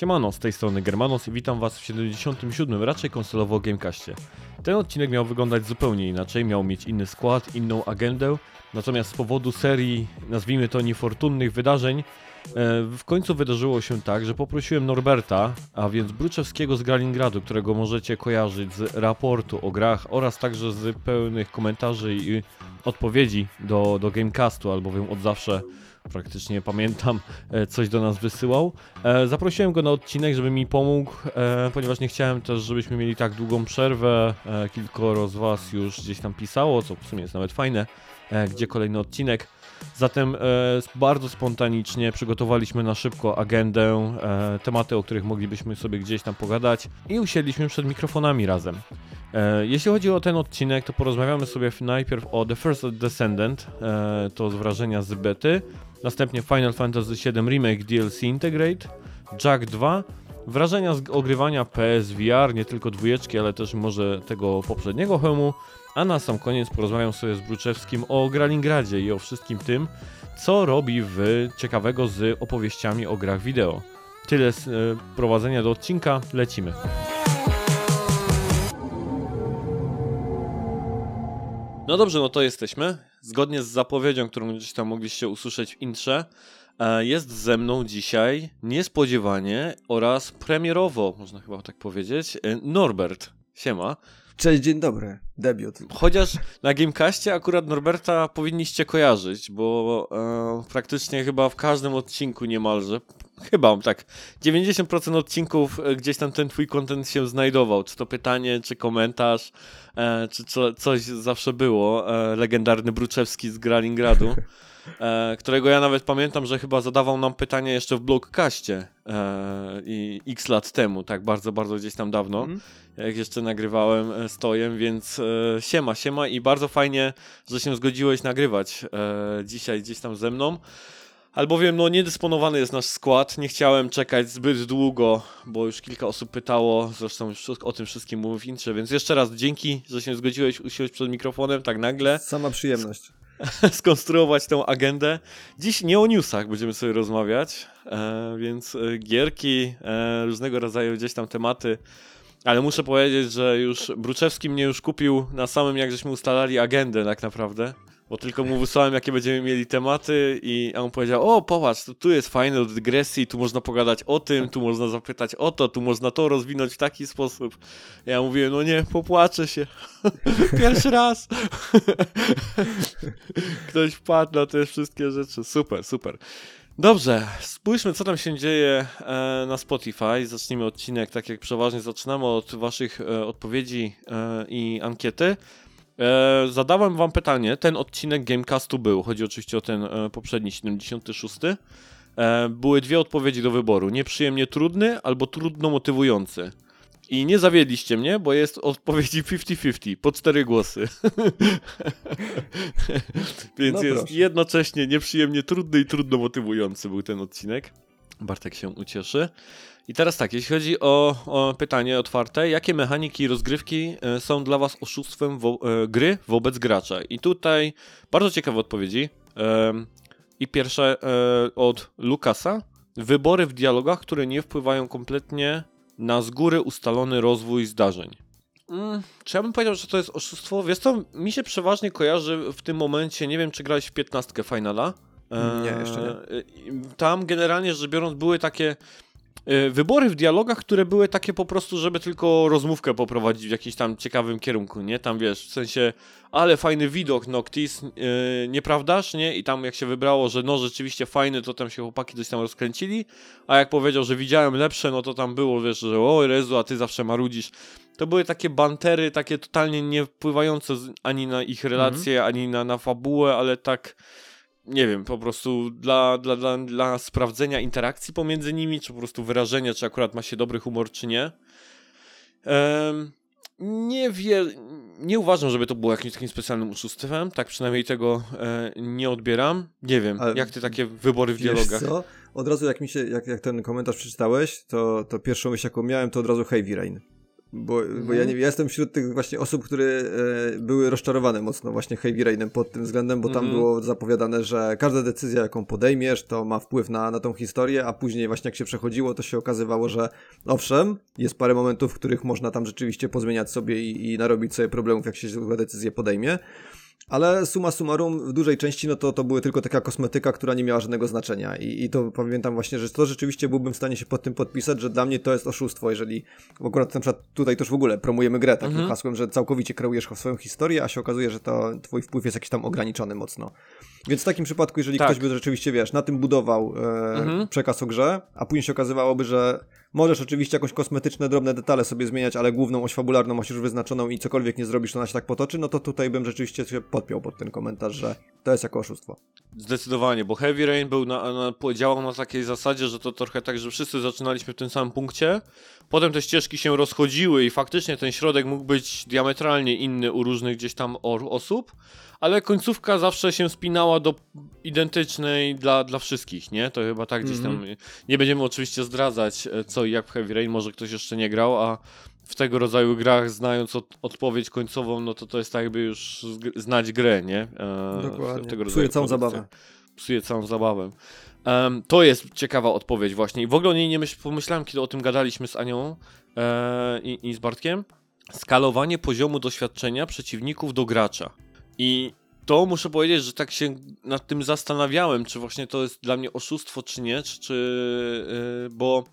Siemano, z tej strony Germanos i witam was w 77. raczej konsolowo Gamecastie. Ten odcinek miał wyglądać zupełnie inaczej, miał mieć inny skład, inną agendę, natomiast z powodu serii, nazwijmy to niefortunnych wydarzeń, e, w końcu wydarzyło się tak, że poprosiłem Norberta, a więc Bruczewskiego z Gralingradu, którego możecie kojarzyć z raportu o grach oraz także z pełnych komentarzy i odpowiedzi do, do Gamecastu, albowiem od zawsze praktycznie pamiętam, e, coś do nas wysyłał. E, Zaprosiłem go na odcinek, żeby mi pomógł, e, ponieważ nie chciałem też, żebyśmy mieli tak długą przerwę. Kilkoro z Was już gdzieś tam pisało, co w sumie jest nawet fajne, gdzie kolejny odcinek. Zatem bardzo spontanicznie przygotowaliśmy na szybko agendę, tematy, o których moglibyśmy sobie gdzieś tam pogadać i usiedliśmy przed mikrofonami razem. Jeśli chodzi o ten odcinek, to porozmawiamy sobie najpierw o The First Descendant, to z wrażenia z bety, następnie Final Fantasy VII Remake DLC Integrate, Jack 2, wrażenia z ogrywania PSVR, nie tylko dwójeczki, ale też może tego poprzedniego hełmu, a na sam koniec porozmawiam sobie z Bruczewskim o Gralingradzie i o wszystkim tym, co robi w ciekawego z opowieściami o grach wideo. Tyle z e, prowadzenia do odcinka, lecimy. No dobrze, no to jesteśmy. Zgodnie z zapowiedzią, którą gdzieś tam mogliście usłyszeć w intrze, e, jest ze mną dzisiaj niespodziewanie oraz premierowo, można chyba tak powiedzieć, e, Norbert. Siema. Cześć, dzień dobry. Debiut. Chociaż na Gamecastie akurat Norberta powinniście kojarzyć, bo e, praktycznie chyba w każdym odcinku niemalże, chyba tak, 90% odcinków e, gdzieś tam ten twój content się znajdował, czy to pytanie, czy komentarz, e, czy co, coś zawsze było. E, legendarny Bruczewski z Gralingradu, e, którego ja nawet pamiętam, że chyba zadawał nam pytanie jeszcze w blogcaście e, i x lat temu, tak bardzo, bardzo gdzieś tam dawno Mhm. jak jeszcze nagrywałem e, stojem, więc e, siema, siema i bardzo fajnie, że się zgodziłeś nagrywać e, dzisiaj gdzieś tam ze mną. Albowiem no niedysponowany jest nasz skład, nie chciałem czekać zbyt długo, bo już kilka osób pytało, zresztą już o tym wszystkim mówię w intrze, więc jeszcze raz dzięki, że się zgodziłeś usiąść przed mikrofonem tak nagle, Sama przyjemność. skonstruować tę agendę. Dziś nie o newsach będziemy sobie rozmawiać, e, więc e, gierki, e, różnego rodzaju gdzieś tam tematy. Ale muszę powiedzieć, że już Bruczewski mnie już kupił na samym, jak żeśmy ustalali agendę tak naprawdę. Bo tylko mu wysłałem, jakie będziemy mieli tematy i on powiedział, o popatrz, to tu jest fajne do dygresji, tu można pogadać o tym, tu można zapytać o to, tu można to rozwinąć w taki sposób. Ja mówiłem, no nie, popłaczę się. Pierwszy raz. Ktoś wpadł na te wszystkie rzeczy. Super, super. Dobrze, spójrzmy, co tam się dzieje e, na Spotify. Zacznijmy odcinek, tak jak przeważnie zaczynamy, od Waszych e, odpowiedzi e, i ankiety. E, zadałem Wam pytanie. Ten odcinek Gamecastu był. Chodzi oczywiście o ten e, poprzedni, 76. E, były dwie odpowiedzi do wyboru: nieprzyjemnie trudny albo trudno motywujący. I nie zawiedliście mnie, bo jest odpowiedzi 50-50, po cztery głosy. Więc No jest jednocześnie nieprzyjemnie trudny i trudno motywujący był ten odcinek. Bartek się ucieszy. I teraz tak, jeśli chodzi o, o pytanie otwarte, jakie mechaniki i rozgrywki e, są dla Was oszustwem wo, e, gry wobec gracza? I tutaj bardzo ciekawe odpowiedzi. I pierwsze e, od Lukasa. Wybory w dialogach, które nie wpływają kompletnie na z góry ustalony rozwój zdarzeń. Mm, czy ja bym powiedział, że to jest oszustwo? Wiesz co, mi się przeważnie kojarzy w tym momencie, nie wiem czy grałeś w 15 finala. Nie, jeszcze nie. E, Tam generalnie rzecz biorąc były takie e, wybory w dialogach, które były takie po prostu, żeby tylko rozmówkę poprowadzić w jakimś tam ciekawym kierunku, nie? Tam wiesz, w sensie, ale fajny widok Noctis, yy, nieprawdaż, nie? I tam jak się wybrało, że no rzeczywiście fajny, to tam się chłopaki coś tam rozkręcili, a jak powiedział, że widziałem lepsze, no to tam było, wiesz, że o Rezu, a ty zawsze marudzisz. To były takie bantery, takie totalnie nie wpływające ani na ich relacje, ani na, na fabułę, ale tak nie wiem, po prostu dla, dla, dla, dla sprawdzenia interakcji pomiędzy nimi, czy po prostu wyrażenia, czy akurat ma się dobry humor, czy nie. Em, nie wie, nie uważam, żeby to było jakimś takim specjalnym oszustwem, tak przynajmniej tego e, nie odbieram. Nie wiem, Ale jak ty takie wybory w dialogach. co? Od razu jak mi się, jak, jak ten komentarz przeczytałeś, to, to pierwszą myśl jaką miałem, to od razu Heavy Rain. Bo, bo Mhm. ja, nie, ja jestem wśród tych właśnie osób, które e, były rozczarowane mocno właśnie Heavy Rainem pod tym względem, bo tam Mhm. było zapowiadane, że każda decyzja, jaką podejmiesz, to ma wpływ na, na tą historię, a później właśnie jak się przechodziło, to się okazywało, że owszem, jest parę momentów, w których można tam rzeczywiście pozmieniać sobie i, i narobić sobie problemów, jak się złe decyzje podejmie. Ale suma summarum, w dużej części, no to to były tylko taka kosmetyka, która nie miała żadnego znaczenia. I, I to pamiętam właśnie, że to rzeczywiście byłbym w stanie się pod tym podpisać, że dla mnie to jest oszustwo, jeżeli akurat na przykład tutaj też w ogóle promujemy grę takim Mhm. hasłem, że całkowicie kreujesz swoją historię, a się okazuje, że to twój wpływ jest jakiś tam ograniczony mocno. Więc w takim przypadku, jeżeli Tak. ktoś by rzeczywiście, wiesz, na tym budował e, Mhm. przekaz o grze, a później się okazywałoby, że możesz oczywiście jakąś kosmetyczne, drobne detale sobie zmieniać, ale główną oś fabularną masz już wyznaczoną i cokolwiek nie zrobisz, to ona się tak potoczy, no to tutaj bym rzeczywiście się podpiął pod ten komentarz, że to jest jako oszustwo. Zdecydowanie, bo Heavy Rain był na, na, działał na takiej zasadzie, że to trochę tak, że wszyscy zaczynaliśmy w tym samym punkcie, potem te ścieżki się rozchodziły i faktycznie ten środek mógł być diametralnie inny u różnych gdzieś tam osób, ale końcówka zawsze się spinała do identycznej dla, dla wszystkich, nie? To chyba tak gdzieś tam, nie będziemy oczywiście zdradzać e, co i jak w Heavy Rain, może ktoś jeszcze nie grał, a w tego rodzaju grach, znając od, odpowiedź końcową, no to to jest tak jakby już znać grę, nie? E, Dokładnie. tego Psuje całą zabawę. psuje całą zabawę. Em, to jest ciekawa odpowiedź właśnie. I w ogóle o niej nie myśl, pomyślałem, kiedy o tym gadaliśmy z Anią e, i, i z Bartkiem. Skalowanie poziomu doświadczenia przeciwników do gracza. I to muszę powiedzieć, że tak się nad tym zastanawiałem, czy właśnie to jest dla mnie oszustwo, czy nie, czy, yy, bo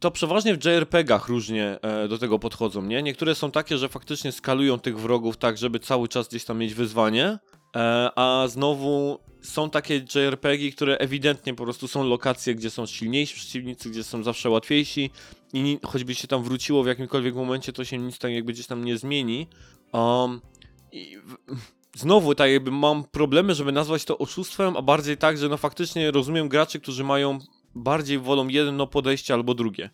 to przeważnie w JRPG-ach różnie e, do tego podchodzą, nie? Niektóre są takie, że faktycznie skalują tych wrogów tak, żeby cały czas gdzieś tam mieć wyzwanie, e, a znowu są takie JRPG, które ewidentnie po prostu są lokacje, gdzie są silniejsi przeciwnicy, gdzie są zawsze łatwiejsi i choćby się tam wróciło w jakimkolwiek momencie, to się nic tam jakby gdzieś tam nie zmieni. Um, i w, znowu tak jakby mam problemy, żeby nazwać to oszustwem, a bardziej tak, że no faktycznie rozumiem graczy, którzy mają bardziej wolą jedno podejście albo drugie.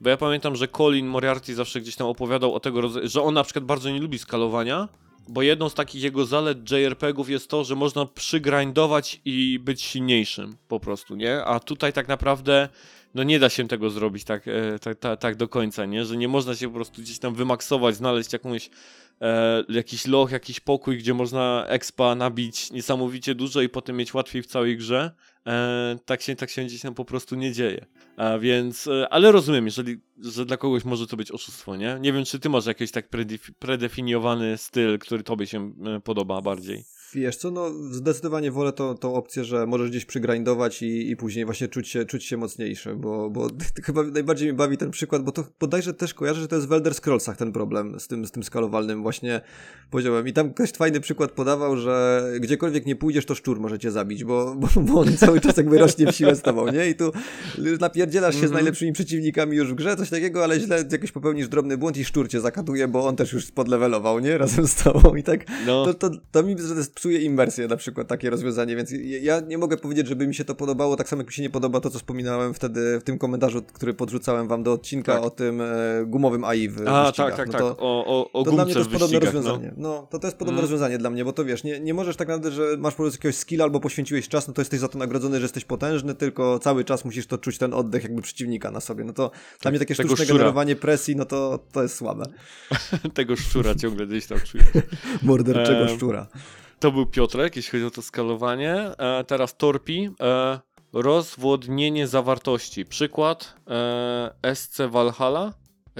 Bo ja pamiętam, że Colin Moriarty zawsze gdzieś tam opowiadał o tego rodzaju, że on na przykład bardzo nie lubi skalowania, bo jedną z takich jego zalet JRPG-ów jest to, że można przygrindować i być silniejszym po prostu, nie? A tutaj tak naprawdę no nie da się tego zrobić tak, e, tak, tak, tak do końca, nie? Że nie można się po prostu gdzieś tam wymaksować, znaleźć jakąś e, jakiś loch, jakiś pokój, gdzie można expa nabić niesamowicie dużo i potem mieć łatwiej w całej grze. E, tak, się, tak się gdzieś tam po prostu nie dzieje. A więc, e, ale rozumiem, jeżeli, że dla kogoś może to być oszustwo, nie? Nie wiem, czy ty masz jakiś tak predefi- predefiniowany styl, który tobie się e, podoba bardziej. Wiesz co, no zdecydowanie wolę tą, tą opcję, że możesz gdzieś przygrindować i, i później właśnie czuć się, czuć się mocniejszy, bo, bo chyba najbardziej mi bawi ten przykład, bo to bodajże też kojarzę, że to jest w Elder Scrollsach ten problem z tym, z tym skalowalnym właśnie poziomem i tam ktoś fajny przykład podawał, że gdziekolwiek nie pójdziesz, to szczur może cię zabić, bo, bo, bo on cały czas jakby rośnie w siłę z tobą, nie? I tu napierdzielasz się z Mhm. najlepszymi przeciwnikami już w grze, coś takiego, ale źle jakoś popełnisz drobny błąd i szczur cię zakatuje, bo on też już podlewelował, nie? Razem z tobą i tak No, to, to, to mi psuje imersję na przykład takie rozwiązanie, więc ja- nie mogę powiedzieć, żeby mi się to podobało, tak samo jak mi się nie podoba to, co wspominałem wtedy w tym komentarzu, który podrzucałem wam do odcinka Tak. o tym e, gumowym AI w a wyścigach. tak, tak, no tak, to, o, o, o to dla mnie to jest podobne wyścigach, no. rozwiązanie. No. to, to jest podobne Mm. rozwiązanie dla mnie, bo to wiesz, nie, nie możesz tak naprawdę, że masz po prostu jakiegoś skilla albo poświęciłeś czas, no to jesteś za to nagrodzony, że jesteś potężny, tylko cały czas musisz to czuć ten oddech jakby przeciwnika na sobie. No to dla mnie takie tego sztuczne szczura. generowanie presji, no to, to jest słabe. Tego szczura ciągle gdzieś tam czujesz. Morderczego szczura. To był Piotrek, jeśli chodzi o to skalowanie. E, teraz Torpi. E, rozwodnienie zawartości. Przykład e, SC Valhalla.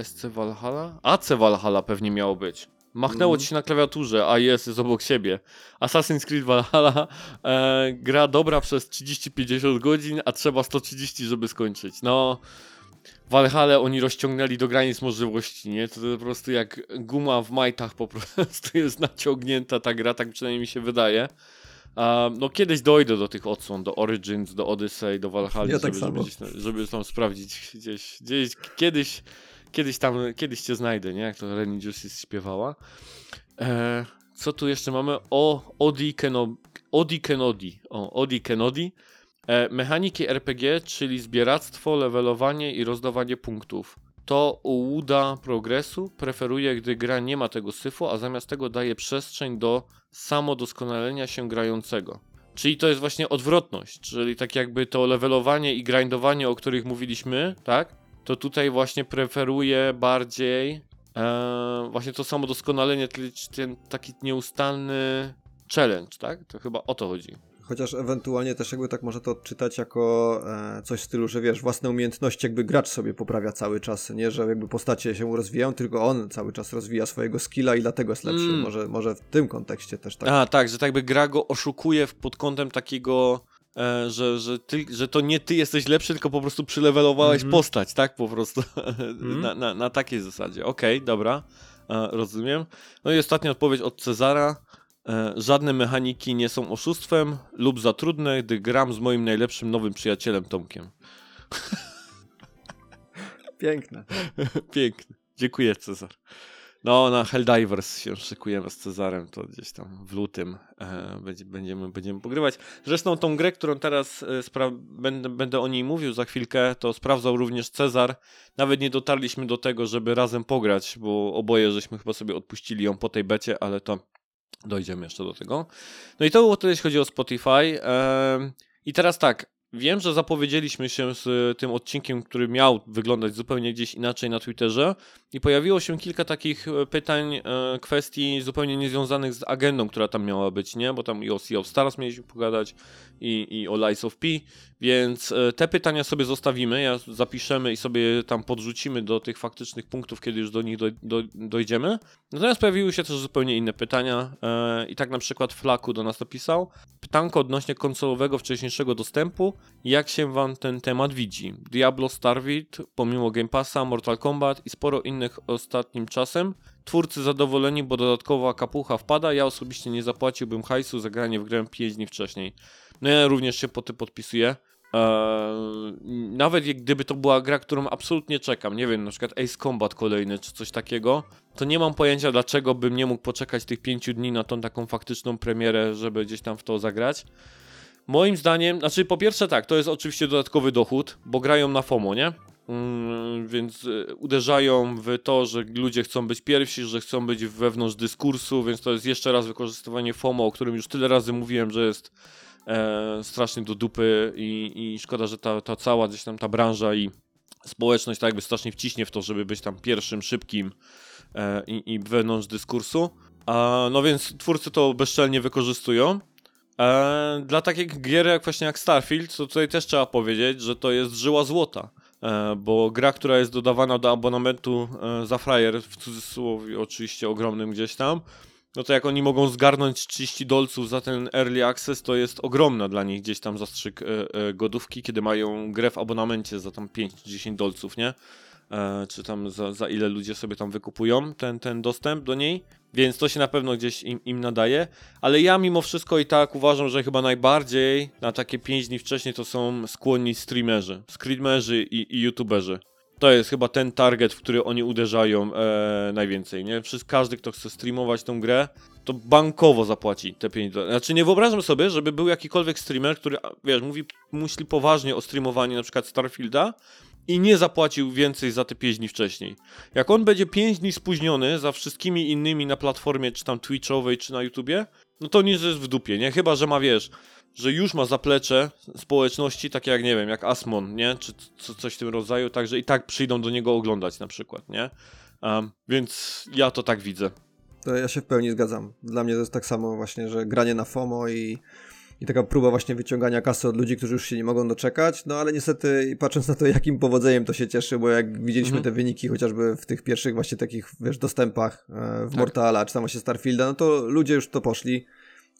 SC Valhalla? AC Valhalla pewnie miało być. Machnęło Mhm. ci się na klawiaturze, a jest, jest obok siebie. Assassin's Creed Valhalla e, gra dobra przez 30-50 godzin, a trzeba 130, żeby skończyć. No, Valhalla oni rozciągnęli do granic możliwości, nie? To, to po prostu jak guma w majtach po prostu jest naciągnięta ta gra, tak przynajmniej mi się wydaje. A, no kiedyś dojdę do tych odsłon, do Origins, do Odyssey, do Valhalla, Ja tak żeby, żeby, gdzieś, tam- żeby tam sprawdzić gdzieś, gdzieś kiedyś, kiedyś tam, kiedyś cię znajdę, nie? Jak to Reni Justice śpiewała. E, co tu jeszcze mamy? O, Odi Keno, Odi Kenodi. O, Odi Kenodi. E, mechaniki RPG, czyli zbieractwo, levelowanie i rozdawanie punktów. To ułuda progresu, preferuje, gdy gra nie ma tego syfu, a zamiast tego daje przestrzeń do samodoskonalenia się grającego. Czyli to jest właśnie odwrotność, czyli tak jakby to levelowanie i grindowanie, o których mówiliśmy, tak? To tutaj właśnie preferuje bardziej e, właśnie to samo doskonalenie, ten taki nieustanny challenge, tak? To chyba o to chodzi. Chociaż ewentualnie też jakby tak można to odczytać jako e, coś w stylu, że wiesz, własne umiejętności jakby gracz sobie poprawia cały czas, nie, że jakby postacie się rozwijają, tylko on cały czas rozwija swojego skilla i dlatego jest lepszy. Mm. Może, może w tym kontekście też tak. A, tak, że tak by gra go oszukuje w- pod kątem takiego, e, że, że, ty, że to nie ty jesteś lepszy, tylko po prostu przylewelowałeś Mhm. postać, tak? Po prostu na, na, na takiej zasadzie. Okej, dobra, e, rozumiem. No i ostatnia odpowiedź od Cezara. E, żadne mechaniki nie są oszustwem lub za trudne, gdy gram z moim najlepszym nowym przyjacielem Tomkiem. Piękne. Piękny. Dziękuję, Cezar. No, na Helldivers się szykujemy z Cezarem, to gdzieś tam w lutym e, będzie, będziemy, będziemy pogrywać. Zresztą tą grę, którą teraz e, będę, będę o niej mówił za chwilkę, to sprawdzał również Cezar. Nawet nie dotarliśmy do tego, żeby razem pograć, bo oboje żeśmy chyba sobie odpuścili ją po tej becie, ale to dojdziemy jeszcze do tego. No i to było tyle, jeśli chodzi o Spotify. I teraz tak, wiem, że zapowiedzieliśmy się z e, tym odcinkiem, który miał wyglądać zupełnie gdzieś inaczej na Twitterze i pojawiło się kilka takich e, pytań, e, kwestii zupełnie niezwiązanych z agendą, która tam miała być, nie? Bo tam i o Sea of Stars mieliśmy pogadać i, i o Lies of P, więc te pytania sobie zostawimy, ja zapiszemy i sobie tam podrzucimy do tych faktycznych punktów, kiedy już do nich doj, do, dojdziemy. Natomiast pojawiły się też zupełnie inne pytania i tak na przykład Flaku do nas napisał pytanko odnośnie konsolowego wcześniejszego dostępu. Jak się wam ten temat widzi? Diablo Starfield, pomimo Game Passa, Mortal Kombat i sporo innych ostatnim czasem. Twórcy zadowoleni, bo dodatkowa kapucha wpada. Ja osobiście nie zapłaciłbym hajsu za granie w grę 5 dni wcześniej. No ja również się po tym podpisuję. Eee, nawet jak gdyby to była gra, którą absolutnie czekam, nie wiem, na przykład Ace Combat kolejny czy coś takiego, to nie mam pojęcia dlaczego bym nie mógł poczekać tych pięciu dni na tą taką faktyczną premierę, żeby gdzieś tam w to zagrać. Moim zdaniem, znaczy po pierwsze tak, to jest oczywiście dodatkowy dochód, bo grają na FOMO, nie? Mm, więc y, uderzają w to, że ludzie chcą być pierwsi, że chcą być wewnątrz dyskursu, więc to jest jeszcze raz wykorzystywanie FOMO, o którym już tyle razy mówiłem, że jest e, strasznie do dupy i, i szkoda, że ta, ta cała gdzieś tam ta branża i społeczność tak jakby strasznie wciśnie w to, żeby być tam pierwszym, szybkim e, i, i wewnątrz dyskursu. A, no więc twórcy to bezczelnie wykorzystują. E, dla takich gier jak właśnie jak Starfield, to tutaj też trzeba powiedzieć, że to jest żyła złota. E, bo gra, która jest dodawana do abonamentu e, za frajer, w cudzysłowie oczywiście ogromnym gdzieś tam, no to jak oni mogą zgarnąć 30 dolców za ten early access, to jest ogromna dla nich gdzieś tam zastrzyk e, e, godówki, kiedy mają grę w abonamencie za tam 5-10 dolców, nie? E, czy tam za, za ile ludzie sobie tam wykupują ten, ten dostęp do niej, więc to się na pewno gdzieś im, im nadaje, ale ja mimo wszystko i tak uważam, że chyba najbardziej na takie 5 dni wcześniej to są skłonni streamerzy, screamerzy i, i youtuberzy. To jest chyba ten target, w który oni uderzają e, najwięcej, nie? Wszyscy, każdy, kto chce streamować tą grę, to bankowo zapłaci te 5 dolarów. Znaczy nie wyobrażam sobie, żeby był jakikolwiek streamer, który, wiesz, mówi, myśli poważnie o streamowaniu na przykład Starfielda i nie zapłacił więcej za te 5 dni wcześniej. Jak on będzie 5 dni spóźniony za wszystkimi innymi na platformie, czy tam Twitchowej, czy na YouTubie, no to nic jest w dupie, nie? Chyba, że ma, wiesz, że już ma zaplecze społeczności, takie jak, nie wiem, jak Asmon, nie? Czy co, coś w tym rodzaju, także i tak przyjdą do niego oglądać na przykład, nie? Um, więc ja to tak widzę. To ja się w pełni zgadzam. Dla mnie to jest tak samo właśnie, że granie na FOMO i, i taka próba właśnie wyciągania kasy od ludzi, którzy już się nie mogą doczekać, no ale niestety patrząc na to, jakim powodzeniem to się cieszy, bo jak widzieliśmy Mhm. te wyniki chociażby w tych pierwszych właśnie takich, wiesz, dostępach e, w Tak. Mortala, czy tam właśnie Starfielda, no to ludzie już to poszli.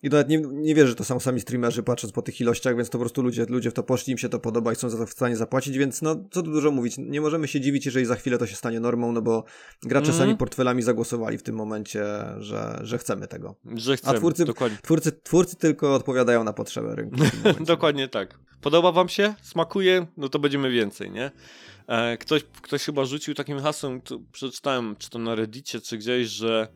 I nawet nie, nie wierzę, że to są sami streamerzy, patrząc po tych ilościach, więc to po prostu ludzie, ludzie w to poszli, im się to podoba i są za to w stanie zapłacić, więc no, co tu dużo mówić. Nie możemy się dziwić, jeżeli za chwilę to się stanie normą, no bo gracze Mhm. sami portfelami zagłosowali w tym momencie, że, że chcemy tego. Że chcemy, twórcy- dokładnie. Twórcy, twórcy tylko odpowiadają na potrzeby rynku. Dokładnie tak. Podoba wam się? Smakuje? No to będziemy więcej, nie? E, ktoś, ktoś chyba rzucił takim hasłem, przeczytałem, czy to na Reddicie, czy gdzieś, że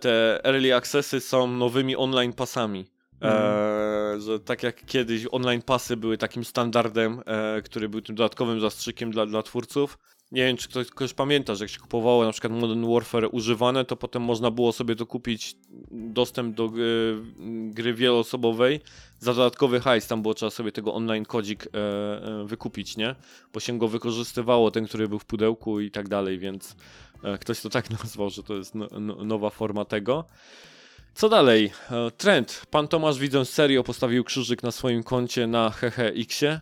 te early accessy są nowymi online pasami. E, że tak jak kiedyś online pasy były takim standardem, e, który był tym dodatkowym zastrzykiem dla, dla twórców. Nie wiem, czy ktoś, ktoś pamięta, że jak się kupowało na przykład Modern Warfare używane, to potem można było sobie dokupić dostęp do gry, gry wieloosobowej za dodatkowy hajs. Tam było trzeba sobie tego online kodzik e, e, wykupić, nie? Bo się go wykorzystywało, ten, który był w pudełku i tak dalej, więc E, Ktoś to tak nazwał, że to jest no, no, nowa forma tego. Co dalej? E, Trend. Pan Tomasz widzę serio postawił krzyżyk na swoim koncie na HHX-ie.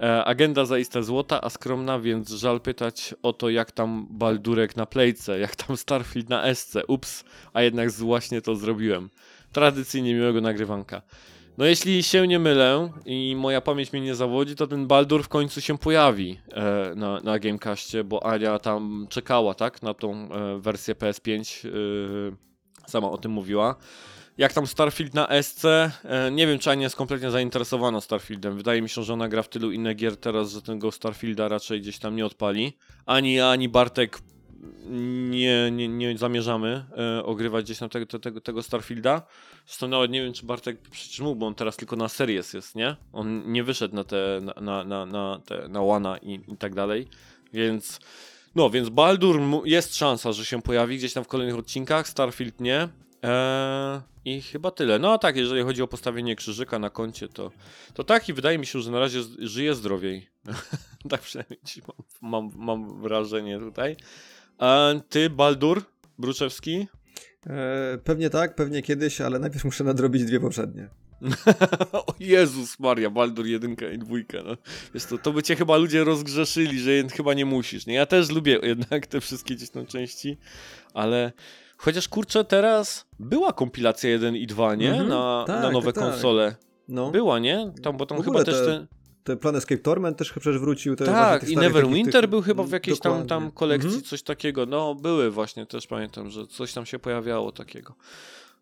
E, Agenda zaiste złota, a skromna, więc żal pytać o to, jak tam Baldurek na Playce, jak tam Starfield na Esce. Ups, a jednak właśnie to zrobiłem. Tradycyjnie miłego nagrywanka. No jeśli się nie mylę i moja pamięć mnie nie zawodzi, to ten Baldur w końcu się pojawi e, na, na Gamecastie, bo Ania tam czekała, tak, na tą e, wersję PS5, e, sama o tym mówiła. Jak tam Starfield na SC? E, nie wiem, czy Ania jest kompletnie zainteresowana Starfieldem. Wydaje mi się, że ona gra w tylu innych gier teraz, że tego Starfielda raczej gdzieś tam nie odpali. Ani ja, ani Bartek nie, nie, nie zamierzamy e, ogrywać gdzieś tam tego, tego, tego Starfielda. Zresztą nawet nie wiem, czy Bartek przecież mógł, bo on teraz tylko na series jest, nie? On nie wyszedł na te, na, na, na, na, te, na i, i tak dalej, więc... No, więc Baldur jest szansa, że się pojawi gdzieś tam w kolejnych odcinkach, Starfield nie. Eee, I chyba tyle. No a tak, jeżeli chodzi o postawienie krzyżyka na koncie, to, to tak i wydaje mi się, że na razie żyje zdrowiej. tak przynajmniej mam, mam, mam wrażenie tutaj. A ty, Baldur Bruczewski? E, pewnie tak, pewnie kiedyś, ale najpierw muszę nadrobić dwie poprzednie. o Jezus Maria, Baldur jedynka i dwójka. No. Wiesz to, to by cię chyba ludzie rozgrzeszyli, że chyba nie musisz. Nie? Ja też lubię jednak te wszystkie gdzieś tam części, ale chociaż kurczę, teraz była kompilacja 1 i 2, nie? Mhm, na, tak, na nowe tak, tak. konsole. No. Była, nie? Tam, bo tam chyba też te- te... Planescape Torment też przecież wrócił. Te Tak, i Neverwinter tych- był chyba w jakiejś tam, tam kolekcji, Mhm. coś takiego. No, były właśnie, też pamiętam, że coś tam się pojawiało takiego.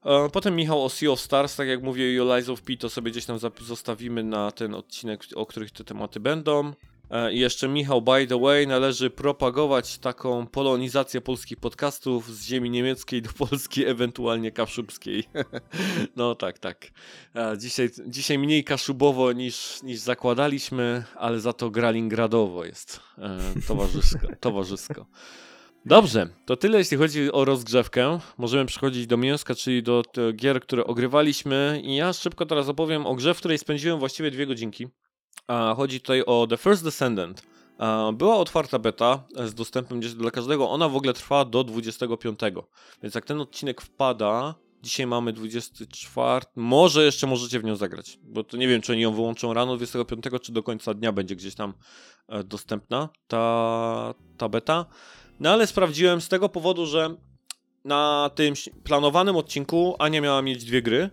E, Potem Michał o Sea of Stars, tak jak mówię, i o Lies of P, to sobie gdzieś tam zostawimy na ten odcinek, o których te tematy będą. E, I jeszcze Michał, by the way, należy propagować taką polonizację polskich podcastów z ziemi niemieckiej do Polski, ewentualnie kaszubskiej. no tak, tak. E, Dzisiaj, dzisiaj mniej kaszubowo niż, niż zakładaliśmy, ale za to gralingradowo jest e, towarzysko. towarzysko. Dobrze, to tyle jeśli chodzi o rozgrzewkę. Możemy przechodzić do mięska, czyli do gier, które ogrywaliśmy. I ja szybko teraz opowiem o grze, w której spędziłem właściwie dwie godzinki. Chodzi tutaj o The First Descendant. Była otwarta beta z dostępem dla każdego. Ona w ogóle trwa do 25. Więc jak ten odcinek wpada, dzisiaj mamy 24, może jeszcze możecie w nią zagrać. Bo to nie wiem, czy oni ją wyłączą rano 25, czy do końca dnia będzie gdzieś tam e, dostępna ta, ta beta. No ale sprawdziłem z tego powodu, że na tym planowanym odcinku Ania miała mieć dwie gry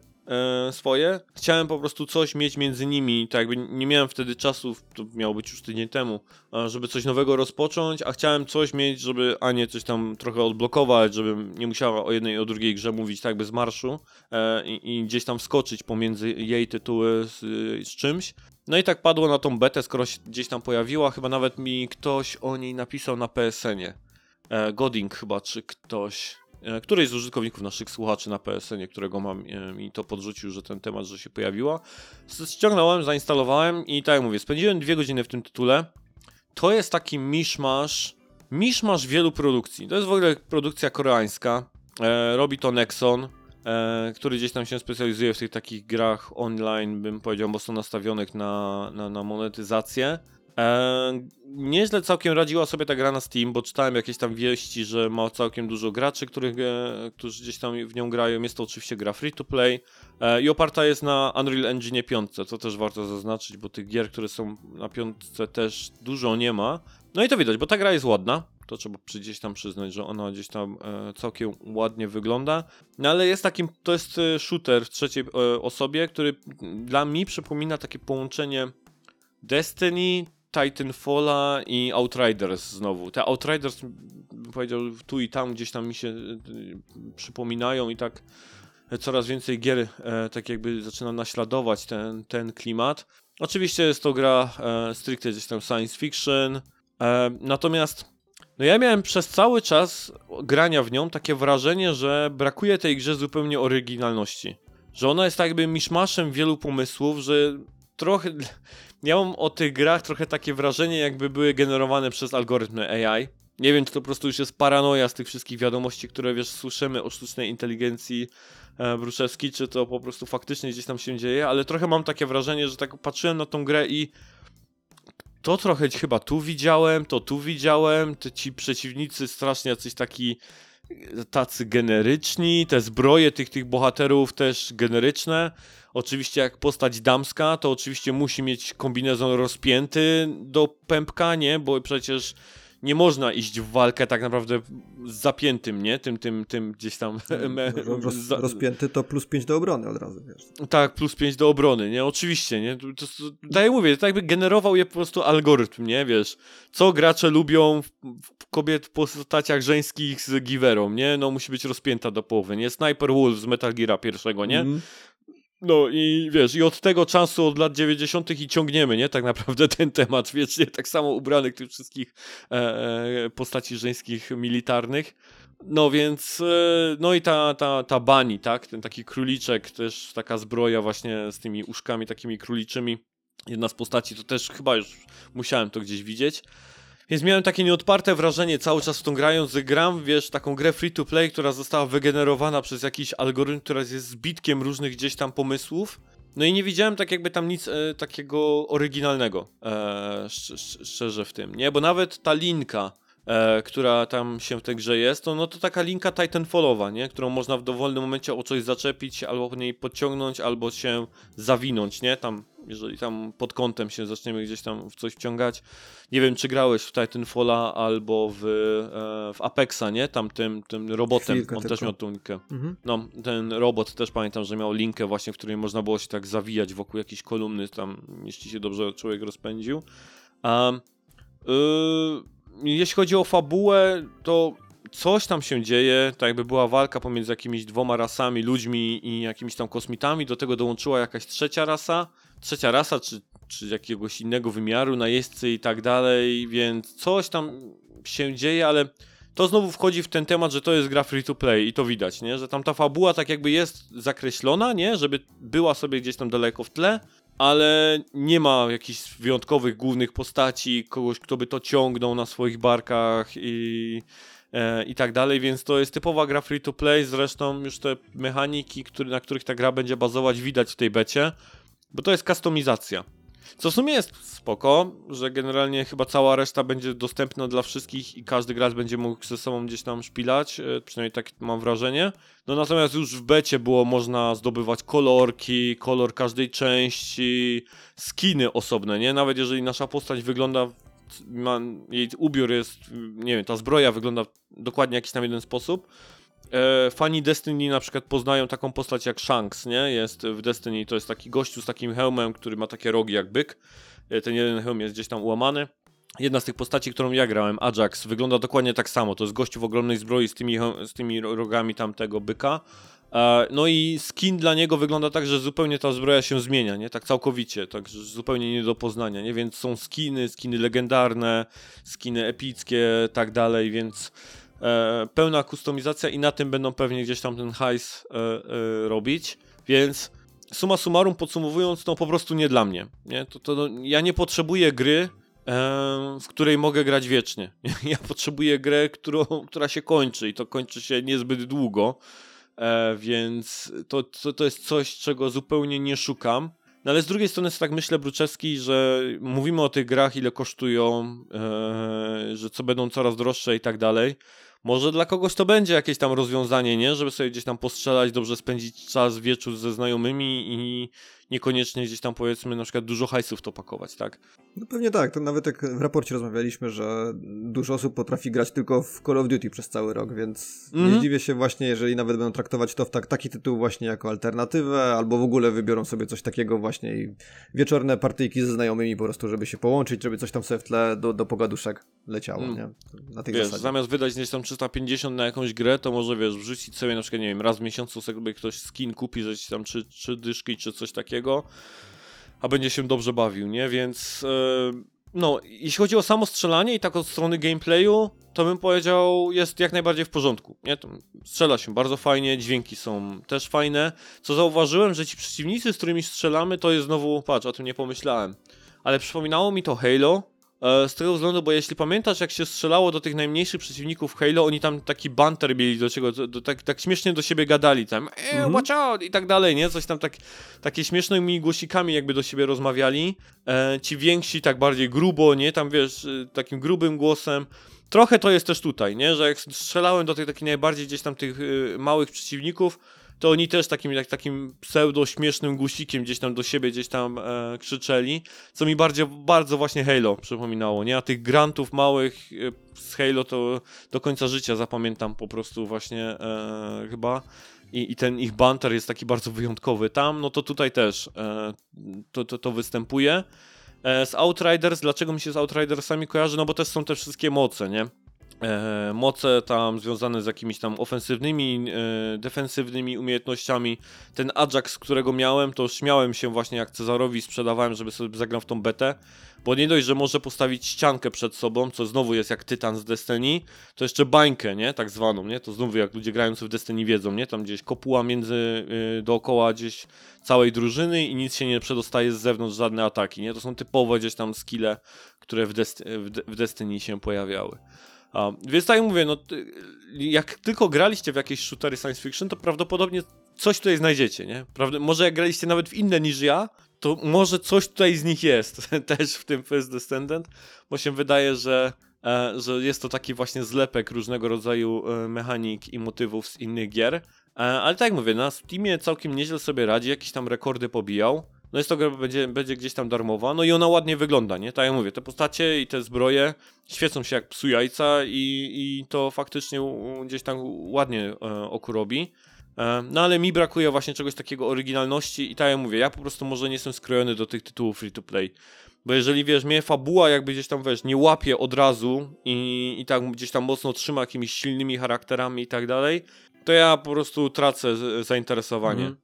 swoje. Chciałem po prostu coś mieć między nimi, tak jakby nie miałem wtedy czasu, to miało być już tydzień temu, e, żeby coś nowego rozpocząć, a chciałem coś mieć, żeby Anię coś tam trochę odblokować, żebym nie musiała o jednej i o drugiej grze mówić tak jakby z marszu e, i, i gdzieś tam wskoczyć pomiędzy jej tytuły z, z czymś. No i tak padło na tą betę, skoro się gdzieś tam pojawiła, chyba nawet mi ktoś o niej napisał na PSN-ie. E, Goding chyba, czy ktoś, e, któryś z użytkowników naszych słuchaczy na PSN-ie, którego mam, e, mi to podrzucił, że ten temat, że się pojawiła. Ściągnąłem, zainstalowałem i tak jak mówię, spędziłem dwie godziny w tym tytule. To jest taki miszmasz, miszmasz wielu produkcji. To jest w ogóle produkcja koreańska. E, robi to Nexon, e, który gdzieś tam się specjalizuje w tych takich grach online, bym powiedział, mocno nastawionych na, na, na monetyzację. E, nieźle całkiem radziła sobie ta gra na Steam, bo czytałem jakieś tam wieści, że ma całkiem dużo graczy, których, e, którzy gdzieś tam w nią grają. Jest to oczywiście gra free to play e, i oparta jest na Unreal Engine 5, co też warto zaznaczyć, bo tych gier, które są na piątce też dużo nie ma. No i to widać, bo ta gra jest ładna. To trzeba gdzieś tam przyznać, że ona gdzieś tam e, całkiem ładnie wygląda. No ale jest takim, to jest e, shooter w trzeciej e, osobie, który dla mnie przypomina takie połączenie Destiny, Titanfalla i Outriders znowu. Te Outriders, powiedział, tu i tam gdzieś tam mi się y, przypominają i tak coraz więcej gier e, tak jakby zaczyna naśladować ten, ten klimat. Oczywiście jest to gra e, stricte gdzieś tam science fiction, e, natomiast no ja miałem przez cały czas grania w nią takie wrażenie, że brakuje tej grze zupełnie oryginalności. Że ona jest tak jakby miszmaszem wielu pomysłów, że trochę... Ja mam o tych grach trochę takie wrażenie, jakby były generowane przez algorytmy AI. Nie wiem, czy to po prostu już jest paranoja z tych wszystkich wiadomości, które wiesz, słyszymy o sztucznej inteligencji e, Bruszewski, czy to po prostu faktycznie gdzieś tam się dzieje, ale trochę mam takie wrażenie, że tak patrzyłem na tą grę i to trochę chyba tu widziałem, to tu widziałem, te ci przeciwnicy strasznie jacyś taki tacy generyczni, te zbroje tych, tych bohaterów też generyczne. Oczywiście jak postać damska, to oczywiście musi mieć kombinezon rozpięty do pępka, nie? Bo przecież nie można iść w walkę tak naprawdę z zapiętym, nie? Tym, tym, tym gdzieś tam... Roz, rozpięty to plus 5 do obrony od razu, wiesz. Tak, plus 5 do obrony, nie? Oczywiście, nie? To, to, tak jak mówię, to jakby generował je po prostu algorytm, nie? Wiesz, co gracze lubią w, w kobiet w postaciach żeńskich z Giverą, nie? No musi być rozpięta do połowy, nie? Sniper Wolf z Metal Geara pierwszego, nie? Mm. No i wiesz, i od tego czasu, od lat 90. i ciągniemy, nie? Tak naprawdę ten temat, wiecznie tak samo ubranych tych wszystkich e, e, postaci żeńskich militarnych. No więc, e, no i ta, ta, ta bani, tak? Ten taki króliczek, też taka zbroja właśnie z tymi uszkami takimi króliczymi. Jedna z postaci, to też chyba już musiałem to gdzieś widzieć. Więc miałem takie nieodparte wrażenie cały czas w tą grając, że gram, wiesz, taką grę free to play, która została wygenerowana przez jakiś algorytm, która jest zbitkiem różnych gdzieś tam pomysłów. No i nie widziałem tak jakby tam nic e, takiego oryginalnego, e, sz, szczerze w tym, nie? Bo nawet ta linka, e, która tam się w tej grze jest, to, no to taka linka Titanfallowa, nie? Którą można w dowolnym momencie o coś zaczepić, albo po niej podciągnąć, albo się zawinąć, nie? Tam jeżeli tam pod kątem się zaczniemy gdzieś tam w coś wciągać. Nie wiem, czy grałeś w Titanfalla albo w, e, w Apexa, nie? Tam tym, tym robotem, Chwilkę on tylko. też miał tą linkę. Mhm. No, ten robot też pamiętam, że miał linkę właśnie, w której można było się tak zawijać wokół jakiejś kolumny, tam jeśli się dobrze człowiek rozpędził. A, yy, jeśli chodzi o fabułę, to coś tam się dzieje, tak jakby była walka pomiędzy jakimiś dwoma rasami, ludźmi i jakimiś tam kosmitami, do tego dołączyła jakaś trzecia rasa, trzecia rasa, czy, czy jakiegoś innego wymiaru, najeźdźcy i tak dalej, więc coś tam się dzieje, ale to znowu wchodzi w ten temat, że to jest gra free to play i to widać, nie? Że tam ta fabuła tak jakby jest zakreślona, nie? Żeby była sobie gdzieś tam daleko w tle, ale nie ma jakichś wyjątkowych głównych postaci, kogoś, kto by to ciągnął na swoich barkach i, e, i tak dalej, więc to jest typowa gra free to play, zresztą już te mechaniki, który, na których ta gra będzie bazować widać w tej becie. Bo to jest kustomizacja. Co w sumie jest spoko, że generalnie chyba cała reszta będzie dostępna dla wszystkich i każdy gracz będzie mógł ze sobą gdzieś tam szpilać, e, przynajmniej tak mam wrażenie. No natomiast już w becie było można zdobywać kolorki, kolor każdej części, skiny osobne, nie? Nawet jeżeli nasza postać wygląda, ma, jej ubiór jest, nie wiem, ta zbroja wygląda dokładnie jakiś tam jeden sposób, e, fani Destiny na przykład poznają taką postać jak Shanks, nie? Jest w Destiny, to jest taki gościu z takim hełmem, który ma takie rogi jak byk. E, ten jeden hełm jest gdzieś tam ułamany. Jedna z tych postaci, którą ja grałem, Ajax, wygląda dokładnie tak samo. To jest gościu w ogromnej zbroi z tymi, z tymi rogami tamtego byka. E, no i skin dla niego wygląda tak, że zupełnie ta zbroja się zmienia, nie? Tak całkowicie, tak zupełnie nie do poznania, nie? Więc są skiny, skiny legendarne, skiny epickie, tak dalej, więc e, pełna kustomizacja i na tym będą pewnie gdzieś tam ten hajs e, e, robić, więc suma summarum podsumowując, no po prostu nie dla mnie, nie? To, to, no, ja nie potrzebuję gry, w której mogę grać wiecznie. Ja potrzebuję grę, którą, która się kończy i to kończy się niezbyt długo, więc to, to, to jest coś, czego zupełnie nie szukam. No ale z drugiej strony jest tak myślę, Bruczewski, że mówimy o tych grach, ile kosztują, że co będą coraz droższe i tak dalej. Może dla kogoś to będzie jakieś tam rozwiązanie, nie? Żeby sobie gdzieś tam postrzelać, dobrze spędzić czas wieczór ze znajomymi i niekoniecznie gdzieś tam powiedzmy na przykład dużo hajsów to pakować, tak? No pewnie tak, to nawet jak w raporcie rozmawialiśmy, że dużo osób potrafi grać tylko w Call of Duty przez cały rok, więc mm -hmm. nie mhm. dziwię się właśnie, jeżeli nawet będą traktować to w tak, taki tytuł właśnie jako alternatywę, albo w ogóle wybiorą sobie coś takiego właśnie i wieczorne partyjki ze znajomymi po prostu, żeby się połączyć, żeby coś tam sobie w tle do, do pogaduszek leciało, mm. nie? Na tej wiesz, zasadzie. zamiast wydać gdzieś tam 350 na jakąś grę, to może wiesz, wrzucić sobie na przykład, nie wiem, raz w miesiącu sobie ktoś skin kupi, że ci tam trzy, trzy dyszki czy coś takiego, a będzie się dobrze bawił, nie? Więc yy, no, jeśli chodzi o samo strzelanie i tak od strony gameplayu, to bym powiedział, jest jak najbardziej w porządku. Nie? Strzela się bardzo fajnie, dźwięki są też fajne. Co zauważyłem, że ci przeciwnicy, z którymi strzelamy, to jest znowu, patrz, o tym nie pomyślałem. Ale przypominało mi to Halo, E, z tego względu, bo jeśli pamiętasz, jak się strzelało do tych najmniejszych przeciwników Halo, oni tam taki banter mieli do czego, do, do, tak, tak śmiesznie do siebie gadali tam, e, watch out i tak dalej, nie? Coś tam tak, takie śmiesznymi głosikami jakby do siebie rozmawiali. E, ci więksi tak bardziej grubo, nie? Tam wiesz, e, takim grubym głosem. Trochę to jest też tutaj, nie? Że jak strzelałem do tych takich najbardziej gdzieś tam tych y, małych przeciwników, to oni też takim, jak, takim pseudo-śmiesznym gusikiem gdzieś tam do siebie gdzieś tam e, krzyczeli, co mi bardzo, bardzo właśnie Halo przypominało, nie? A tych grantów małych e, z Halo to do końca życia zapamiętam po prostu właśnie e, chyba. I, I ten ich banter jest taki bardzo wyjątkowy. Tam, no to tutaj też e, to, to, to występuje. E, z Outriders, dlaczego mi się z Outridersami kojarzy? No bo też są te wszystkie moce, nie? E, moce tam związane z jakimiś tam ofensywnymi, e, defensywnymi umiejętnościami. Ten Ajax, którego miałem, to śmiałem się właśnie jak Cezarowi sprzedawałem, żeby sobie zagrał w tą betę, bo nie dość, że może postawić ściankę przed sobą, co znowu jest jak Tytan z Destiny, to jeszcze bańkę, nie, tak zwaną, nie, to znowu jak ludzie grający w Destiny wiedzą, nie, tam gdzieś kopuła między, y, dookoła gdzieś całej drużyny i nic się nie przedostaje z zewnątrz, żadne ataki, nie, to są typowe gdzieś tam skille, które w, Dest- w, w Destiny się pojawiały. Więc tak jak mówię, no, jak tylko graliście w jakieś shootery science fiction, to prawdopodobnie coś tutaj znajdziecie, nie? Prawda, może jak graliście nawet w inne niż ja, to może coś tutaj z nich jest, też w tym First Descendant, bo się wydaje, że, e, że jest to taki właśnie zlepek różnego rodzaju e, mechanik i motywów z innych gier. E, ale tak jak mówię, na Steamie całkiem nieźle sobie radzi, jakieś tam rekordy pobijał. No jest to gra, będzie, będzie gdzieś tam darmowa, no i ona ładnie wygląda, nie? Tak jak mówię, te postacie i te zbroje świecą się jak psu jajca i, i to faktycznie gdzieś tam ładnie e, oku robi. E, No ale mi brakuje właśnie czegoś takiego oryginalności i tak jak mówię, ja po prostu może nie jestem skrojony do tych tytułów free to play. Bo jeżeli wiesz, mnie fabuła jakby gdzieś tam wiesz, nie łapie od razu i, i tak gdzieś tam mocno trzyma jakimiś silnymi charakterami i tak dalej, to ja po prostu tracę zainteresowanie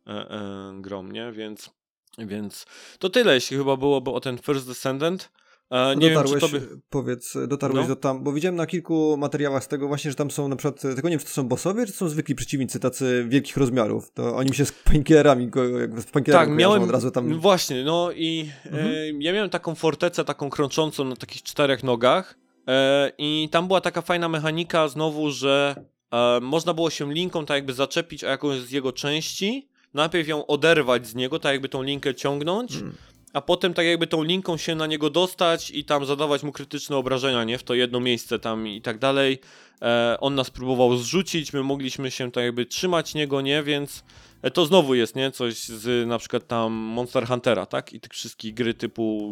grą, nie? Więc, więc to tyle, jeśli chyba byłoby o ten First Descendant. E, nie wiem, czy dotarłeś, tobie... powiedz, dotarłeś No. do tam, bo widziałem na kilku materiałach z tego właśnie, że tam są na przykład, tylko nie wiem, czy to są bossowie, czy to są zwykli przeciwnicy, tacy wielkich rozmiarów, to oni mi się z pankierami, jak z pankierami Tak, miałem od razu tam... Właśnie, no i Mhm. e, ja miałem taką fortecę, taką krączącą na takich czterech nogach e, i tam była taka fajna mechanika znowu, że e, można było się linką tak jakby zaczepić o jakąś z jego części, najpierw ją oderwać z niego, tak jakby tą linkę ciągnąć, Mm. a potem tak jakby tą linką się na niego dostać i tam zadawać mu krytyczne obrażenia, nie? W to jedno miejsce tam i tak dalej. E, on nas próbował zrzucić, my mogliśmy się tak jakby trzymać niego, nie? Więc e, to znowu jest, nie? Coś z na przykład tam Monster Huntera, tak? I tych wszystkich gry typu,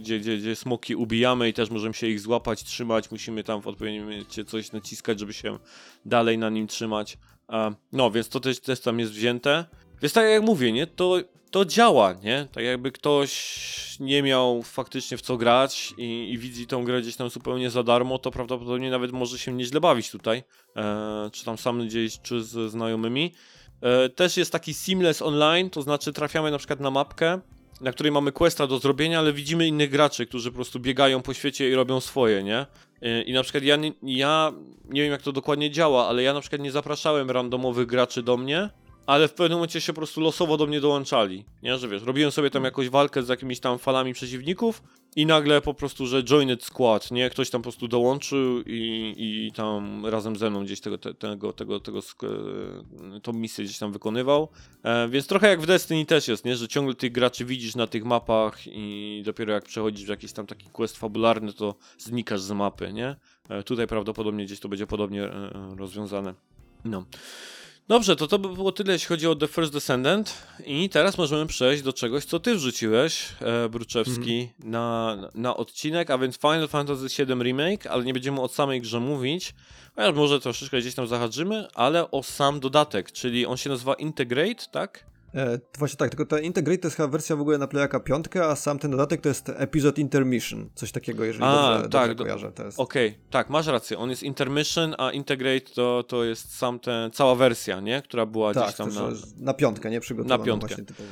gdzie, gdzie, gdzie smoki ubijamy i też możemy się ich złapać, trzymać, musimy tam w odpowiednim momencie coś naciskać, żeby się dalej na nim trzymać. E, no, więc to też, też tam jest wzięte. Więc tak jak mówię, nie? To, to działa, nie? Tak jakby ktoś nie miał faktycznie w co grać i, i widzi tą grę gdzieś tam zupełnie za darmo, to prawdopodobnie nawet może się nieźle bawić tutaj. E, czy tam sam gdzieś, czy z znajomymi. E, też jest taki seamless online, to znaczy trafiamy na przykład na mapkę, na której mamy questa do zrobienia, ale widzimy innych graczy, którzy po prostu biegają po świecie i robią swoje, nie? E, I na przykład ja, ja nie wiem jak to dokładnie działa, ale ja na przykład nie zapraszałem randomowych graczy do mnie, ale w pewnym momencie się po prostu losowo do mnie dołączali, nie? Że wiesz, robiłem sobie tam jakąś walkę z jakimiś tam falami przeciwników i nagle po prostu, że joined squad, nie? Ktoś tam po prostu dołączył i, i tam razem ze mną gdzieś tego, te, tego, tego, tego, e, tą misję gdzieś tam wykonywał. E, więc trochę jak w Destiny też jest, nie? Że ciągle tych graczy widzisz na tych mapach i dopiero jak przechodzisz w jakiś tam taki quest fabularny, to znikasz z mapy, nie? E, tutaj prawdopodobnie gdzieś to będzie podobnie e, e, rozwiązane. No. Dobrze, to to by było tyle, jeśli chodzi o The First Descendant. I teraz możemy przejść do czegoś, co ty wrzuciłeś, e, Bruczewski, na, na odcinek, a więc Final Fantasy VII Remake, ale nie będziemy o samej grze mówić, chociaż może troszeczkę gdzieś tam zahaczymy, ale o sam dodatek, czyli on się nazywa Integrate, tak? E, właśnie tak, tylko ta Integrate to jest chyba wersja w ogóle na Playaka 5, a sam ten dodatek to jest Episode Intermission, coś takiego, jeżeli A, dobrze, tak, dobrze do- kojarzę. To jest... Okej, tak, masz rację, on jest Intermission, a Integrate to, to jest sam ten, cała wersja, nie? Która była tak, gdzieś tam na... na piątkę, nie? Przygotowana Na piątkę. właśnie typowo.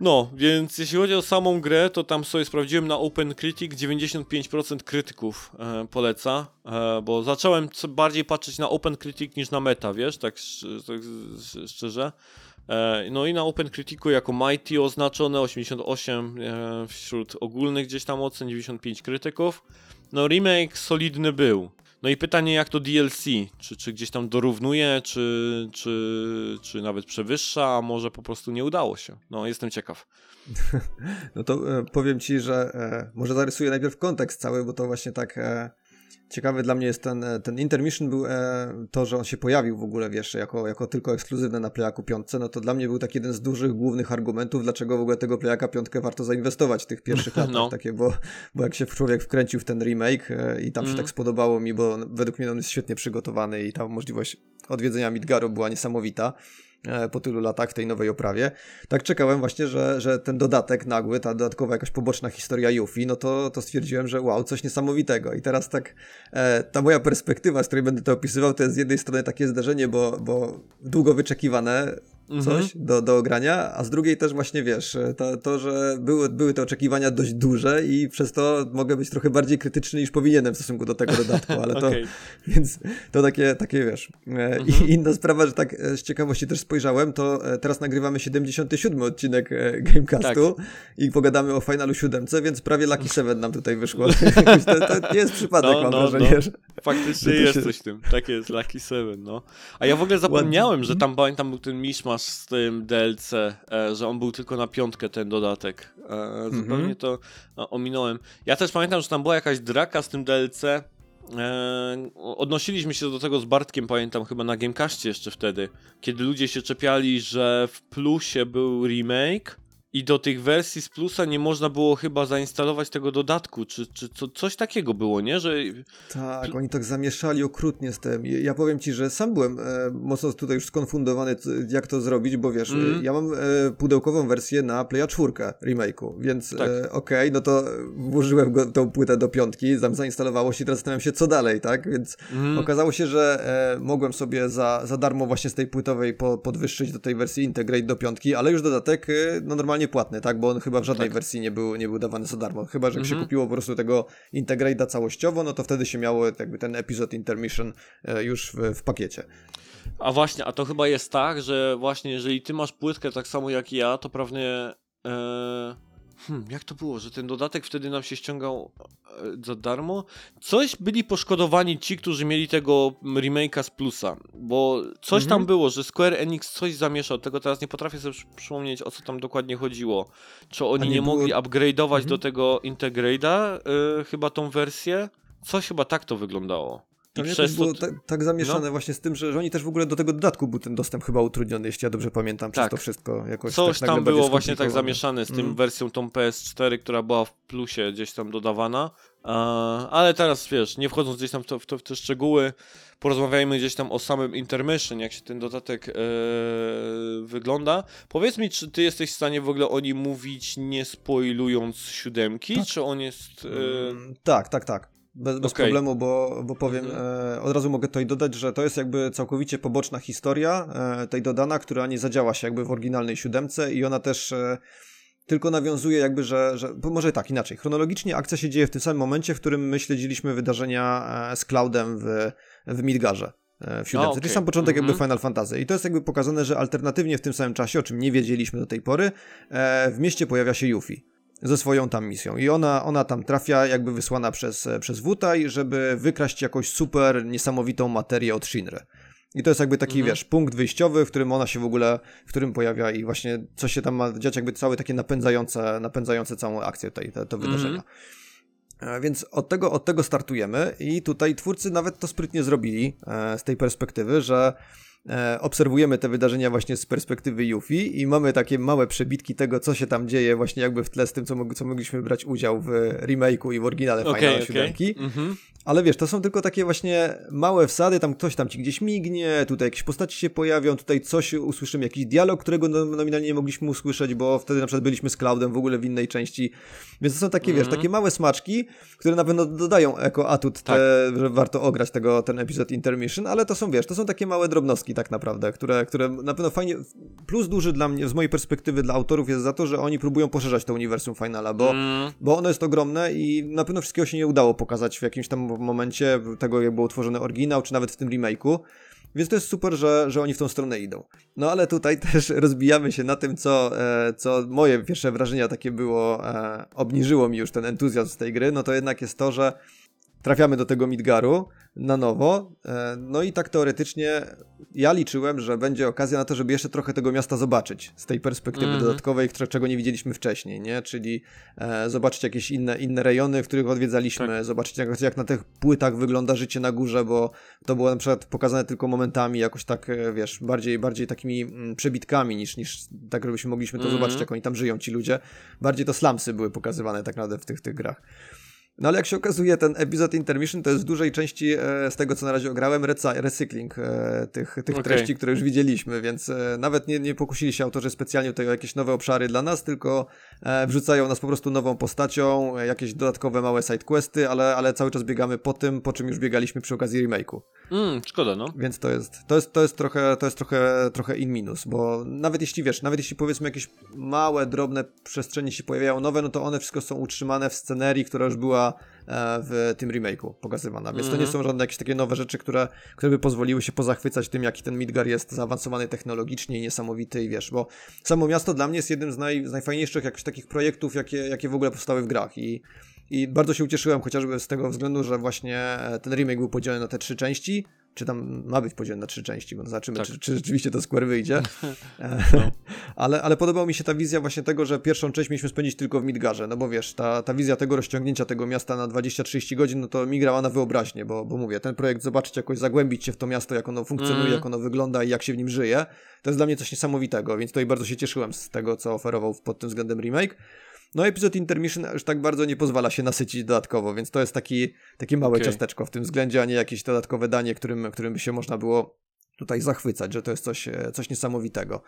No, więc jeśli chodzi o samą grę, to tam sobie sprawdziłem na OpenCritic, 95% krytyków e, poleca, e, bo zacząłem co bardziej patrzeć na OpenCritic niż na meta, wiesz, tak, tak sz- szczerze. E, no i na Open Criticu jako Mighty oznaczone 88 e, wśród ogólnych gdzieś tam ocen, 95 krytyków. No remake solidny był. No i pytanie jak to DLC, czy, czy gdzieś tam dorównuje, czy, czy, czy nawet przewyższa, a może po prostu nie udało się. No jestem ciekaw. No to e, powiem ci, że może zarysuję najpierw kontekst cały, bo to właśnie tak ciekawy dla mnie jest ten, e, ten intermission był e, to, że on się pojawił w ogóle, wiesz, jako, jako tylko ekskluzywne na Playaku 5, no to dla mnie był taki jeden z dużych, głównych argumentów, dlaczego w ogóle tego Playaka 5 warto zainwestować w tych pierwszych latach, No. takie, bo, bo jak się człowiek wkręcił w ten remake e, i tam się Mhm. tak spodobało mi, bo według mnie on jest świetnie przygotowany i ta możliwość odwiedzenia Midgaru była niesamowita po tylu latach w tej nowej oprawie. Tak czekałem właśnie, że, że ten dodatek nagły, ta dodatkowa jakaś poboczna historia Yuffie, no to, to stwierdziłem, że wow, coś niesamowitego. I teraz tak, e, ta moja perspektywa, z której będę to opisywał, to jest z jednej strony takie zdarzenie, bo, bo długo wyczekiwane coś do, do ogrania, a z drugiej też właśnie wiesz, e, to, to że były, były te oczekiwania dość duże i przez to mogę być trochę bardziej krytyczny niż powinienem w stosunku do tego dodatku, ale to, Okej. więc to takie, takie wiesz. E, Mhm. I inna sprawa, że tak e, z ciekawości też spojrzałem, to teraz nagrywamy 77 odcinek Gamecastu Tak. i pogadamy o Finalu 7, więc prawie Lucky 7 nam tutaj wyszło. to, to nie jest przypadek, No, mam no, wrażenie. no. Faktycznie jest się- coś w tym. Tak jest, Lucky Seven, no. A ja w ogóle zapomniałem, że tam pamiętam był ten miszmasz z tym DLC, e, że on był tylko na piątkę ten dodatek. E, zupełnie Mhm. to e, ominąłem. Ja też pamiętam, że tam była jakaś draka z tym DLC. E, odnosiliśmy się do tego z Bartkiem, pamiętam, chyba na Gamecastie jeszcze wtedy, kiedy ludzie się czepiali, że w plusie był remake i do tych wersji z plusa nie można było chyba zainstalować tego dodatku, czy, czy co, coś takiego było, nie? Że Tak, oni tak zamieszali okrutnie z tym. Ja powiem ci, że sam byłem e, mocno tutaj już skonfundowany, jak to zrobić, bo wiesz, e, ja mam e, pudełkową wersję na Playa 4 remake'u, więc Tak. e, okej, no to włożyłem go, tą płytę do piątki, tam zainstalowało się i teraz zastanawiam się, co dalej, tak? Więc Mhm. okazało się, że e, mogłem sobie za, za darmo właśnie z tej płytowej po, podwyższyć do tej wersji Integrate do piątki, ale już dodatek e, no normalnie płatny, tak? Bo on chyba w żadnej Tak. wersji nie był, nie był dawany za darmo. Chyba, że jak się Mhm. kupiło po prostu tego Integrate'a całościowo, no to wtedy się miało jakby ten epizod intermission e, już w, w pakiecie. A właśnie, a to chyba jest tak, że właśnie jeżeli ty masz płytkę tak samo jak ja, to prawnie. E... Hmm, jak to było, że ten dodatek wtedy nam się ściągał e, za darmo? Coś byli poszkodowani ci, którzy mieli tego remake'a z plusa, bo coś Mhm. tam było, że Square Enix coś zamieszał, tego teraz nie potrafię sobie przy- przypomnieć o co tam dokładnie chodziło. Czy oni nie, nie było- mogli upgrade'ować Mhm. do tego Integrate'a, e, chyba tą wersję? Coś chyba tak to wyglądało. To przez to... było tak, tak zamieszane No. właśnie z tym, że, że oni też w ogóle do tego dodatku był ten dostęp chyba utrudniony, jeśli ja dobrze pamiętam, przez Tak. to wszystko jakoś Coś tak tam było właśnie tak zamieszane z tym Mm. wersją tą PS4, która była w plusie gdzieś tam dodawana. Ale teraz wiesz, nie wchodząc gdzieś tam w, to, w, to, w te szczegóły, porozmawiajmy gdzieś tam o samym intermission, jak się ten dodatek e, wygląda. Powiedz mi, czy ty jesteś w stanie w ogóle o nim mówić, nie spoilując siódemki, Tak. czy on jest... E, Mm, Tak, tak, tak. Bez, bez Okej. problemu, bo, bo powiem, Mhm. e, od razu mogę tutaj dodać, że to jest jakby całkowicie poboczna historia e, tej dodana, która nie zadziała się jakby w oryginalnej siódemce i ona też e, tylko nawiązuje jakby, że, że może tak, inaczej. Chronologicznie akcja się dzieje w tym samym momencie, w którym my śledziliśmy wydarzenia e, z Cloudem w, w Midgarze. e, W siódemce, okej. czyli sam początek Mhm. jakby Final Fantasy. I to jest jakby pokazane, że alternatywnie w tym samym czasie, o czym nie wiedzieliśmy do tej pory, e, w mieście pojawia się Yuffie ze swoją tam misją. I ona, ona tam trafia, jakby wysłana przez, przez Wutaj, żeby wykraść jakąś super niesamowitą materię od Shinry. I to jest jakby taki, Mhm. wiesz, punkt wyjściowy, w którym ona się w ogóle, w którym pojawia i właśnie co się tam ma dziać, jakby całe takie napędzające, napędzające całą akcję tej, te, te Mhm. wydarzenia. E, Więc od tego, od tego startujemy i tutaj twórcy nawet to sprytnie zrobili e, z tej perspektywy, że obserwujemy te wydarzenia właśnie z perspektywy Yuffie i mamy takie małe przebitki tego, co się tam dzieje właśnie jakby w tle z tym, co, mog- co mogliśmy brać udział w remake'u i w oryginale Okej, Final okej. 7. Mhm. Ale wiesz, to są tylko takie właśnie małe wsady, tam ktoś tam ci gdzieś mignie, tutaj jakieś postaci się pojawią, tutaj coś usłyszymy, jakiś dialog, którego no- nominalnie nie mogliśmy usłyszeć, bo wtedy na przykład byliśmy z Cloudem w ogóle w innej części. Więc to są takie, wiesz, Mhm. takie małe smaczki, które na pewno dodają jako atut, Tak. te, że warto ograć tego, ten epizod Intermission, ale to są, wiesz, to są takie małe drobnostki tak naprawdę, które, które na pewno fajnie, plus duży dla mnie, z mojej perspektywy dla autorów jest za to, że oni próbują poszerzać to uniwersum Finala, bo Mm, bo ono jest ogromne i na pewno wszystkiego się nie udało pokazać w jakimś tam momencie tego, jak był utworzony oryginał, czy nawet w tym remake'u. Więc to jest super, że, że oni w tą stronę idą. No ale tutaj też rozbijamy się na tym, co, e, co moje pierwsze wrażenia takie było, e, obniżyło mi już ten entuzjazm z tej gry, no to jednak jest to, że trafiamy do tego Midgaru na nowo. E, no i tak teoretycznie ja liczyłem, że będzie okazja na to, żeby jeszcze trochę tego miasta zobaczyć z tej perspektywy mm -hmm. dodatkowej, czego nie widzieliśmy wcześniej, nie? Czyli e, zobaczyć jakieś inne, inne rejony, w których odwiedzaliśmy, tak. zobaczyć jak, jak na tych płytach wygląda życie na górze, bo to było na przykład pokazane tylko momentami, jakoś tak, e, wiesz, bardziej, bardziej takimi mm, przebitkami niż, niż tak, żebyśmy mogliśmy to mm -hmm. zobaczyć, jak oni tam żyją, ci ludzie. Bardziej to slumsy były pokazywane tak naprawdę w tych, tych grach. No ale jak się okazuje, ten epizod intermission to jest w dużej części e, z tego, co na razie ograłem, recykling e, tych, tych okay. treści, które już widzieliśmy, więc e, nawet nie, nie pokusili się autorzy specjalnie tutaj o jakieś nowe obszary dla nas, tylko wrzucają nas po prostu nową postacią, jakieś dodatkowe małe sidequesty, ale, ale cały czas biegamy po tym, po czym już biegaliśmy przy okazji remake'u. Mm, szkoda, no. Więc to jest, to jest, to jest trochę, to jest trochę, trochę in minus, bo nawet jeśli wiesz, nawet jeśli powiedzmy jakieś małe, drobne przestrzenie się pojawiają nowe, no to one wszystko są utrzymane w scenerii, która już była E, w tym remake'u pokazywana. Więc to nie mhm. są żadne jakieś takie nowe rzeczy, które, które by pozwoliły się pozachwycać tym, jaki ten Midgar jest zaawansowany technologicznie i niesamowity i wiesz, bo samo miasto dla mnie jest jednym z, naj, z najfajniejszych jakichś takich projektów, jakie, jakie w ogóle powstały w grach i i bardzo się ucieszyłem chociażby z tego względu, że właśnie ten remake był podzielony na te trzy części, czy tam ma być podzielony na trzy części, bo zobaczymy, tak. czy, czy, rzeczywiście to Square wyjdzie. no. ale, ale podobała mi się ta wizja właśnie tego, że pierwszą część mieliśmy spędzić tylko w Midgarze, no bo wiesz, ta, ta wizja tego rozciągnięcia tego miasta na 20-30 godzin, no to mi grała na wyobraźnię, bo, bo mówię, ten projekt zobaczyć jakoś, zagłębić się w to miasto, jak ono funkcjonuje, mm. jak ono wygląda i jak się w nim żyje, to jest dla mnie coś niesamowitego, więc tutaj bardzo się cieszyłem z tego, co oferował pod tym względem remake. No epizod Intermission już tak bardzo nie pozwala się nasycić dodatkowo, więc to jest taki, takie małe okay. ciasteczko w tym względzie, a nie jakieś dodatkowe danie, którym, którym by się można było tutaj zachwycać, że to jest coś, e, coś niesamowitego.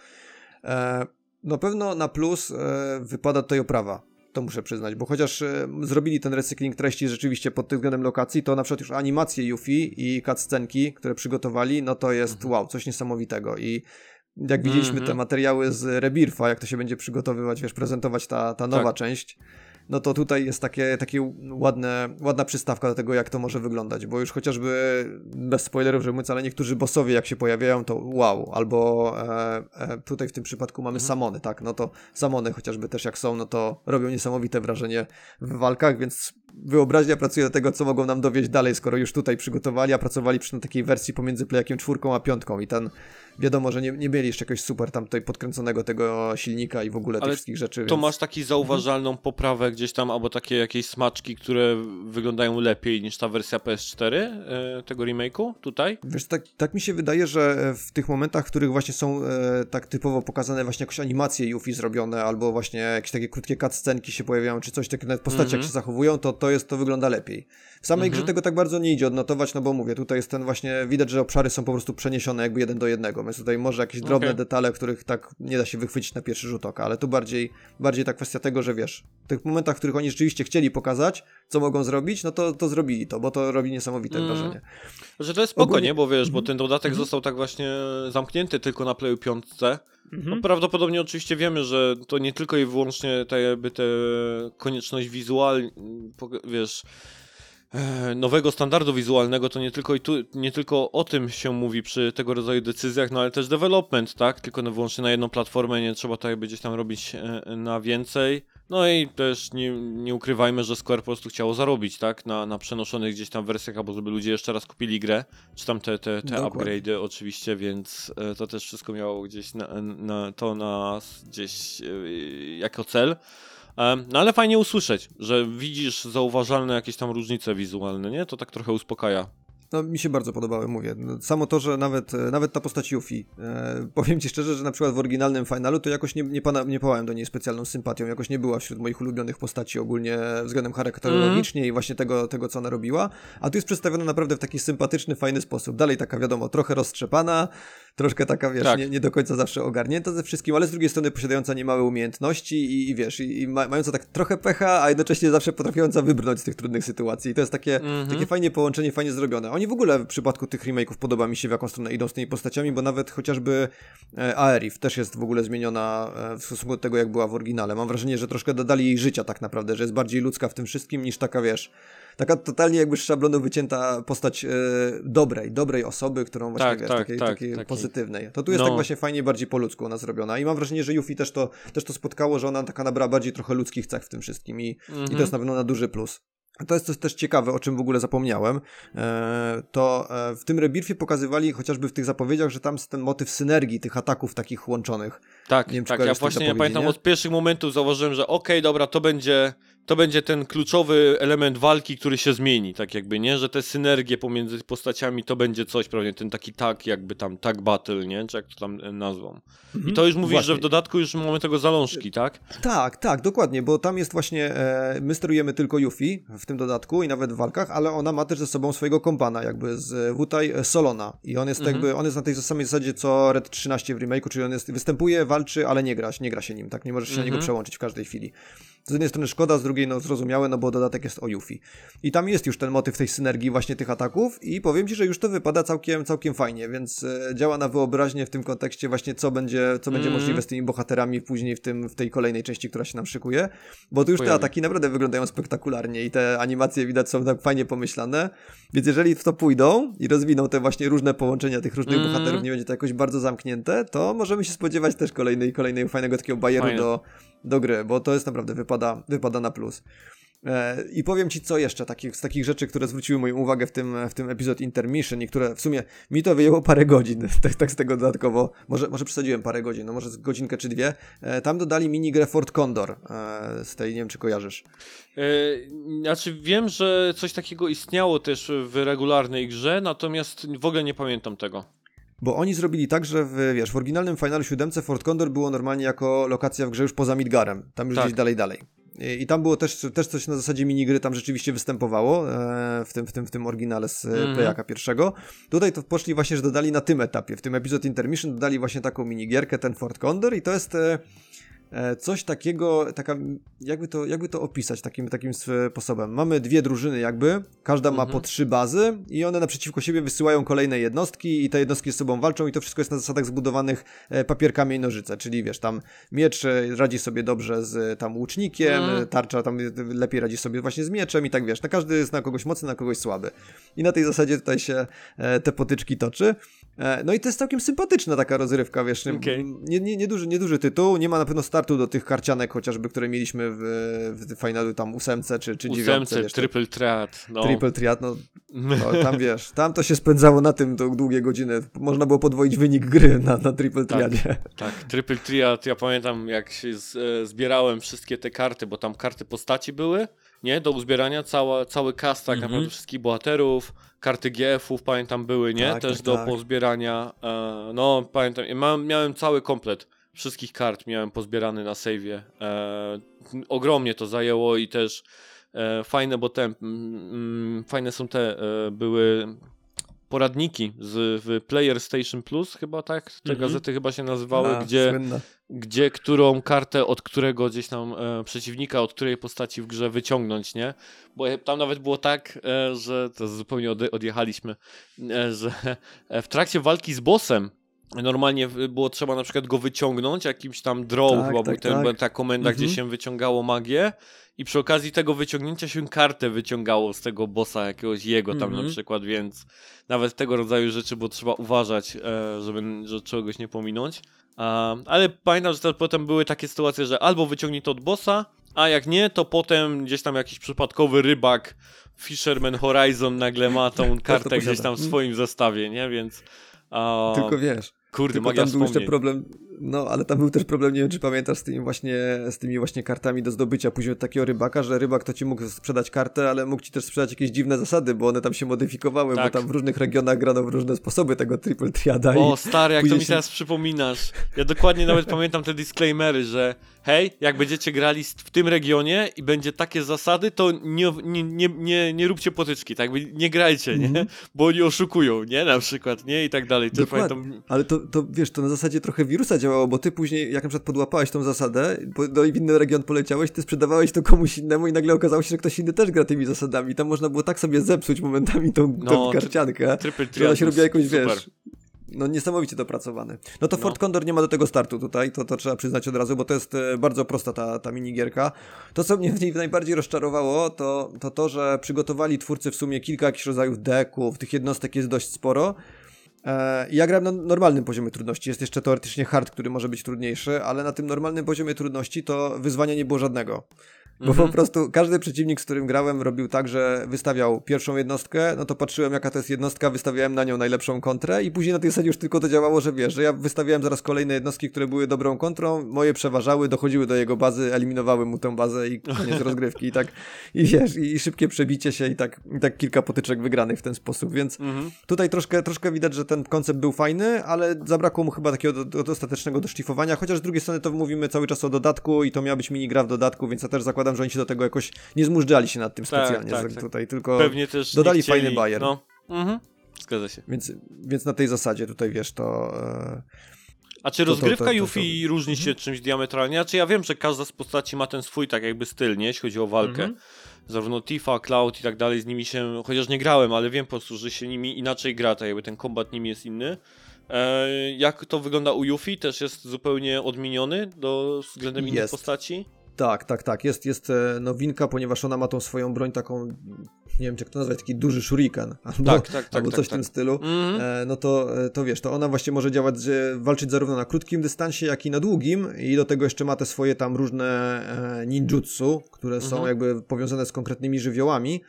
E, no pewno na plus e, wypada tutaj oprawa. To muszę przyznać, bo chociaż e, zrobili ten recykling treści rzeczywiście pod tym względem lokacji, to na przykład już animacje Yuffie i cutscenki, które przygotowali, no to jest mhm. wow, coś niesamowitego i jak widzieliśmy mm -hmm. te mhm. materiały z Rebirfa, jak to się będzie przygotowywać, wiesz, prezentować ta, ta nowa tak. część, no to tutaj jest takie, takie ładne, ładna przystawka do tego, jak to może wyglądać, bo już chociażby bez spoilerów, że mówiąc, ale niektórzy bossowie jak się pojawiają, to wow, albo e, e, tutaj w tym przypadku mamy mhm. samony, tak, no to samony chociażby też jak są, no to robią niesamowite wrażenie w walkach, więc wyobraźnia pracuje do tego, co mogą nam dowieść dalej, skoro już tutaj przygotowali, a pracowali przy takiej wersji pomiędzy Playakiem czwórką a piątką i ten, wiadomo, że nie, nie mieli jeszcze jakoś super tam tutaj podkręconego tego silnika i w ogóle Ale tych wszystkich rzeczy. To więc... masz taki zauważalną mhm. poprawę gdzieś tam, albo takie jakieś smaczki, które wyglądają lepiej niż ta wersja PS4 e, tego remake'u tutaj? Wiesz, tak, tak mi się wydaje, że w tych momentach, w których właśnie są e, tak typowo pokazane właśnie jakieś animacje Yuffie zrobione, albo właśnie jakieś takie krótkie cutscenki się pojawiają, czy coś, takie nawet postacie -hmm. jak mhm. się zachowują, to to jest, to wygląda lepiej. W samej mhm. grze tego tak bardzo nie idzie odnotować, no bo mówię, tutaj jest ten właśnie, widać, że obszary są po prostu przeniesione jakby jeden do jednego, więc tutaj może jakieś drobne okay. detale, których tak nie da się wychwycić na pierwszy rzut oka, ale tu bardziej, bardziej ta kwestia tego, że wiesz, w tych momentach, w których oni rzeczywiście chcieli pokazać, co mogą zrobić, no to, to zrobili to, bo to robi niesamowite mm. wrażenie. Że to jest spoko, Ogólnie... nie? Bo wiesz, bo mhm. ten dodatek mm został tak właśnie zamknięty tylko na Playu 5, Mhm. No, prawdopodobnie oczywiście wiemy, że to nie tylko i wyłącznie ta jakby te konieczność wizualna, wiesz, nowego standardu wizualnego, to nie tylko, i tu, nie tylko o tym się mówi przy tego rodzaju decyzjach, no ale też development, tak? Tylko no wyłącznie na jedną platformę, nie trzeba tak gdzieś tam robić e, na więcej. No i też nie, nie ukrywajmy, że Square po prostu chciało zarobić, tak? Na, na przenoszonych gdzieś tam wersjach, albo żeby ludzie jeszcze raz kupili grę, czy tam te, te, te upgrade'y oczywiście, więc e, to też wszystko miało gdzieś na, na, to nas gdzieś e, jako cel. No ale fajnie usłyszeć, że widzisz zauważalne jakieś tam różnice wizualne, nie? To tak trochę uspokaja no, mi się bardzo podobały, mówię. Samo to, że nawet, e, nawet ta postać Yuffie, e, powiem ci szczerze, że na przykład w oryginalnym finalu to jakoś nie, nie, pana, nie pałałem do niej specjalną sympatią, jakoś nie była wśród moich ulubionych postaci ogólnie względem charakterologicznie mm. i właśnie tego, tego, co ona robiła, a tu jest przedstawiona naprawdę w taki sympatyczny, fajny sposób. Dalej taka, wiadomo, trochę roztrzepana, troszkę taka, wiesz, tak. nie, nie do końca zawsze ogarnięta ze wszystkim, ale z drugiej strony posiadająca niemałe umiejętności i, i wiesz, i, i ma, mająca tak trochę pecha, a jednocześnie zawsze potrafiąca wybrnąć z tych trudnych sytuacji. I to jest takie, mm -hmm. takie fajnie połączenie, fajnie zrobione. Oni w ogóle w przypadku tych remake'ów podoba mi się, w jaką stronę idą z tymi postaciami, bo nawet chociażby e, Aerith też jest w ogóle zmieniona e, w stosunku do tego, jak była w oryginale. Mam wrażenie, że troszkę dodali jej życia tak naprawdę, że jest bardziej ludzka w tym wszystkim niż taka, wiesz, taka totalnie jakby z szablonu wycięta postać e, dobrej, dobrej osoby, którą właśnie, Tak, wiesz, tak, takiej, tak, takiej taki. pozytywnej. To tu jest No. tak właśnie fajnie, bardziej po ludzku ona zrobiona i mam wrażenie, że Yuffie też to, też to spotkało, że ona taka nabrała bardziej trochę ludzkich cech w tym wszystkim i, Mhm. i to jest na pewno na duży plus. To jest coś też ciekawe, o czym w ogóle zapomniałem. E, to e, w tym rebirfie pokazywali chociażby w tych zapowiedziach, że tam jest ten motyw synergii tych ataków takich łączonych. Tak, wiem, tak. Ja właśnie ja pamiętam od pierwszych momentów zauważyłem, że okej, dobra, to będzie, to będzie ten kluczowy element walki, który się zmieni, tak jakby, nie? Że te synergie pomiędzy postaciami to będzie coś, prawnie, ten taki tag, jakby tam tag battle, nie? Czy jak to tam e, nazwą. I to już mówisz, że w Właśnie. dodatku już mamy tego zalążki, tak? Tak, tak, dokładnie, bo tam jest właśnie, e, my sterujemy tylko Yuffie w tym dodatku i nawet w walkach, ale ona ma też ze sobą swojego kompana, jakby z e, Wutai e, Solona i on jest Mhm. jakby, on jest na tej samej zasadzie co Red 13 w remake'u, czyli on jest, występuje, walczy, ale nie gra, nie gra się nim, tak, nie możesz się na niego Mhm. przełączyć w każdej chwili. Z jednej strony szkoda, z drugiej no zrozumiałe, no bo dodatek jest o Yuffie. I tam jest już ten motyw tej synergii właśnie tych ataków i powiem Ci, że już to wypada całkiem, całkiem fajnie, więc e, działa na wyobraźnię w tym kontekście właśnie co będzie, co będzie Mhm. możliwe z tymi bohaterami później w, tym, w tej kolejnej części, która się nam szykuje, bo tu już te ataki naprawdę wyglądają spektakularnie i te animacje widać są tak fajnie pomyślane, więc jeżeli w to pójdą i rozwiną te właśnie różne połączenia tych różnych Mhm. bohaterów, nie będzie to jakoś bardzo zamknięte, to możemy się spodziewać też kolejnej, kolejnej fajnego takiego bajeru Fajne. do, do gry, bo to jest naprawdę wypada, wypada na plus. E, I powiem ci co jeszcze takich, z takich rzeczy, które zwróciły moją uwagę w tym, w tym epizod Intermission i które w sumie mi to wyjęło parę godzin, tak, tak z tego dodatkowo, może, może przesadziłem parę godzin, no może godzinkę czy dwie, e, tam dodali minigrę Fort Condor e, z tej, nie wiem czy kojarzysz. Znaczy wiem, że coś takiego istniało też w regularnej grze, natomiast w ogóle nie pamiętam tego. Bo oni zrobili tak, że w, wiesz, w oryginalnym Finalu 7 Fort Condor było normalnie jako lokacja w grze już poza Midgarem, tam już Tak. gdzieś dalej, dalej. I, tam było też, też coś na zasadzie minigry, tam rzeczywiście występowało e, w, tym, w, tym, w tym oryginale z Mhm. mm. Playaka pierwszego. Tutaj to poszli właśnie, że dodali na tym etapie, w tym epizod Intermission dodali właśnie taką minigierkę, ten Fort Condor i to jest... E, e, Coś takiego, taka, jakby to, jakby to opisać takim, takim sposobem. Mamy dwie drużyny jakby, każda ma Mhm. po trzy bazy i one naprzeciwko siebie wysyłają kolejne jednostki i te jednostki ze sobą walczą i to wszystko jest na zasadach zbudowanych e, papierkami i nożyce, czyli wiesz, tam miecz e, radzi sobie dobrze z e, tam łucznikiem, Mhm. e, tarcza tam e, lepiej radzi sobie właśnie z mieczem i tak wiesz, na każdy jest na kogoś mocny, na kogoś słaby. I na tej zasadzie tutaj się e, te potyczki toczy. E, no i to jest całkiem sympatyczna taka rozrywka, wiesz, Okej. nie, nie, nieduży, nieduży tytuł, nie ma na pewno startu do tych karcianek chociażby, które mieliśmy w, w finalu tam ósemce czy, czy dziewiątce, Ósemce, triple threat, no. Triple triad, no, no tam wiesz, tam to się spędzało na tym to długie godziny. Można było podwoić wynik gry na, na triple Tak. triadzie. Tak, Triple Triad, ja pamiętam jak się z, e, zbierałem wszystkie te karty, bo tam karty postaci były, nie, do uzbierania, cała, cały cast tak Mhm. naprawdę wszystkich bohaterów, karty GF-ów pamiętam były, nie, Tak, też tak, do tak. pozbierania, e, no pamiętam, ja miałem, miałem cały komplet wszystkich kart, miałem pozbierany na save'ie, e, ogromnie to zajęło i też e, fajne, bo te, mm, mm, fajne są te, e, były poradniki z, w Player Station Plus, chyba tak, te Mhm. gazety chyba się nazywały, A, gdzie słynne. gdzie którą kartę od którego gdzieś tam e, przeciwnika, od której postaci w grze wyciągnąć, nie? Bo tam nawet było tak, e, że to zupełnie odjechaliśmy, e, że e, w trakcie walki z bossem normalnie było trzeba na przykład go wyciągnąć, jakimś tam draw Tak, chyba tak, był ten, tak. ta komenda, Mhm. gdzie się wyciągało magię i przy okazji tego wyciągnięcia się kartę wyciągało z tego bossa jakiegoś jego tam Mhm. na przykład, więc nawet tego rodzaju rzeczy było trzeba uważać, e, żeby, żeby czegoś nie pominąć. Ale pamiętam, że też potem były takie sytuacje, że albo wyciągnij to od bossa, a jak nie, to potem gdzieś tam jakiś przypadkowy rybak Fisherman Horizon nagle ma tą kartę gdzieś tam w swoim zestawie, nie? Więc Tylko wiesz, kurde, tylko magia tam był jeszcze problem, no ale tam był też problem, nie wiem czy pamiętasz, z tymi właśnie, z tymi właśnie kartami do zdobycia później od takiego rybaka, że rybak to ci mógł sprzedać kartę, ale mógł ci też sprzedać jakieś dziwne zasady, bo one tam się modyfikowały, Tak. bo tam w różnych regionach grano w różne sposoby tego triple triada O, stary, jak to mi się- teraz przypominasz. Ja dokładnie nawet pamiętam te disclaimery, że hej, jak będziecie grali w tym regionie i będzie takie zasady, to nie, nie, nie, nie, nie róbcie potyczki, tak? Nie grajcie, nie? Mhm. Bo oni oszukują, nie? Na przykład, nie? I tak dalej. To Dokładnie. pamiętam... Ale to, to wiesz, to na zasadzie trochę wirusa działało, bo ty później, jak na przykład podłapałeś tą zasadę, do inny region poleciałeś, ty sprzedawałeś to komuś innemu i nagle okazało się, że ktoś inny też gra tymi zasadami. Tam można było tak sobie zepsuć momentami tą, No, tą karciankę, że ona się robiła jakąś, super. wiesz, no niesamowicie dopracowany. No to No. Fort Condor nie ma do tego startu tutaj, to, to trzeba przyznać od razu, bo to jest e, bardzo prosta ta, ta minigierka. To, co mnie w niej najbardziej rozczarowało, to, to to, że przygotowali twórcy w sumie kilka jakichś rodzajów deków, tych jednostek jest dość sporo. E, Ja grałem na normalnym poziomie trudności. Jest jeszcze teoretycznie hard, który może być trudniejszy, ale na tym normalnym poziomie trudności to wyzwania nie było żadnego. Bo Mhm. po prostu każdy przeciwnik, z którym grałem, robił tak, że wystawiał pierwszą jednostkę, no to patrzyłem, jaka to jest jednostka, wystawiałem na nią najlepszą kontrę i później na tej zasadzie już tylko to działało, że wiesz, że ja wystawiałem zaraz kolejne jednostki, które były dobrą kontrą, moje przeważały, dochodziły do jego bazy, eliminowały mu tę bazę i koniec rozgrywki i tak, i wiesz, i szybkie przebicie się i tak, i tak kilka potyczek wygranych w ten sposób, więc Mhm. Tutaj troszkę, troszkę widać, że ten koncept był fajny, ale zabrakło mu chyba takiego do, do, dostatecznego doszlifowania, chociaż z drugiej strony to mówimy cały czas o dodatku i to miała być minigra w dodatku, więc ja też zakładam, że oni się do tego jakoś nie zmużdżali się nad tym Tak, specjalnie tak, tak. tutaj, tylko Pewnie też dodali chcieli, fajny bajer. No. Mhm. Zgadza się. więc, więc na tej zasadzie tutaj wiesz, to... E, A czy To- rozgrywka to- to- Yuffie różni się czymś diametralnie? Znaczy ja wiem, że każda z postaci ma ten swój tak jakby styl, nie? Jeśli chodzi o walkę. Mhm. Zarówno Tifa, Cloud i tak dalej, z nimi się, chociaż nie grałem, ale wiem po prostu, że się nimi inaczej gra, tak jakby ten kombat nimi jest inny. E, jak to wygląda u Yuffie? Też jest zupełnie odmieniony do względem innych Jest. postaci? Tak, tak, tak, jest, jest e, nowinka, ponieważ ona ma tą swoją broń taką, nie wiem jak to nazwać, taki duży shuriken, albo, Tak, tak, tak, albo tak, coś w tak. tym stylu. Mhm. E, no to, e, to wiesz, to ona właśnie może działać, walczyć zarówno na krótkim dystansie, jak i na długim i do tego jeszcze ma te swoje tam różne e, ninjutsu, które są Mhm. jakby powiązane z konkretnymi żywiołami.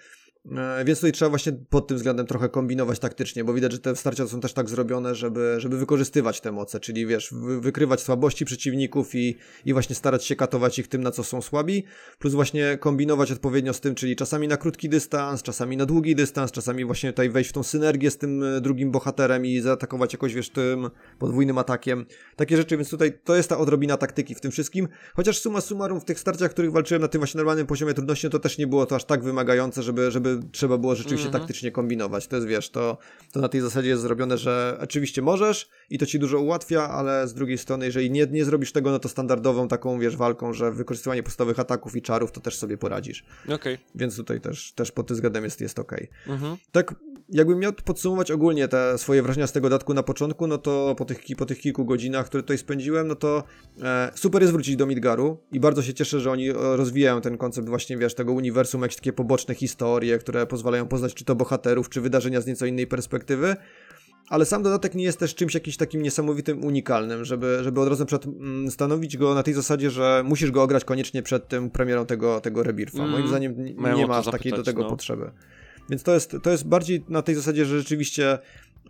E, Więc tutaj trzeba właśnie pod tym względem trochę kombinować taktycznie, bo widać, że te starcia są też tak zrobione, żeby, żeby wykorzystywać te moce, czyli wiesz, wy, wykrywać słabości przeciwników i, i właśnie starać się katować ich tym, na co są słabi, plus właśnie kombinować odpowiednio z tym, czyli czasami na krótki dystans, czasami na długi dystans, czasami właśnie tutaj wejść w tą synergię z tym e, drugim bohaterem i zaatakować jakoś, wiesz, tym podwójnym atakiem. Takie rzeczy, więc tutaj to jest ta odrobina taktyki w tym wszystkim, chociaż summa summarum w tych starciach, w których walczyłem na tym właśnie normalnym poziomie trudności, no to też nie było to aż tak wymagające, żeby, żeby trzeba było rzeczywiście Mhm. taktycznie kombinować. To jest, wiesz, to, to na tej zasadzie jest zrobione, że oczywiście możesz i to ci dużo ułatwia, ale z drugiej strony, jeżeli nie, nie zrobisz tego, no to standardową taką, wiesz, walką, że wykorzystywanie podstawowych ataków i czarów, to też sobie poradzisz. Okej. Więc tutaj też, też pod tym względem jest, jest okej. Mhm. Tak, jakbym miał podsumować ogólnie te swoje wrażenia z tego dodatku na początku, no to po tych, po tych kilku godzinach, które tutaj spędziłem, no to e, super jest wrócić do Midgaru i bardzo się cieszę, że oni e, rozwijają ten koncept właśnie, wiesz, tego uniwersum, jakieś takie poboczne historie, które pozwalają poznać czy to bohaterów, czy wydarzenia z nieco innej perspektywy. Ale sam dodatek nie jest też czymś jakimś takim niesamowitym, unikalnym, żeby, żeby od razu przykład mm, stanowić go na tej zasadzie, że musisz go ograć koniecznie przed tym premierą tego, tego Rebirtha. Mm, Moim zdaniem nie ma aż takiej do zapytać, tego no. potrzeby. Więc to jest, to jest bardziej na tej zasadzie, że rzeczywiście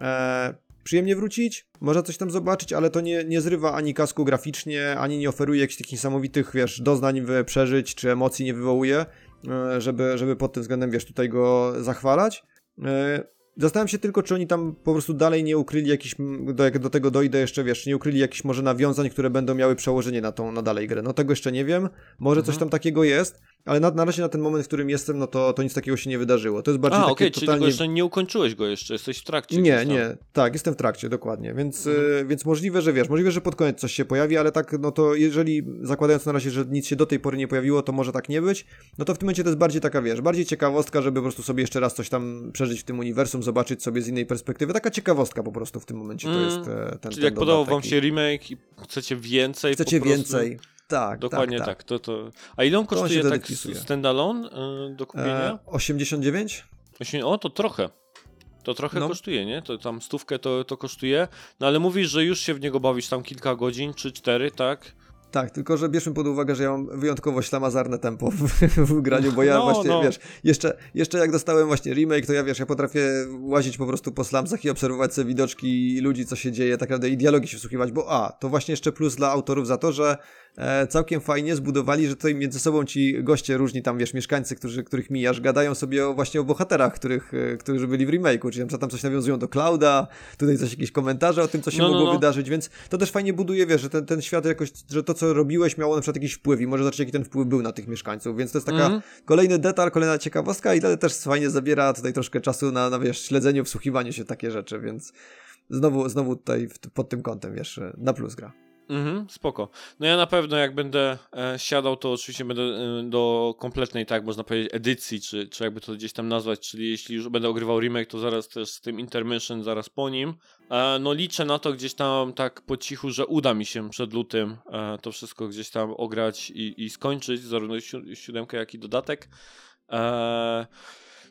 e, przyjemnie wrócić, można coś tam zobaczyć, ale to nie, nie zrywa ani kasku graficznie, ani nie oferuje jakichś takich niesamowitych, wiesz, doznań, przeżyć, czy emocji nie wywołuje, e, żeby, żeby pod tym względem, wiesz, tutaj go zachwalać. E, Zastanawiam się tylko, czy oni tam po prostu dalej nie ukryli jakiś, do, jak do tego dojdę jeszcze, wiesz, nie ukryli jakichś może nawiązań, które będą miały przełożenie na tą, na dalej grę. No tego jeszcze nie wiem, może coś Mhm. tam takiego jest, ale na, na razie na ten moment, w którym jestem, no to, to nic takiego się nie wydarzyło. To jest bardziej A, takie okej, czyli totalnie... tego jeszcze nie ukończyłeś go jeszcze, jesteś w trakcie. Nie, nie, tak, jestem w trakcie, dokładnie, więc, Mhm. y, więc możliwe, że wiesz, możliwe, że pod koniec coś się pojawi, ale tak, no to jeżeli, zakładając na razie, że nic się do tej pory nie pojawiło, to może tak nie być, no to w tym momencie to jest bardziej taka, wiesz, bardziej ciekawostka, żeby po prostu sobie jeszcze raz coś tam przeżyć w tym uniwersum, zobaczyć sobie z innej perspektywy, taka ciekawostka po prostu w tym momencie to Mm, jest e, ten Czyli ten jak podobał wam się remake i chcecie więcej Chcecie po prostu, więcej, tak, Dokładnie tak, tak. tak. To, to... A ile on on kosztuje wtedy tak standalone y, do kupienia? E, 89? Właśnie, o, to trochę. To trochę No. kosztuje, nie? To tam stówkę to, to kosztuje. No ale mówisz, że już się w niego bawisz tam kilka godzin, czy cztery, tak? Tak, tylko że bierzmy pod uwagę, że ja mam wyjątkowo ślamazarne tempo w, w graniu, bo ja No, właśnie, no. wiesz, jeszcze, jeszcze jak dostałem właśnie remake, to ja wiesz, ja potrafię łazić po prostu po slumsach i obserwować sobie widoczki ludzi, co się dzieje, tak naprawdę i dialogi się wsłuchiwać, bo a, to właśnie jeszcze plus dla autorów za to, że całkiem fajnie zbudowali, że tutaj między sobą ci goście różni tam, wiesz, mieszkańcy, którzy, których mijasz, gadają sobie o, właśnie o bohaterach, których, e, którzy byli w remake'u, czyli na przykład tam coś nawiązują do Clouda, tutaj coś, jakieś komentarze o tym, co się No, no, mogło no. wydarzyć, więc to też fajnie buduje, wiesz, że ten, ten świat jakoś, że to, co robiłeś, miało na przykład jakiś wpływ i może zobaczyć, jaki ten wpływ był na tych mieszkańców, więc to jest taka Mhm. kolejny detal, kolejna ciekawostka i to też fajnie zabiera tutaj troszkę czasu na, na wiesz, śledzeniu, wsłuchiwaniu się takie rzeczy, więc znowu, znowu tutaj pod tym kątem, wiesz, na plus gra. Mhm, spoko. No ja na pewno jak będę e, siadał, to oczywiście będę e, do kompletnej, tak można powiedzieć, edycji, czy, czy jakby to gdzieś tam nazwać, czyli jeśli już będę ogrywał remake, to zaraz też z tym intermission, zaraz po nim. E, no liczę na to gdzieś tam tak po cichu, że uda mi się przed lutym e, to wszystko gdzieś tam ograć i, i skończyć, zarówno si siódemkę, jak i dodatek. E,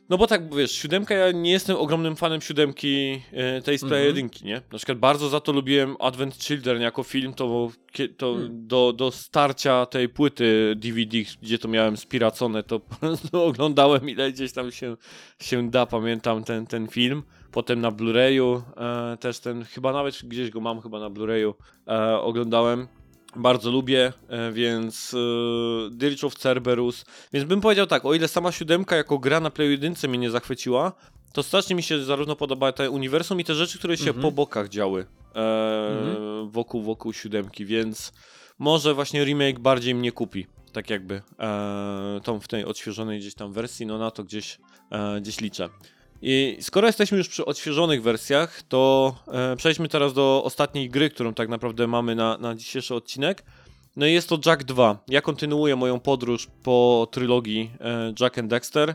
no bo tak, wiesz, siódemka, ja nie jestem ogromnym fanem siódemki e, tej z mhm. jedynki, nie? Na przykład bardzo za to lubiłem Advent Children jako film, to, to hmm. do, do starcia tej płyty DVD, gdzie to miałem spiracone, to po prostu oglądałem ile gdzieś tam się, się da, pamiętam ten, ten film. Potem na Blu-rayu e, też ten, chyba nawet gdzieś go mam chyba na Blu-rayu, e, oglądałem bardzo lubię, e, więc yy, Dirge of Cerberus. Więc bym powiedział tak, o ile sama siódemka jako gra na Play 1 mnie nie zachwyciła, to strasznie mi się zarówno podoba te uniwersum i te rzeczy, które się mm -hmm. po bokach działy e, mm -hmm. wokół, wokół siódemki, więc może właśnie remake bardziej mnie kupi. Tak jakby e, tą w tej odświeżonej gdzieś tam wersji, no na to gdzieś, e, gdzieś liczę. I skoro jesteśmy już przy odświeżonych wersjach, to e, przejdźmy teraz do ostatniej gry, którą tak naprawdę mamy na, na dzisiejszy odcinek. No i jest to Jack 2. Ja kontynuuję moją podróż po trylogii e, Jack and Dexter.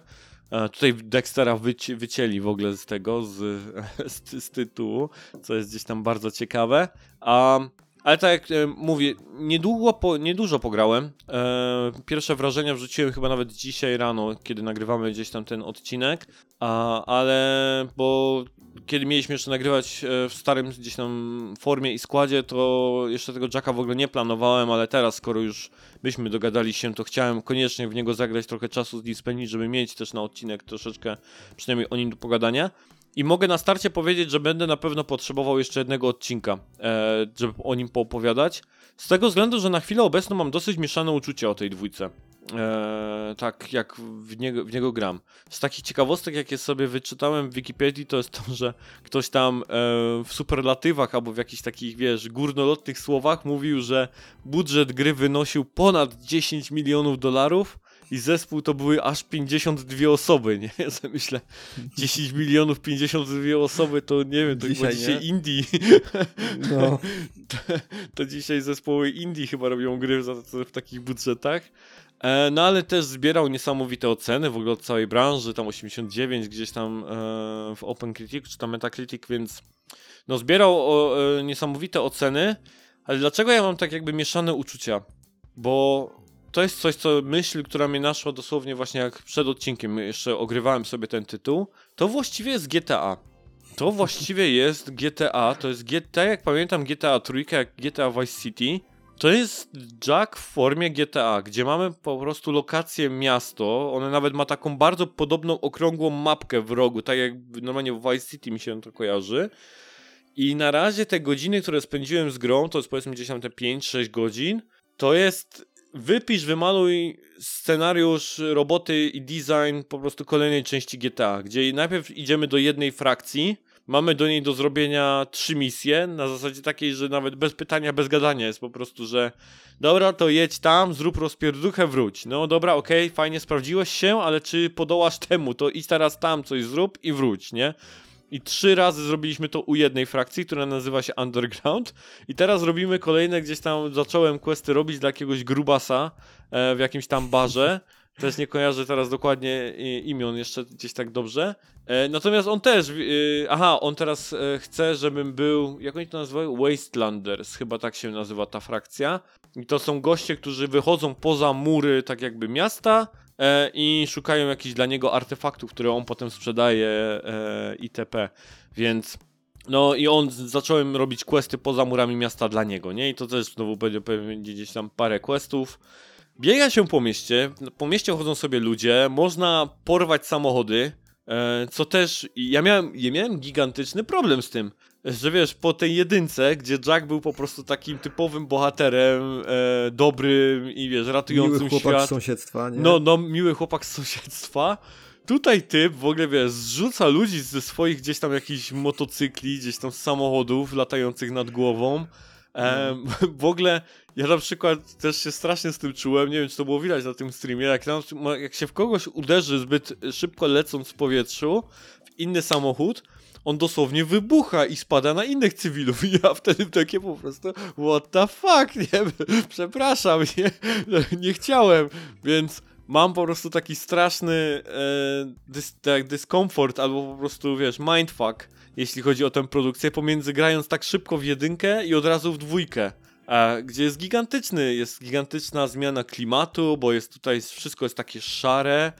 E, tutaj Dextera wyci wycięli w ogóle z tego, z, z, z, tytułu, co jest gdzieś tam bardzo ciekawe. A ale tak jak e, mówię, niedługo, po, niedużo pograłem. E, pierwsze wrażenia wrzuciłem chyba nawet dzisiaj rano, kiedy nagrywamy gdzieś tam ten odcinek. A, ale bo kiedy mieliśmy jeszcze nagrywać e, w starym gdzieś tam formie i składzie, to jeszcze tego Jacka w ogóle nie planowałem, ale teraz, skoro już byśmy dogadali się, to chciałem koniecznie w niego zagrać trochę czasu z żeby mieć też na odcinek troszeczkę przynajmniej o nim do pogadania. I mogę na starcie powiedzieć, że będę na pewno potrzebował jeszcze jednego odcinka, e, żeby o nim poopowiadać. Z tego względu, że na chwilę obecną mam dosyć mieszane uczucia o tej dwójce. E, tak jak w niego, w niego gram. Z takich ciekawostek, jakie sobie wyczytałem w Wikipedii, to jest to, że ktoś tam e, w superlatywach albo w jakichś takich, wiesz, górnolotnych słowach mówił, że budżet gry wynosił ponad 10 milionów dolarów i zespół to były aż 52 osoby, nie? Ja sobie myślę, 10 milionów 52 osoby to nie wiem, to dzisiaj, chyba dzisiaj Indie. No. to, to, dzisiaj zespoły Indie chyba robią gry w, w takich budżetach. E, no ale też zbierał niesamowite oceny w ogóle od całej branży, tam 89 gdzieś tam e, w Open Critic czy tam Metacritic, więc no zbierał o, e, niesamowite oceny, ale dlaczego ja mam tak jakby mieszane uczucia? Bo to jest coś, co myśl, która mnie naszła dosłownie właśnie jak przed odcinkiem, jeszcze ogrywałem sobie ten tytuł, to właściwie jest GTA. To właściwie jest GTA, to jest GTA, jak pamiętam GTA trójkę, jak GTA Vice City. To jest Jack w formie GTA, gdzie mamy po prostu lokację miasto. One nawet ma taką bardzo podobną okrągłą mapkę w rogu, tak jak normalnie w Vice City mi się to kojarzy. I na razie te godziny, które spędziłem z grą, to jest powiedzmy gdzieś tam te 5-6 godzin, to jest wypisz, wymaluj scenariusz, roboty i design po prostu kolejnej części GTA, gdzie najpierw idziemy do jednej frakcji, mamy do niej do zrobienia trzy misje, na zasadzie takiej, że nawet bez pytania, bez gadania jest po prostu, że dobra, to jedź tam, zrób rozpierduchę, wróć. No dobra, okej, okay, fajnie, sprawdziłeś się, ale czy podołasz temu, to idź teraz tam coś zrób i wróć, nie? I trzy razy zrobiliśmy to u jednej frakcji, która nazywa się Underground. I teraz robimy kolejne, gdzieś tam zacząłem questy robić dla jakiegoś grubasa e, w jakimś tam barze. Też nie kojarzę teraz dokładnie imion jeszcze gdzieś tak dobrze. E, natomiast on też, e, aha, on teraz e, chce, żebym był, jak oni to nazywają? Wastelanders, chyba tak się nazywa ta frakcja. I to są goście, którzy wychodzą poza mury tak jakby miasta e, i szukają jakichś dla niego artefaktów, które on potem sprzedaje e, itp. Więc no i on zacząłem robić questy poza murami miasta dla niego, nie? I to też znowu będzie gdzieś tam parę questów. Biega się po mieście, po mieście chodzą sobie ludzie, można porwać samochody, e, co też ja miałem, ja miałem gigantyczny problem z tym, że wiesz, po tej jedynce, gdzie Jack był po prostu takim typowym bohaterem, e, dobrym i wiesz, ratującym miły chłopak świat. z sąsiedztwa, nie? No, no, miły chłopak z sąsiedztwa. Tutaj typ w ogóle, wiesz, zrzuca ludzi ze swoich gdzieś tam jakichś motocykli, gdzieś tam z samochodów latających nad głową. E, w ogóle ja na przykład też się strasznie z tym czułem, nie wiem czy to było widać na tym streamie, jak, jak się w kogoś uderzy zbyt szybko lecąc w powietrzu w inny samochód, on dosłownie wybucha i spada na innych cywilów. I ja wtedy takie po prostu, what the fuck, nie? Przepraszam, nie, nie chciałem, więc mam po prostu taki straszny e, dys, tak, dyskomfort albo po prostu, wiesz, mindfuck, jeśli chodzi o tę produkcję, pomiędzy grając tak szybko w jedynkę i od razu w dwójkę. E, gdzie jest gigantyczny, jest gigantyczna zmiana klimatu, bo jest tutaj, wszystko jest takie szare,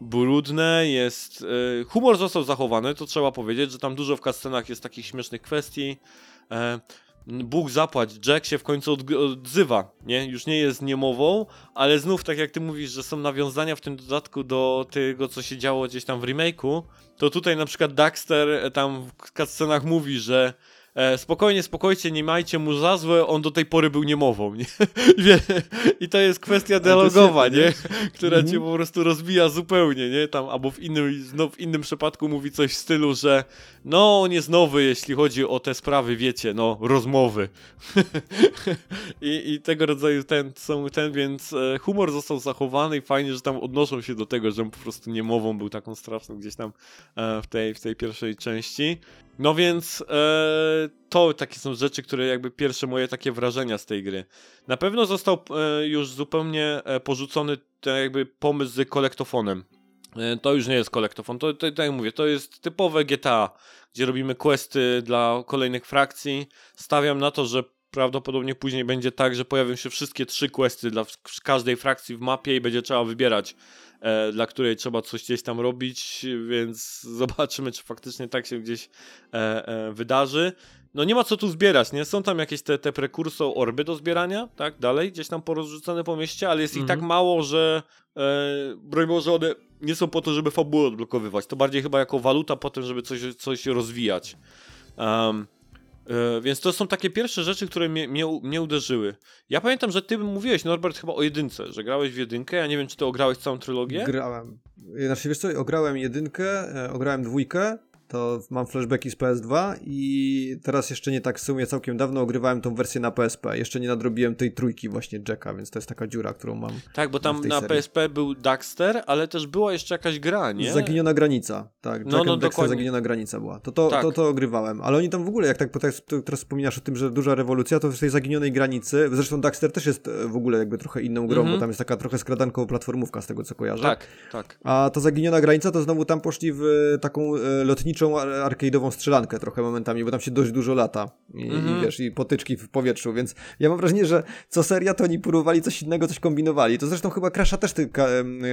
brudne, jest... E, humor został zachowany, to trzeba powiedzieć, że tam dużo w cutscenach jest takich śmiesznych kwestii. E, Bóg zapłać, Jack się w końcu od, odzywa, nie? Już nie jest niemową, ale znów, tak jak ty mówisz, że są nawiązania w tym dodatku do tego, co się działo gdzieś tam w remake'u, to tutaj na przykład Daxter tam w cutscenach mówi, że e, spokojnie, spokojnie, nie majcie mu za złe, on do tej pory był niemową, nie? I to jest kwestia dialogowa, nie? Która cię po prostu rozbija zupełnie, nie? Tam, albo w innym, no, w innym przypadku mówi coś w stylu, że no, on jest nowy, jeśli chodzi o te sprawy, wiecie, no, rozmowy. I, I tego rodzaju ten, są ten, więc e, humor został zachowany i fajnie, że tam odnoszą się do tego, że on po prostu niemową był taką straszną gdzieś tam e, w, tej, w tej pierwszej części. No więc e, to takie są rzeczy, które jakby pierwsze moje takie wrażenia z tej gry. Na pewno został e, już zupełnie e, porzucony ten jakby pomysł z kolektofonem. E, to już nie jest kolektofon, to, to, tak jak mówię, to jest typowe GTA, gdzie robimy questy dla kolejnych frakcji. Stawiam na to, że prawdopodobnie później będzie tak, że pojawią się wszystkie trzy questy dla każdej frakcji w mapie i będzie trzeba wybierać dla której trzeba coś gdzieś tam robić, więc zobaczymy, czy faktycznie tak się gdzieś e, e, wydarzy. No nie ma co tu zbierać, nie? Są tam jakieś te, te prekursor orby do zbierania, tak? Dalej, gdzieś tam porozrzucone po mieście, ale jest ich tak mhm. mało, że e, broń Boże, one nie są po to, żeby fabułę odblokowywać. To bardziej chyba jako waluta po tym, żeby coś, coś rozwijać. Um, E, więc to są takie pierwsze rzeczy, które mnie, mnie, mnie, uderzyły. Ja pamiętam, że ty mówiłeś, Norbert, chyba o jedynce, że grałeś w jedynkę. Ja nie wiem, czy ty ograłeś całą trylogię? Grałem. Znaczy, wiesz co, ograłem jedynkę, e, ograłem dwójkę, to mam flashbacki z PS2 i teraz jeszcze nie tak w sumie całkiem dawno ogrywałem tą wersję na PSP. Jeszcze nie nadrobiłem tej trójki właśnie Jacka, więc to jest taka dziura, którą mam. Tak, bo tam na serii. PSP był Daxter, ale też była jeszcze jakaś gra, nie? Zaginiona granica, tak. No, Jack no, Dexter Zaginiona granica była. To to, tak. to to ogrywałem, ale oni tam w ogóle, jak tak teraz, teraz wspominasz o tym, że duża rewolucja, to w tej zaginionej granicy, zresztą Daxter też jest e, w ogóle jakby trochę inną grą, mm -hmm. bo mhm. tam jest taka trochę skradanką platformówka z tego co kojarzę. Tak, tak. A to Zaginiona granica to znowu tam poszli w taką e, lotniczą arcade'ową strzelankę trochę momentami, bo tam się dość dużo lata i, mm -hmm. i mhm. wiesz, i potyczki w powietrzu, więc ja mam wrażenie, że co seria to oni próbowali coś innego, coś kombinowali. To zresztą chyba Crasha też ty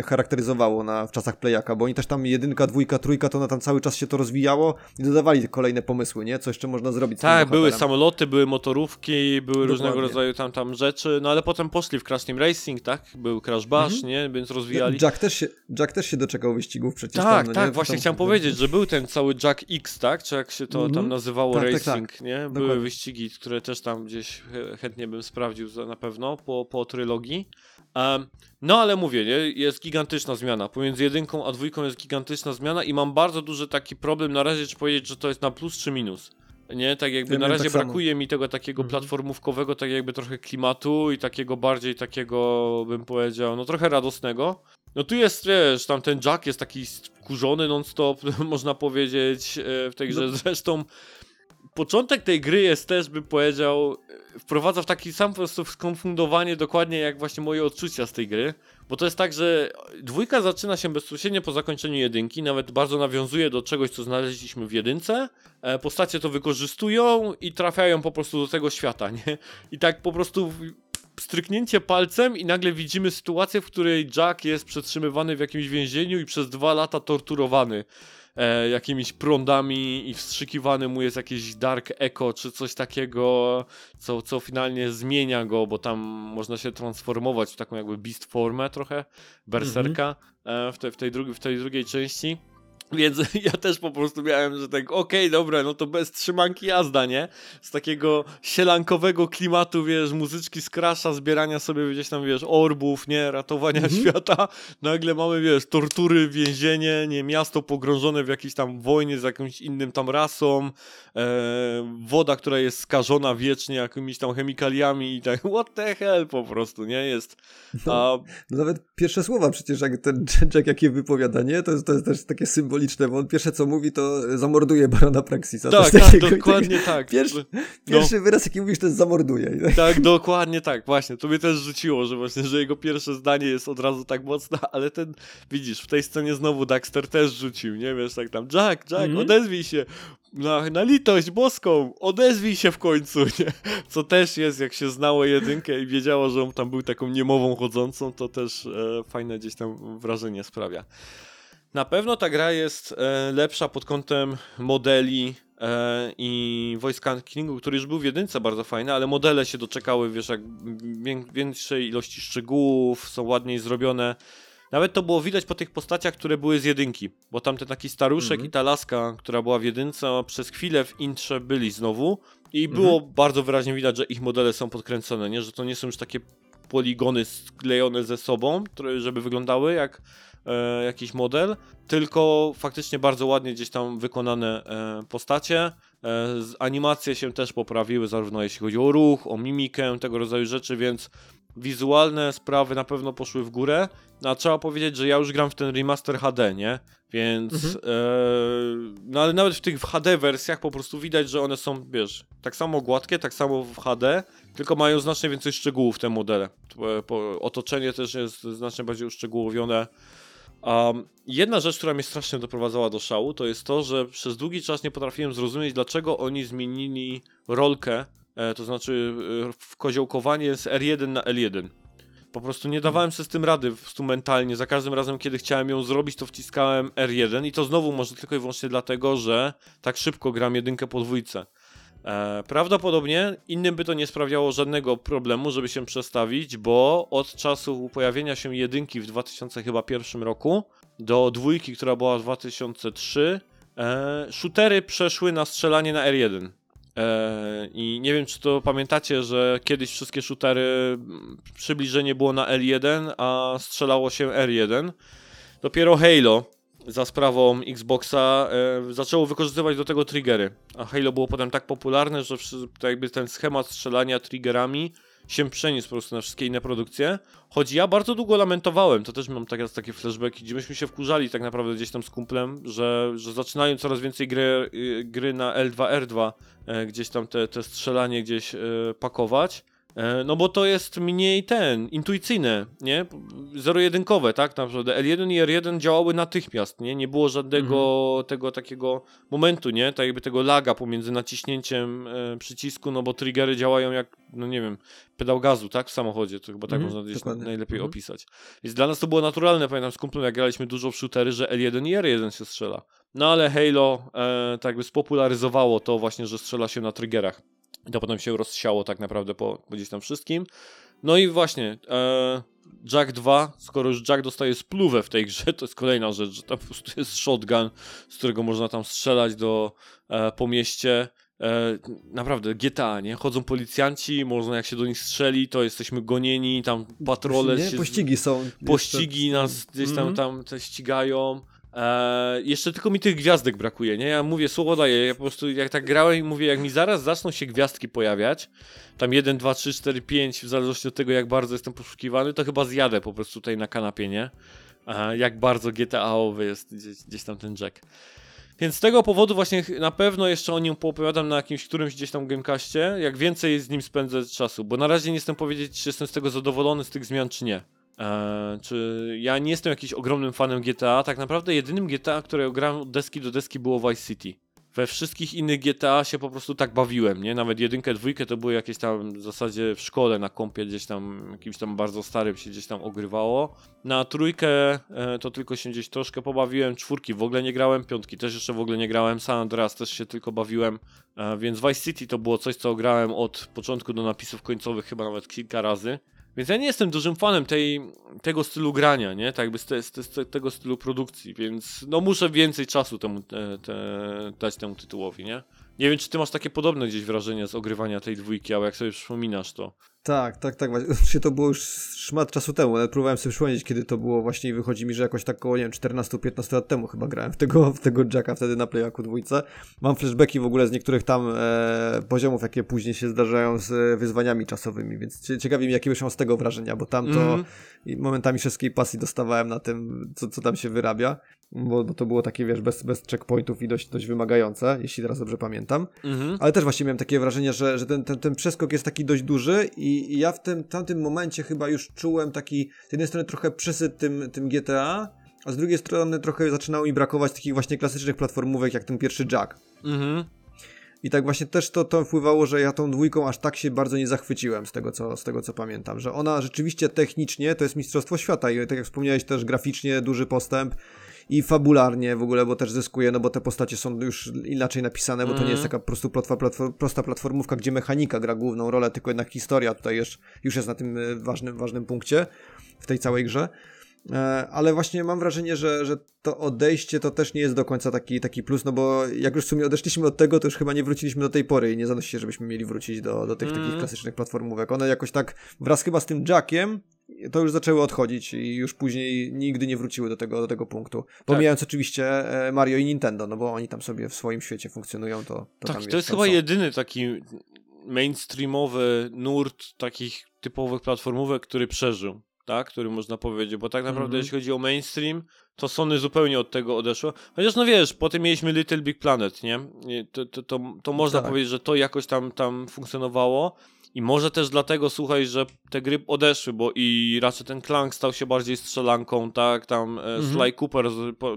charakteryzowało na, w czasach Playaka, bo oni też tam jedynka, dwójka, trójka, to na tam cały czas się to rozwijało i dodawali kolejne pomysły, nie? Co jeszcze można zrobić Tak, były samoloty, były motorówki, były Dokładnie. różnego rodzaju tam, tam rzeczy, no ale potem poszli w Crash Team Racing, tak? Był Crash Bash, mm -hmm. nie? Więc rozwijali. Jack też się, Jack też się doczekał wyścigów przecież. Tak, tam, no, tak, właśnie chciałem powiedzieć, że był ten cały Jack X, tak? tak? Czy jak się to mm -hmm. tam nazywało, tak, racing, tak, tak. nie? Były Dokładnie. wyścigi, które też tam gdzieś chętnie bym sprawdził na pewno po, po trylogii. Um, no ale mówię, nie? jest gigantyczna zmiana. Pomiędzy jedynką a dwójką jest gigantyczna zmiana i mam bardzo duży taki problem na razie, czy powiedzieć, że to jest na plus czy minus. Nie, tak jakby ja na razie tak brakuje samo. mi tego takiego mhm. platformówkowego, tak jakby trochę klimatu i takiego bardziej takiego, bym powiedział, no trochę radosnego. No tu jest, wiesz, tam ten Jack jest taki skurzony non-stop, można powiedzieć, e, w tej grze. No. Zresztą początek tej gry jest też, bym powiedział, e, wprowadza w taki sam po prostu skonfundowanie dokładnie jak właśnie moje odczucia z tej gry. Bo to jest tak, że dwójka zaczyna się bezpośrednio po zakończeniu jedynki, nawet bardzo nawiązuje do czegoś, co znaleźliśmy w jedynce. E, postacie to wykorzystują i trafiają po prostu do tego świata, nie? I tak po prostu stryknięcie palcem i nagle widzimy sytuację, w której Jack jest przetrzymywany w jakimś więzieniu i przez dwa lata torturowany e, jakimiś prądami i wstrzykiwany mu jest jakieś dark echo czy coś takiego, co, co finalnie zmienia go, bo tam można się transformować w taką jakby beast formę trochę, berserka -hmm. e, w, te, w, tej drugi, w tej drugiej części. Więc ja też po prostu miałem, że tak, okej, okay, dobra, no to bez trzymanki jazda, nie? Z takiego sielankowego klimatu, wiesz, muzyczki z krasza, zbierania sobie gdzieś tam, wiesz, orbów, nie? Ratowania mm -hmm. świata. Nagle mamy, wiesz, tortury, więzienie, nie? Miasto pogrążone w jakiejś tam wojnie z jakimś innym tam rasą, e, woda, która jest skażona wiecznie jakimiś tam chemikaliami i tak, what the hell po prostu, nie? Jest... No, a... no nawet pierwsze słowa przecież, jak ten Jack, jakie wypowiada, nie? To jest, to jest też takie symboliczne symboliczne, bo on pierwsze co mówi, to zamorduje Barona Praxisa. Tak, tak, tak, dokładnie tak. Pierwszy, no. pierwszy wyraz, jaki mówisz, to jest zamorduje. Tak, dokładnie tak, właśnie. To mnie też rzuciło, że właśnie, że jego pierwsze zdanie jest od razu tak mocne, ale ten, widzisz, w tej scenie znowu Daxter też rzucił, nie? Wiesz, tak tam, Jack, Jack, -hmm. odezwij się. Na, na litość boską, odezwij się w końcu, nie? Co też jest, jak się znało jedynkę i wiedziało, że on tam był taką niemową chodzącą, to też e, fajne gdzieś tam wrażenie sprawia. Na pewno ta gra jest e, lepsza pod kątem modeli e, i voice actingu, który już był w jedynce bardzo fajny, ale modele się doczekały, wiesz, jak większej ilości szczegółów, są ładniej zrobione. Nawet to było widać po tych postaciach, które były z jedynki, bo tamten taki staruszek mm -hmm. i ta laska, która była w jedynce, przez chwilę w intrze byli znowu i było mm -hmm. bardzo wyraźnie widać, że ich modele są podkręcone, nie? że to nie są już takie poligony sklejone ze sobą, które, żeby wyglądały jak e, jakiś model, tylko faktycznie bardzo ładnie gdzieś tam wykonane e, postacie. E, animacje się też poprawiły, zarówno jeśli chodzi o ruch, o mimikę, tego rodzaju rzeczy, więc wizualne sprawy na pewno poszły w górę. No, a trzeba powiedzieć, że ja już gram w ten remaster HD, nie? Więc. Mhm. E, no ale nawet w tych HD wersjach po prostu widać, że one są, wiesz, tak samo gładkie, tak samo w HD, tylko mają znacznie więcej szczegółów te modele. Otoczenie też jest znacznie bardziej uszczegółowione. Um, jedna rzecz, która mnie strasznie doprowadzała do szału, to jest to, że przez długi czas nie potrafiłem zrozumieć, dlaczego oni zmienili rolkę, e, to znaczy e, koziołkowanie z R1 na L1. Po prostu nie dawałem sobie z tym rady mentalnie. Za każdym razem, kiedy chciałem ją zrobić, to wciskałem R1 i to znowu może tylko i wyłącznie dlatego, że tak szybko gram jedynkę po dwójce. E, prawdopodobnie innym by to nie sprawiało żadnego problemu, żeby się przestawić, bo od czasu pojawienia się jedynki w 2001 roku do dwójki, która była w 2003, e, shootery przeszły na strzelanie na R1. E, I nie wiem, czy to pamiętacie, że kiedyś wszystkie shootery przybliżenie było na L1, a strzelało się R1. Dopiero Halo za sprawą Xboxa e, zaczęło wykorzystywać do tego triggery. A Halo było potem tak popularne, że jakby ten schemat strzelania triggerami się przeniósł po prostu na wszystkie inne produkcje. Choć ja bardzo długo lamentowałem, to też mam teraz takie flashbacki, gdzie myśmy się wkurzali tak naprawdę gdzieś tam z kumplem, że, że zaczynają coraz więcej gry, y, gry na L2R2, e, gdzieś tam te, te strzelanie gdzieś e, pakować. E, no bo to jest mniej ten, intuicyjne, nie? Zero-jedynkowe, tak? Naprawdę L1 i R1 działały natychmiast, nie? Nie było żadnego mhm. tego takiego momentu, nie? Tak jakby tego laga pomiędzy naciśnięciem e, przycisku, no bo triggery działają jak, no nie wiem, pedał gazu, tak? W samochodzie, to chyba tak mhm, można gdzieś najlepiej mhm. opisać. Więc dla nas to było naturalne, pamiętam z kumplem, jak graliśmy dużo w shootery, że L1 i R1 się strzela. No ale Halo e, tak jakby spopularyzowało to właśnie, że strzela się na triggerach. I to potem się rozsiało tak naprawdę po, po gdzieś tam wszystkim. No i właśnie, e, Jack 2, skoro już Jack dostaje spluwę w tej grze, to jest kolejna rzecz, że tam po prostu jest shotgun, z którego można tam strzelać do, e, po mieście. E, naprawdę, GTA, nie? Chodzą policjanci, można jak się do nich strzeli, to jesteśmy gonieni, tam patrole nie? się... Pościgi są. Pościgi nas gdzieś tam, mm -hmm. tam ścigają. Eee, jeszcze tylko mi tych gwiazdek brakuje, nie? Ja mówię, słowo daję, ja po prostu jak tak grałem i mówię, jak mi zaraz zaczną się gwiazdki pojawiać, tam 1, 2, 3, 4, 5, w zależności od tego jak bardzo jestem poszukiwany, to chyba zjadę po prostu tutaj na kanapie, nie? Eee, jak bardzo GTA-owy jest gdzieś, gdzieś tam ten Jack. Więc z tego powodu właśnie na pewno jeszcze o nim poopowiadam na jakimś którymś gdzieś tam gamekaście, jak więcej z nim spędzę czasu, bo na razie nie jestem powiedzieć, czy jestem z tego zadowolony, z tych zmian, czy nie. Eee, czy ja nie jestem jakimś ogromnym fanem GTA. Tak naprawdę jedynym GTA, które grałem od deski do deski było Vice City. We wszystkich innych GTA się po prostu tak bawiłem, nie? Nawet jedynkę, dwójkę to były jakieś tam w zasadzie w szkole na kompie gdzieś tam, jakimś tam bardzo starym się gdzieś tam ogrywało. Na trójkę e, to tylko się gdzieś troszkę pobawiłem, czwórki w ogóle nie grałem, piątki też jeszcze w ogóle nie grałem, San Andreas też się tylko bawiłem, e, więc Vice City to było coś, co grałem od początku do napisów końcowych chyba nawet kilka razy. Więc ja nie jestem dużym fanem tej, tego stylu grania, nie? Tak jakby z, te, z, te, tego stylu produkcji, więc no muszę więcej czasu temu te, te, dać temu tytułowi, nie? Nie wiem, czy ty masz takie podobne gdzieś wrażenie z ogrywania tej dwójki, ale jak sobie przypominasz to, Tak, tak, tak. Właśnie to było już szmat czasu temu. Nawet próbowałem sobie przypomnieć, kiedy to było właśnie i wychodzi mi, że jakoś tak około, nie wiem, 14-15 lat temu chyba grałem w tego, w tego Jacka wtedy na Playaku dwójce. Mam flashbacki w ogóle z niektórych tam e, poziomów, jakie później się zdarzają z e, wyzwaniami czasowymi, więc ciekawi mnie, jakie wyszło z tego wrażenia, bo tam to mm. momentami wszystkiej pasji dostawałem na tym, co, co tam się wyrabia bo, bo to było takie, wiesz, bez, bez checkpointów i dość, dość wymagające, jeśli teraz dobrze pamiętam. Mhm. Ale też właśnie miałem takie wrażenie, że, że ten, ten, ten przeskok jest taki dość duży i, i ja w tym tamtym momencie chyba już czułem taki, z jednej strony trochę przesyt tym, tym GTA, a z drugiej strony trochę zaczynało mi brakować takich właśnie klasycznych platformówek, jak ten pierwszy Jack. Mhm. I tak właśnie też to, to wpływało, że ja tą dwójką aż tak się bardzo nie zachwyciłem z tego, co, z tego, co pamiętam. Że ona rzeczywiście technicznie to jest Mistrzostwo Świata i tak jak wspomniałeś też graficznie duży postęp i fabularnie w ogóle, bo też zyskuje, no bo te postacie są już inaczej napisane, bo to nie jest mhm. taka po prostu plotwa, platform, prosta platformówka, gdzie mechanika gra główną rolę, tylko jednak historia tutaj już, już jest na tym e, ważnym, ważnym punkcie w tej całej grze. E, ale właśnie mam wrażenie, że, że to odejście to też nie jest do końca taki, taki plus, no bo jak już w sumie odeszliśmy od tego, to już chyba nie wróciliśmy do tej pory i nie zanosi się, żebyśmy mieli wrócić do, do tych mm. takich klasycznych platformówek. One jakoś tak wraz chyba z tym Jackiem to już zaczęły odchodzić i już później nigdy nie wróciły do tego, do tego punktu. Pomijając tak. oczywiście e, Mario i Nintendo, no bo oni tam sobie w swoim świecie funkcjonują, to, to tak, tam to jest chyba są. jedyny taki mainstreamowy nurt takich typowych platformówek, który przeżył tak, który można powiedzieć, bo tak naprawdę mm -hmm. jeśli chodzi o mainstream, to Sony zupełnie od tego odeszło. Chociaż no wiesz, potem mieliśmy Little Big Planet, nie? To, to, to, to można tak. powiedzieć, że to jakoś tam, tam funkcjonowało. I może też dlatego, słuchaj, że te gry odeszły, bo i raczej ten Clank stał się bardziej strzelanką, tak? Tam e, mhm. Sly Cooper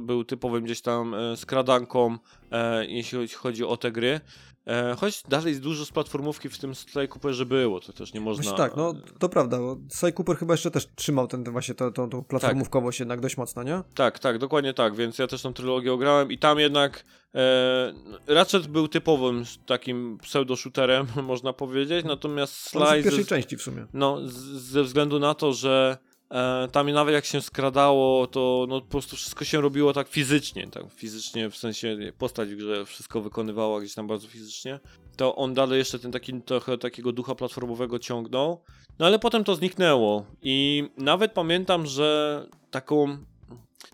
był typowym gdzieś tam e, skradanką, e, jeśli chodzi o te gry. E, choć dalej dużo z platformówki w tym Sly Cooperze było, to też nie można... Właśnie tak, no to prawda, bo Sly Cooper chyba jeszcze też trzymał ten, ten właśnie tą, tą, tą platformówkowość tak. jednak dość mocno, nie? Tak, tak, dokładnie tak, więc ja też tą trylogię ograłem i tam jednak e, Ratchet był typowym takim pseudo-shooterem, można powiedzieć, natomiast Sly... Z pierwszej ze, części w sumie. No, z, ze względu na to, że E, tam nawet jak się skradało, to no, po prostu wszystko się robiło tak fizycznie, tak fizycznie, w sensie postać w grze wszystko wykonywała gdzieś tam bardzo fizycznie, to on dalej jeszcze ten taki trochę takiego ducha platformowego ciągnął, no ale potem to zniknęło. I nawet pamiętam, że taką,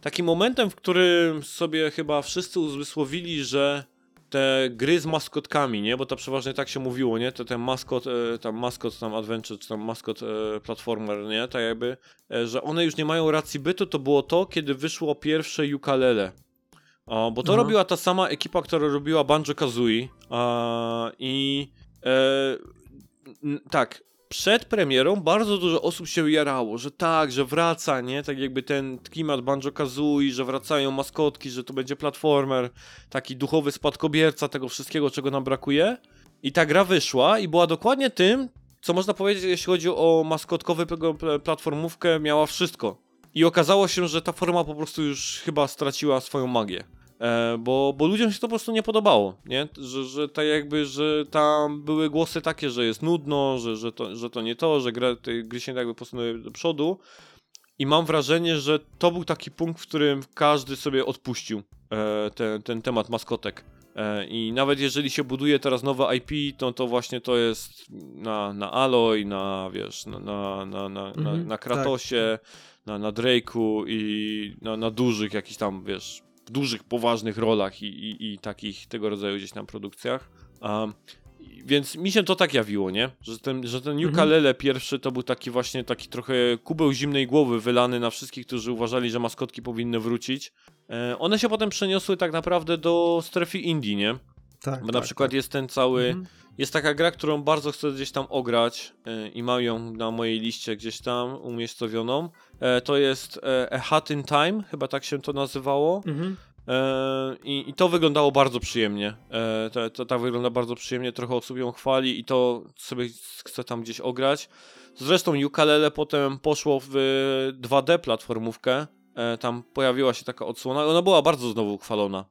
takim momentem, w którym sobie chyba wszyscy uzmysłowili, że te gry z maskotkami, nie? Bo to przeważnie tak się mówiło, nie? To ten maskot, e, tam maskot tam adventure, czy tam maskot e, platformer, nie? Tak jakby, e, że one już nie mają racji bytu, to było to, kiedy wyszło pierwsze ukulele. O, bo to Aha. robiła ta sama ekipa, która robiła Banjo-Kazooie i e, tak, przed premierą bardzo dużo osób się jarało, że tak, że wraca, nie? Tak jakby ten klimat Banjo-Kazooie, że wracają maskotki, że to będzie platformer, taki duchowy spadkobierca tego wszystkiego, czego nam brakuje. I ta gra wyszła i była dokładnie tym, co można powiedzieć, jeśli chodzi o maskotkowy platformówkę, miała wszystko. I okazało się, że ta forma po prostu już chyba straciła swoją magię. E, bo, bo ludziom się to po prostu nie podobało, nie? Że, że tak jakby, że tam były głosy takie, że jest nudno, że, że, to, że to nie to, że gra, te gry się jakby posunęły do przodu i mam wrażenie, że to był taki punkt, w którym każdy sobie odpuścił e, ten, ten temat maskotek. E, I nawet jeżeli się buduje teraz nowe IP, to, to właśnie to jest na, na Aloy, na wiesz, na, na, na, na, mhm, na Kratosie, tak. na, na Drake'u i na, na dużych jakichś tam, wiesz, w dużych, poważnych rolach i, i, i takich tego rodzaju gdzieś tam produkcjach. Um, więc mi się to tak jawiło, nie? Że ten, że ten mhm. ukulele pierwszy to był taki właśnie taki trochę kubeł zimnej głowy wylany na wszystkich, którzy uważali, że maskotki powinny wrócić. E, one się potem przeniosły tak naprawdę do strefy Indii, nie? Tak, Bo tak, na przykład tak. jest ten cały. Mhm. Jest taka gra, którą bardzo chcę gdzieś tam ograć e, i mam ją na mojej liście gdzieś tam umiejscowioną. E, to jest e, A Hat in Time, chyba tak się to nazywało. Mhm. I, I, to wyglądało bardzo przyjemnie. To, to tak wygląda bardzo przyjemnie, trochę osób ją chwali i to sobie chcę tam gdzieś ograć. Zresztą ukulele potem poszło w 2D platformówkę. Tam pojawiła się taka odsłona. Ona była bardzo znowu chwalona.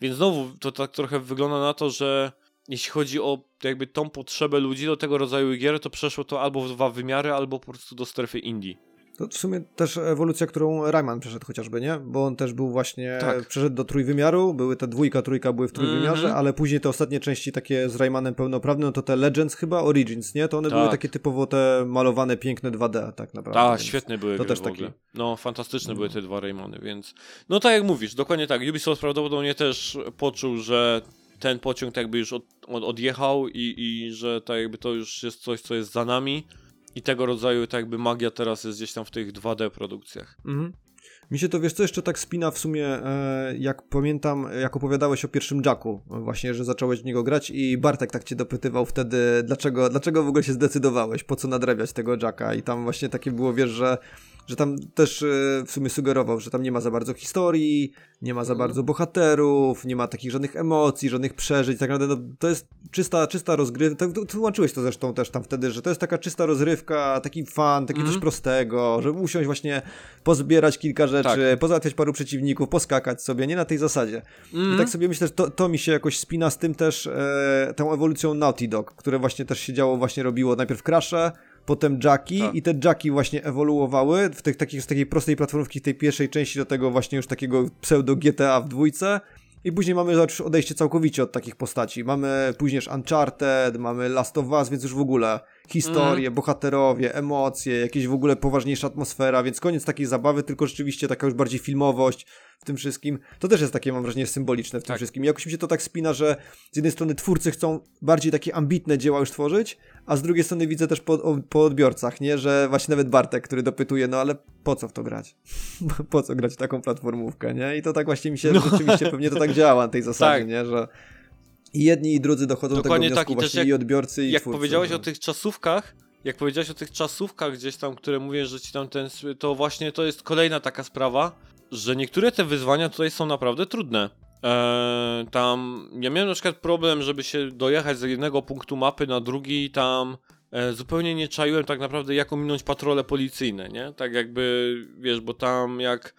Więc znowu to tak trochę wygląda na to, że jeśli chodzi o jakby tą potrzebę ludzi do tego rodzaju gier, to przeszło to albo w dwa wymiary, albo po prostu do strefy indie. To w sumie też ewolucja, którą Rayman przeszedł chociażby, nie? Bo on też był właśnie, Tak. przeszedł do trójwymiaru, były te dwójka, trójka były w trójwymiarze, Mhm. ale później te ostatnie części takie z Raymanem pełnoprawnym, no to te Legends chyba, Origins, nie? To one były Tak. takie typowo te malowane, piękne 2D tak naprawdę. Tak, świetne były to też w taki- ogóle. No, fantastyczne były te dwa Raymony, więc... No tak jak mówisz, dokładnie tak. Ubisoft prawdopodobnie też poczuł, że ten pociąg tak jakby już od, od, odjechał i, i że tak jakby to już jest coś, co jest za nami i tego rodzaju tak jakby magia teraz jest gdzieś tam w tych 2D produkcjach. Mhm. Mi się to, wiesz co, jeszcze tak spina w sumie, e, jak pamiętam, jak opowiadałeś o pierwszym Jacku, właśnie, że zacząłeś w niego grać i Bartek tak cię dopytywał wtedy, dlaczego, dlaczego w ogóle się zdecydowałeś, po co nadrabiać tego Jacka i tam właśnie takie było, wiesz, że, że tam też e, w sumie sugerował, że tam nie ma za bardzo historii, nie ma za Mhm. bardzo bohaterów, nie ma takich żadnych emocji, żadnych przeżyć, tak naprawdę no, to jest czysta, czysta rozgrywka, tak, tłumaczyłeś to zresztą też tam wtedy, że to jest taka czysta rozrywka, taki fan, taki Mhm. coś prostego, że usiąść właśnie, pozbierać kilka rzeczy, Tak. pozałatwiać paru przeciwników, poskakać sobie, nie na tej zasadzie. I Mhm. tak sobie myślę, że to, to mi się jakoś spina z tym też, e, tą ewolucją Naughty Dog, które właśnie też się działo, właśnie robiło najpierw Crash'e, potem Jacki Tak. i te Jacki właśnie ewoluowały w tych, takich, z takiej prostej platformówki tej pierwszej części do tego właśnie już takiego pseudo GTA w dwójce. I później mamy już odejście całkowicie od takich postaci. Mamy później Uncharted, mamy Last of Us, więc już w ogóle historie, bohaterowie, emocje, jakieś w ogóle poważniejsza atmosfera, więc koniec takiej zabawy, tylko rzeczywiście taka już bardziej filmowość w tym wszystkim. To też jest takie, mam wrażenie, symboliczne w tym Tak. wszystkim. I jakoś mi się to tak spina, że z jednej strony twórcy chcą bardziej takie ambitne dzieła już tworzyć, a z drugiej strony widzę też po, po odbiorcach, nie? Że właśnie nawet Bartek, który dopytuje, no ale po co w to grać? po co grać w taką platformówkę, nie? I to tak właśnie mi się No. rzeczywiście pewnie to tak działa na tej zasadzie, Tak. nie? Że i jedni i drudzy dochodzą Dokładnie do tego wniosku tak, właśnie jak- i odbiorcy i jak twórcy, powiedziałeś no. o tych czasówkach, jak powiedziałeś o tych czasówkach gdzieś tam, które mówię, że ci tam ten, to właśnie to jest kolejna taka sprawa, że niektóre te wyzwania tutaj są naprawdę trudne. Eee, tam, ja miałem na przykład problem, żeby się dojechać z jednego punktu mapy na drugi, tam e, zupełnie nie czaiłem tak naprawdę jak ominąć patrole policyjne, nie? Tak jakby, wiesz, bo tam jak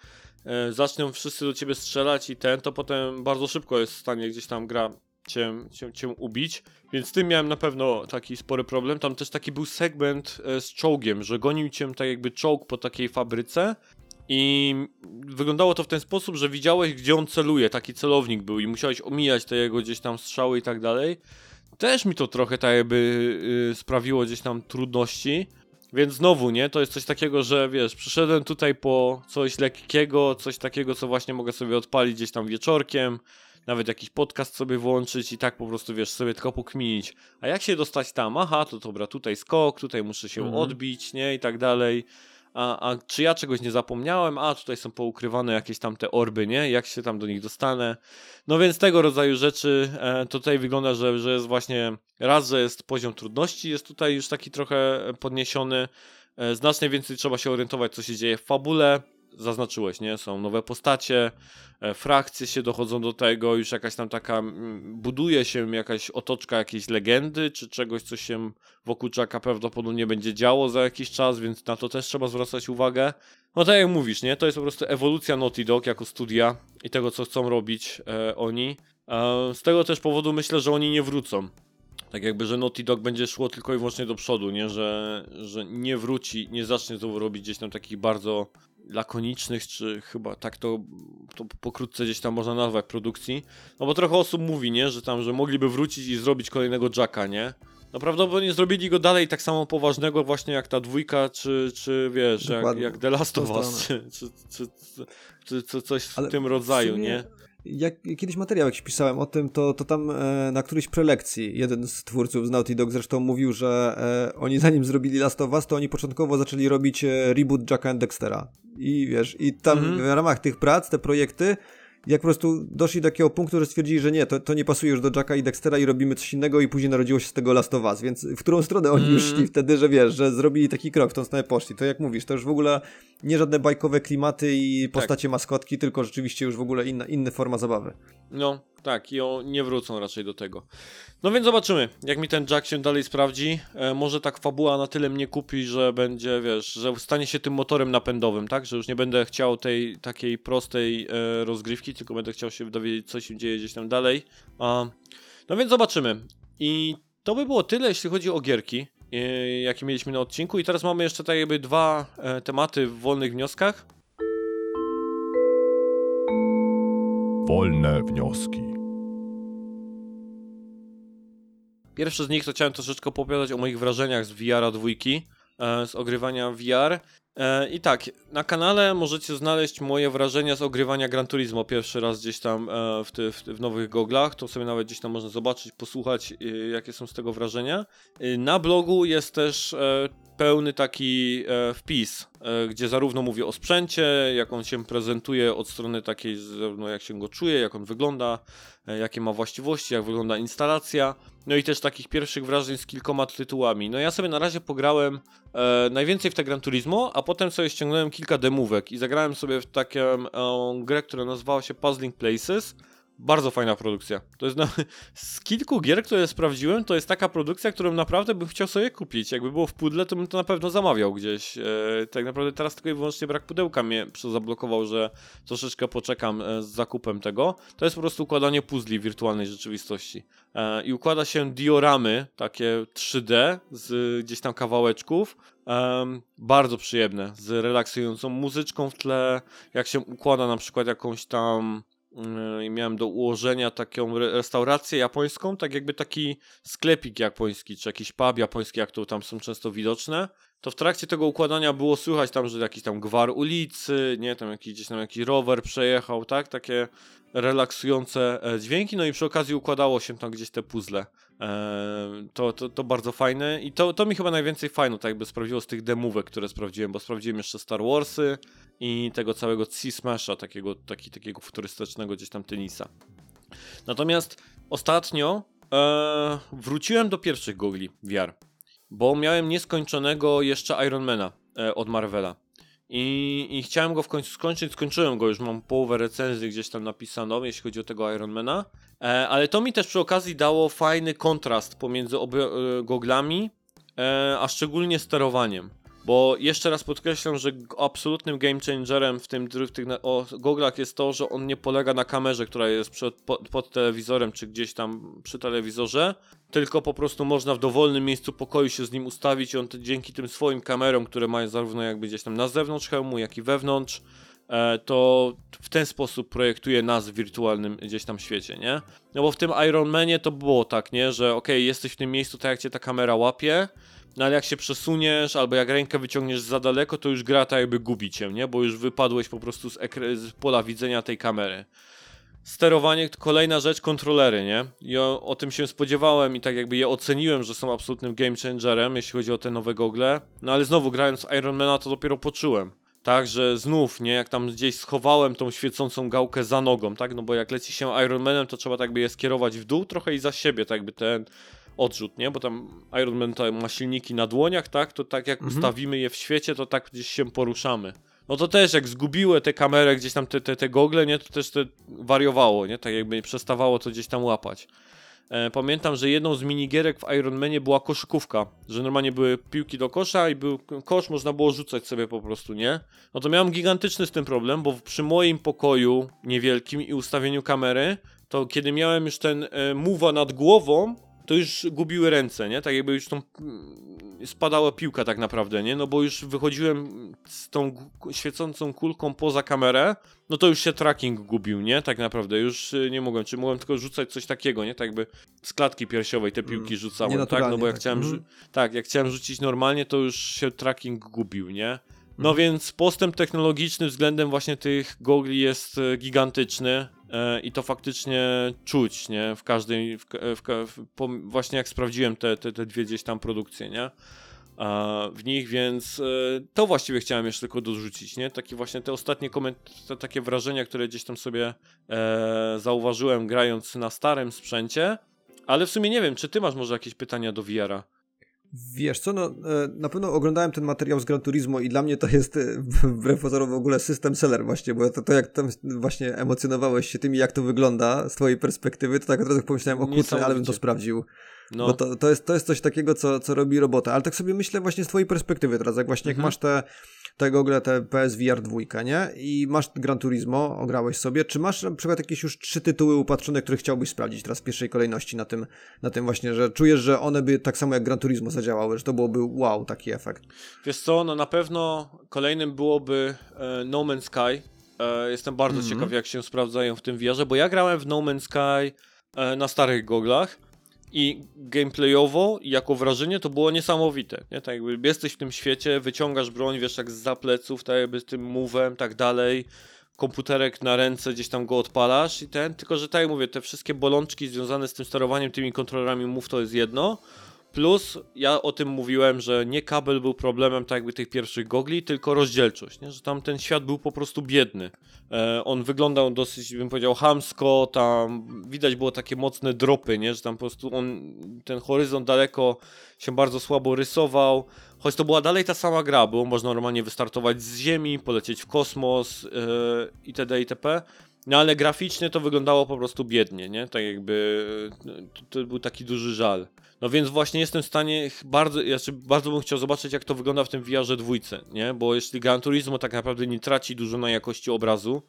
e, zaczną wszyscy do ciebie strzelać i ten, to potem bardzo szybko jest w stanie gdzieś tam gra cię, cię, cię ubić. Więc z tym miałem na pewno taki spory problem. Tam też taki był segment e, z czołgiem, że gonił cię tak jakby czołg po takiej fabryce i wyglądało to w ten sposób, że widziałeś gdzie on celuje, taki celownik był i musiałeś omijać te jego gdzieś tam strzały i tak dalej. Też mi to trochę tak jakby y, sprawiło gdzieś tam trudności. Więc znowu, nie? To jest coś takiego, że wiesz, przyszedłem tutaj po coś lekkiego, coś takiego, co właśnie mogę sobie odpalić gdzieś tam wieczorkiem, nawet jakiś podcast sobie włączyć i tak po prostu, wiesz, sobie tylko pokminić. A jak się dostać tam? Aha, to dobra, tutaj skok, tutaj muszę się Mhm. odbić, nie? I tak dalej. A, a czy ja czegoś nie zapomniałem? A tutaj są poukrywane jakieś tam te orby, nie? Jak się tam do nich dostanę? No więc tego rodzaju rzeczy e, tutaj wygląda, że, że jest właśnie raz, że jest poziom trudności, jest tutaj już taki trochę podniesiony. E, znacznie więcej trzeba się orientować, co się dzieje w fabule. Zaznaczyłeś, nie? Są nowe postacie, e, frakcje się dochodzą do tego, już jakaś tam taka, mm, buduje się jakaś otoczka jakiejś legendy, czy czegoś, co się wokół Jacka prawdopodobnie będzie działo za jakiś czas, więc na to też trzeba zwracać uwagę. No tak jak mówisz, nie? To jest po prostu ewolucja Naughty Dog jako studia i tego, co chcą robić e, oni. E, z tego też powodu myślę, że oni nie wrócą. Tak jakby, że Naughty Dog będzie szło tylko i wyłącznie do przodu, nie? Że, że nie wróci, nie zacznie znowu robić gdzieś tam takich bardzo lakonicznych, czy chyba tak to, to pokrótce gdzieś tam można nazwać produkcji. No bo trochę osób mówi, nie? Że tam, że mogliby wrócić i zrobić kolejnego Jacka, nie? No prawdopodobnie zrobili go dalej tak samo poważnego właśnie jak ta dwójka, czy, czy wiesz, jak, Dokładnie. jak The Last of W Us, czy, czy, czy, czy, coś w Ale tym w rodzaju, sumie nie? Jak kiedyś materiał jakiś pisałem o tym, to, to tam e, na którejś prelekcji jeden z twórców z Naughty Dog zresztą mówił, że e, oni zanim zrobili Last of Us, to oni początkowo zaczęli robić e, reboot Jacka and Dextera. I wiesz, i tam Mhm. w ramach tych prac, te projekty, jak po prostu doszli do takiego punktu, że stwierdzili, że nie, to, to nie pasuje już do Jacka i Dextera i robimy coś innego i później narodziło się z tego Last of Us, więc w którą stronę oni już Mhm. szli wtedy, że wiesz, że zrobili taki krok, w tą stronę poszli. To jak mówisz, to już w ogóle nie żadne bajkowe klimaty i postacie maskotki, tylko rzeczywiście już w ogóle inna, inna forma zabawy. No, tak, i o, nie wrócą raczej do tego. No więc zobaczymy, jak mi ten Jack się dalej sprawdzi. E, może tak fabuła na tyle mnie kupi, że będzie, wiesz, że stanie się tym motorem napędowym, tak? Że już nie będę chciał tej takiej prostej e, rozgrywki, tylko będę chciał się dowiedzieć, co się dzieje gdzieś tam dalej. A, no więc zobaczymy. I to by było tyle, jeśli chodzi o gierki. y, jakie mieliśmy na odcinku. I teraz mamy jeszcze tak jakby dwa e, tematy w wolnych wnioskach. Wolne wnioski. Pierwszy z nich to chciałem troszeczkę opowiadać o moich wrażeniach z VR-a dwójki, e, z ogrywania VR. E, I tak, na kanale możecie znaleźć moje wrażenia z ogrywania Gran Turismo pierwszy raz gdzieś tam e, w, ty, w, w nowych goglach. To sobie nawet gdzieś tam można zobaczyć, posłuchać, jakie są z tego wrażenia. Na blogu jest też pełny taki e, wpis, e, gdzie zarówno mówię o sprzęcie, jak on się prezentuje od strony takiej, zarówno jak się go czuje, jak on wygląda, e, jakie ma właściwości, jak wygląda instalacja. No i też takich pierwszych wrażeń z kilkoma tytułami. No ja sobie na razie pograłem e, najwięcej w te Gran Turismo, a potem sobie ściągnąłem kilka demówek i zagrałem sobie w taką e, grę, która nazywała się Puzzling Places. Bardzo fajna produkcja. To jest na, z kilku gier, które sprawdziłem, to jest taka produkcja, którą naprawdę bym chciał sobie kupić. Jakby było w pudle, to bym to na pewno zamawiał gdzieś. E, tak naprawdę teraz tylko i wyłącznie brak pudełka mnie zablokował, że troszeczkę poczekam e, z zakupem tego. To jest po prostu układanie puzli w wirtualnej rzeczywistości. E, I układa się dioramy, takie 3D, z gdzieś tam kawałeczków. Em, bardzo przyjemne, z relaksującą muzyczką w tle. Jak się układa na przykład jakąś tam i miałem do ułożenia taką re- restaurację japońską, tak jakby taki sklepik japoński, czy jakiś pub japoński, jak to tam są często widoczne, to w trakcie tego układania było słychać tam, że jakiś tam gwar ulicy, nie, tam jakiś, gdzieś tam jakiś rower przejechał, tak, takie relaksujące e, dźwięki, no i przy okazji układało się tam gdzieś te puzzle. E, to, to, to bardzo fajne i to, to mi chyba najwięcej fajno tak jakby sprawiło z tych demówek, które sprawdziłem, bo sprawdziłem jeszcze Star Warsy i tego całego Sea Smasha, takiego, taki, takiego futurystycznego gdzieś tam tenisa. Natomiast ostatnio e, wróciłem do pierwszych gogli VR, bo miałem nieskończonego jeszcze Ironmana e, od Marvela. I, I chciałem go w końcu skończyć, skończyłem go, już mam połowę recenzji gdzieś tam napisaną, jeśli chodzi o tego Ironmana. E, ale to mi też przy okazji dało fajny kontrast pomiędzy obie e, goglami, e, a szczególnie sterowaniem. Bo jeszcze raz podkreślam, że absolutnym game changerem w, tym, w tych o, goglach jest to, że on nie polega na kamerze, która jest przed, pod, pod telewizorem czy gdzieś tam przy telewizorze, tylko po prostu można w dowolnym miejscu pokoju się z nim ustawić on dzięki tym swoim kamerom, które mają zarówno jakby gdzieś tam na zewnątrz hełmu, jak i wewnątrz, e, to w ten sposób projektuje nas w wirtualnym gdzieś tam świecie, nie? No bo w tym Iron Manie to było tak, nie? Że okej, jesteś w tym miejscu tak jak cię ta kamera łapie, no ale jak się przesuniesz, albo jak rękę wyciągniesz za daleko, to już gra ta jakby gubi cię, nie? Bo już wypadłeś po prostu z, z pola widzenia tej kamery. Sterowanie, kolejna rzecz, kontrolery, nie? I o, o tym się spodziewałem i tak jakby je oceniłem, że są absolutnym game changerem, jeśli chodzi o te nowe gogle. No ale znowu, grając Ironmana, to dopiero poczułem. Tak, że znów, nie, jak tam gdzieś schowałem tą świecącą gałkę za nogą, tak, no bo jak leci się Ironmanem, to trzeba tak by je skierować w dół trochę i za siebie, tak by ten odrzut, nie, bo tam Ironman ma silniki na dłoniach, tak, to tak jak Mhm. ustawimy je w świecie, to tak gdzieś się poruszamy. No to też jak zgubiły te kamerę, gdzieś tam te, te, te gogle, nie, to też to wariowało, nie, tak jakby przestawało to gdzieś tam łapać. E, pamiętam, że jedną z minigierek w Ironmanie była koszykówka, że normalnie były piłki do kosza i był kosz, można było rzucać sobie po prostu, nie? No to miałem gigantyczny z tym problem, bo przy moim pokoju niewielkim i ustawieniu kamery, to kiedy miałem już ten e, mowa nad głową, to już gubiły ręce, nie? Tak jakby już tą mm, spadała piłka tak naprawdę, nie? No bo już wychodziłem z tą świecącą kulką poza kamerę, no to już się tracking gubił, nie? Tak naprawdę, już y, nie mogłem, czy mogłem tylko rzucać coś takiego, nie? Tak jakby z klatki piersiowej te piłki rzucałem, tak? No bo jak tak. chciałem, rzu- tak, jak chciałem rzucić normalnie, to już się tracking gubił, nie? No więc postęp technologiczny względem właśnie tych gogli jest e, gigantyczny e, i to faktycznie czuć, nie? W każdej, w, w, w, po, właśnie jak sprawdziłem te, te, te dwie gdzieś tam produkcje, nie? W nich, więc e, to właściwie chciałem jeszcze tylko dorzucić, nie? Takie właśnie te ostatnie koment- te, takie wrażenia, które gdzieś tam sobie e, zauważyłem grając na starym sprzęcie, ale w sumie nie wiem, czy ty masz może jakieś pytania do VR-a? Wiesz co, no e, na pewno oglądałem ten materiał z Gran Turismo i dla mnie to jest e, wbrew pozorom w ogóle system seller właśnie, bo to, to jak tam właśnie emocjonowałeś się tym jak to wygląda z twojej perspektywy, to tak od razu pomyślałem, o kurczę, ale bym to sprawdził. No, Bo to, to, jest, to jest coś takiego, co, co robi robota. Ale tak sobie myślę właśnie z twojej perspektywy teraz, jak właśnie Mhm. jak masz te, te gogle, te PSVR 2, nie? I masz Gran Turismo, ograłeś sobie. Czy masz na przykład jakieś już trzy tytuły upatrzone, które chciałbyś sprawdzić teraz w pierwszej kolejności na tym, na tym właśnie, że czujesz, że one by tak samo jak Gran Turismo zadziałały, że to byłoby wow, taki efekt? Wiesz co, no na pewno kolejnym byłoby e, No Man's Sky. E, jestem bardzo Mhm. ciekaw, jak się sprawdzają w tym VR-ze, bo ja grałem w No Man's Sky e, na starych goglach i gameplayowo jako wrażenie to było niesamowite. Nie? Tak jakby jesteś w tym świecie, wyciągasz broń, wiesz, jak z pleców, tak jakby tym move'em, tak dalej. Komputerek na ręce, gdzieś tam go odpalasz i ten, tylko że tak jak mówię, te wszystkie bolączki związane z tym sterowaniem tymi kontrolerami move to jest jedno. Plus, ja o tym mówiłem, że nie kabel był problemem tak jakby tych pierwszych gogli, tylko rozdzielczość, nie? że tam ten świat był po prostu biedny. E, on wyglądał dosyć, bym powiedział, hamsko, tam widać było takie mocne dropy, nie? że tam po prostu on, ten horyzont daleko się bardzo słabo rysował, choć to była dalej ta sama gra, było można normalnie wystartować z Ziemi, polecieć w kosmos e, itd. itp. No ale graficznie to wyglądało po prostu biednie, nie? Tak jakby e, to, to był taki duży żal. No więc właśnie jestem w stanie bardzo, znaczy bardzo bym chciał zobaczyć jak to wygląda w tym VR-ze dwójce, nie? Bo jeśli Gran Turismo tak naprawdę nie traci dużo na jakości obrazu,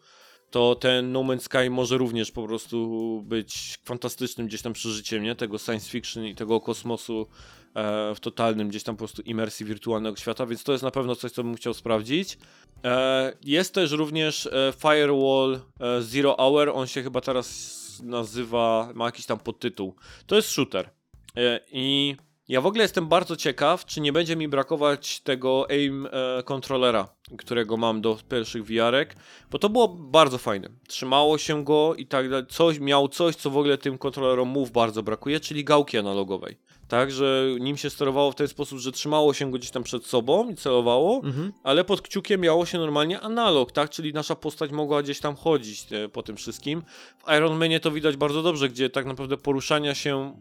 to ten No Man's Sky może również po prostu być fantastycznym gdzieś tam przeżyciem, nie? Tego science fiction i tego kosmosu e, w totalnym gdzieś tam po prostu imersji wirtualnego świata, więc to jest na pewno coś, co bym chciał sprawdzić. E, jest też również e, Firewall e, Zero Hour, on się chyba teraz nazywa, ma jakiś tam podtytuł. To jest shooter. E, I ja w ogóle jestem bardzo ciekaw, czy nie będzie mi brakować tego aim e, kontrolera, którego mam do pierwszych wiarek, bo to było bardzo fajne. Trzymało się go i tak dalej. Coś, miał coś, co w ogóle tym kontrolerom move bardzo brakuje, czyli gałki analogowej. Tak, że nim się sterowało w ten sposób, że trzymało się go gdzieś tam przed sobą i celowało, Mhm. ale pod kciukiem miało się normalnie analog, tak? Czyli nasza postać mogła gdzieś tam chodzić e, po tym wszystkim. W Iron Manie to widać bardzo dobrze, gdzie tak naprawdę poruszania się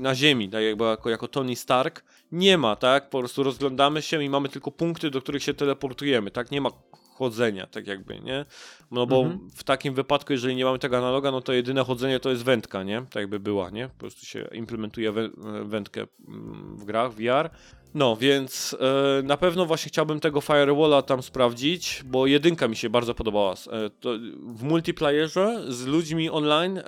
na ziemi, tak jakby jako, jako Tony Stark, nie ma, tak? Po prostu rozglądamy się i mamy tylko punkty, do których się teleportujemy, tak? Nie ma chodzenia, tak jakby, nie? No bo Mhm. w takim wypadku, jeżeli nie mamy tego analoga, no to jedyne chodzenie to jest wędka, nie? Tak jakby była, nie? Po prostu się implementuje wę- wędkę mm, w grach VR. No, więc e, na pewno właśnie chciałbym tego Firewalla tam sprawdzić, bo jedynka mi się bardzo podobała. E, to w multiplayerze z ludźmi online e,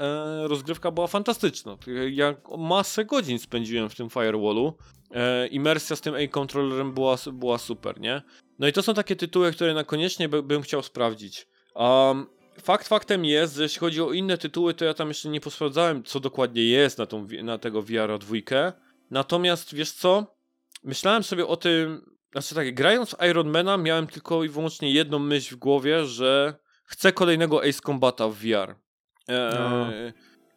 rozgrywka była fantastyczna. Ja masę godzin spędziłem w tym Firewallu. E, imersja z tym A-controllerem była, była super, nie? No i to są takie tytuły, które na koniecznie by, bym chciał sprawdzić. Um, fakt faktem jest, że jeśli chodzi o inne tytuły, to ja tam jeszcze nie posprawdzałem, co dokładnie jest na, tą, na tego VR dwójkę. Natomiast wiesz co? Myślałem sobie o tym, znaczy tak, grając w Ironmana miałem tylko i wyłącznie jedną myśl w głowie, że chcę kolejnego Ace Combata w VR. E, No.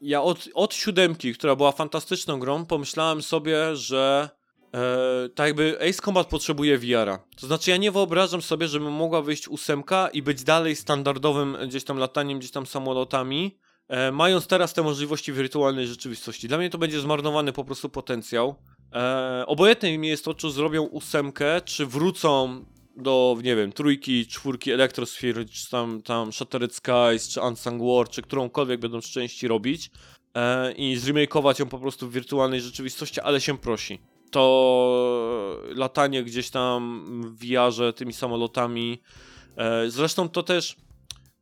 Ja od, od siódemki, która była fantastyczną grą, pomyślałem sobie, że e, tak jakby Ace Combat potrzebuje VR-a. To znaczy ja nie wyobrażam sobie, żebym mogła wyjść ósemka i być dalej standardowym gdzieś tam lataniem, gdzieś tam samolotami, e, mając teraz te możliwości wirtualnej rzeczywistości. Dla mnie to będzie zmarnowany po prostu potencjał. E, obojętnie mi jest to, czy zrobią ósemkę, czy wrócą do, nie wiem, trójki, czwórki Electrosphere, czy tam, tam Shattered Skies, czy Unsung War, czy którąkolwiek będą z części robić e, i zremakeować ją po prostu w wirtualnej rzeczywistości, ale się prosi. To latanie gdzieś tam w VR-ze tymi samolotami. E, zresztą to też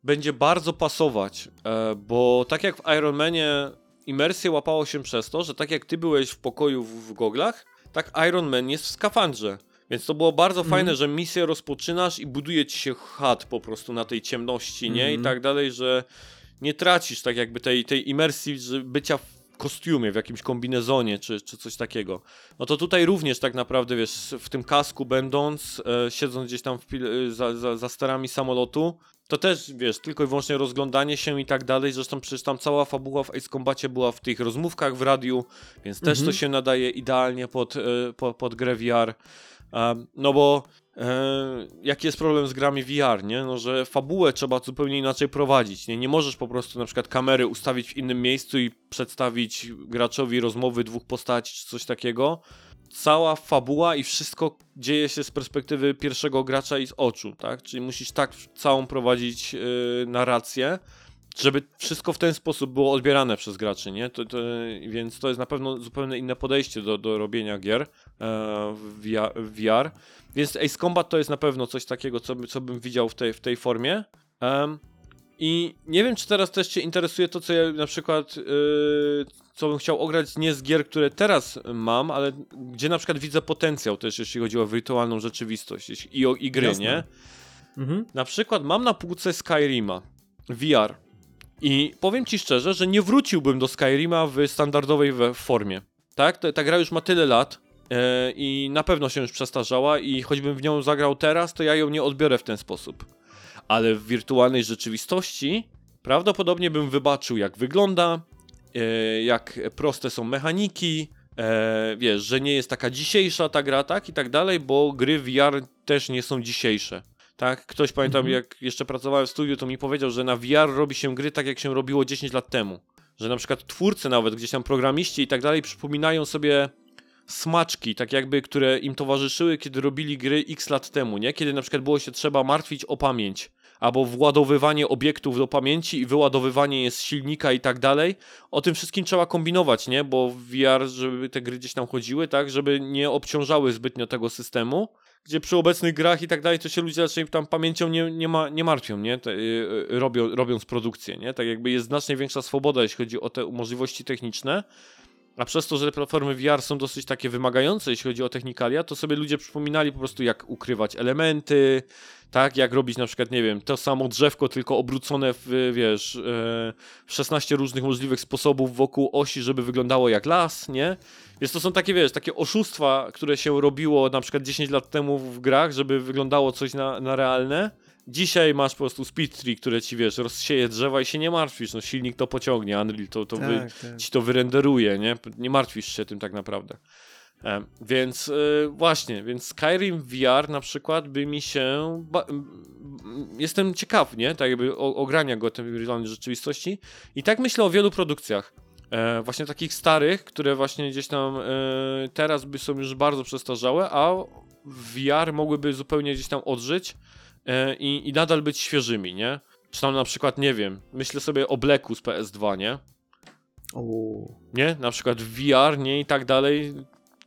będzie bardzo pasować, e, bo tak jak w Iron Manie imersję łapało się przez to, że tak jak ty byłeś w pokoju w, w goglach, tak Iron Man jest w skafandrze. Więc to było bardzo Mhm. fajne, że misję rozpoczynasz i buduje ci się chat po prostu na tej ciemności, nie? I Mhm. tak dalej, że nie tracisz tak jakby tej, tej imersji, bycia w kostiumie, w jakimś kombinezonie, czy, czy coś takiego. No to tutaj również tak naprawdę, wiesz, w tym kasku będąc, e, siedząc gdzieś tam w e, za, za, za sterami samolotu, to też, wiesz, tylko i wyłącznie rozglądanie się i tak dalej. Zresztą przecież tam cała fabuła w Ace Combacie była w tych rozmówkach w radiu, więc też Mhm. to się nadaje idealnie pod, e, po, pod grę VR. No bo e, jaki jest problem z grami VR, nie? No, że fabułę trzeba zupełnie inaczej prowadzić, nie? Nie możesz po prostu na przykład kamery ustawić w innym miejscu i przedstawić graczowi rozmowy dwóch postaci czy coś takiego. Cała fabuła i wszystko dzieje się z perspektywy pierwszego gracza i z oczu, tak? Czyli musisz tak całą prowadzić e, narrację, żeby wszystko w ten sposób było odbierane przez graczy, nie? To, to, więc to jest na pewno zupełnie inne podejście do, do robienia gier e, w VR. Więc Ace Combat to jest na pewno coś takiego, co, co bym widział w tej, w tej formie. Um, I nie wiem, czy teraz też Cię interesuje to, co ja na przykład, yy, co bym chciał ograć nie z gier, które teraz mam, ale gdzie na przykład widzę potencjał też, jeśli chodzi o wirtualną rzeczywistość i o i gry, Jasne. nie? Mhm. Na przykład mam na półce Skyrima VR i powiem Ci szczerze, że nie wróciłbym do Skyrima w standardowej we- formie. Tak? Ta, ta gra już ma tyle lat e, i na pewno się już przestarzała i choćbym w nią zagrał teraz, to ja ją nie odbiorę w ten sposób. Ale w wirtualnej rzeczywistości prawdopodobnie bym wybaczył jak wygląda, e, jak proste są mechaniki, e, wiesz, że nie jest taka dzisiejsza ta gra, tak i tak dalej, bo gry VR też nie są dzisiejsze. Tak, ktoś pamiętam, Mhm. jak jeszcze pracowałem w studiu, to mi powiedział, że na VR robi się gry tak, jak się robiło 10 lat temu. Że na przykład twórcy nawet, gdzieś tam programiści i tak dalej, przypominają sobie smaczki, tak jakby, które im towarzyszyły, kiedy robili gry x lat temu, nie? Kiedy na przykład było się trzeba martwić o pamięć, albo władowywanie obiektów do pamięci i wyładowywanie je z silnika i tak dalej. O tym wszystkim trzeba kombinować, nie? Bo VR, żeby te gry gdzieś tam chodziły, tak? Żeby nie obciążały zbytnio tego systemu gdzie przy obecnych grach i tak dalej, to się ludzie raczej tam pamięcią nie, nie, ma, nie martwią, nie? Te, y, y, robią, robiąc produkcję, nie? Tak jakby jest znacznie większa swoboda, jeśli chodzi o te możliwości techniczne, a przez to, że platformy VR są dosyć takie wymagające, jeśli chodzi o technikalia, to sobie ludzie przypominali po prostu jak ukrywać elementy, tak? Jak robić na przykład, nie wiem, to samo drzewko, tylko obrócone w, wiesz, e, w 16 różnych możliwych sposobów wokół osi, żeby wyglądało jak las, nie? Więc to są takie, wiesz, takie oszustwa, które się robiło na przykład 10 lat temu w grach, żeby wyglądało coś na, na realne. Dzisiaj masz po prostu speed tree, które ci, wiesz, rozsieje drzewa i się nie martwisz, no silnik to pociągnie, Unreal to, to wy, Tak, tak. ci to wyrenderuje, nie? Nie martwisz się tym tak naprawdę. E, więc e, właśnie, więc Skyrim VR na przykład by mi się. Ba- jestem ciekaw, nie? Tak jakby o- ogrania go tej wirtualnej rzeczywistości. I tak myślę o wielu produkcjach. E, właśnie takich starych, które właśnie gdzieś tam e, teraz by są już bardzo przestarzałe, a VR mogłyby zupełnie gdzieś tam odżyć i, i nadal być świeżymi, nie? Czy tam na przykład, nie wiem, myślę sobie o Blacku z PS2, nie? O, nie? Na przykład VR, nie? I tak dalej.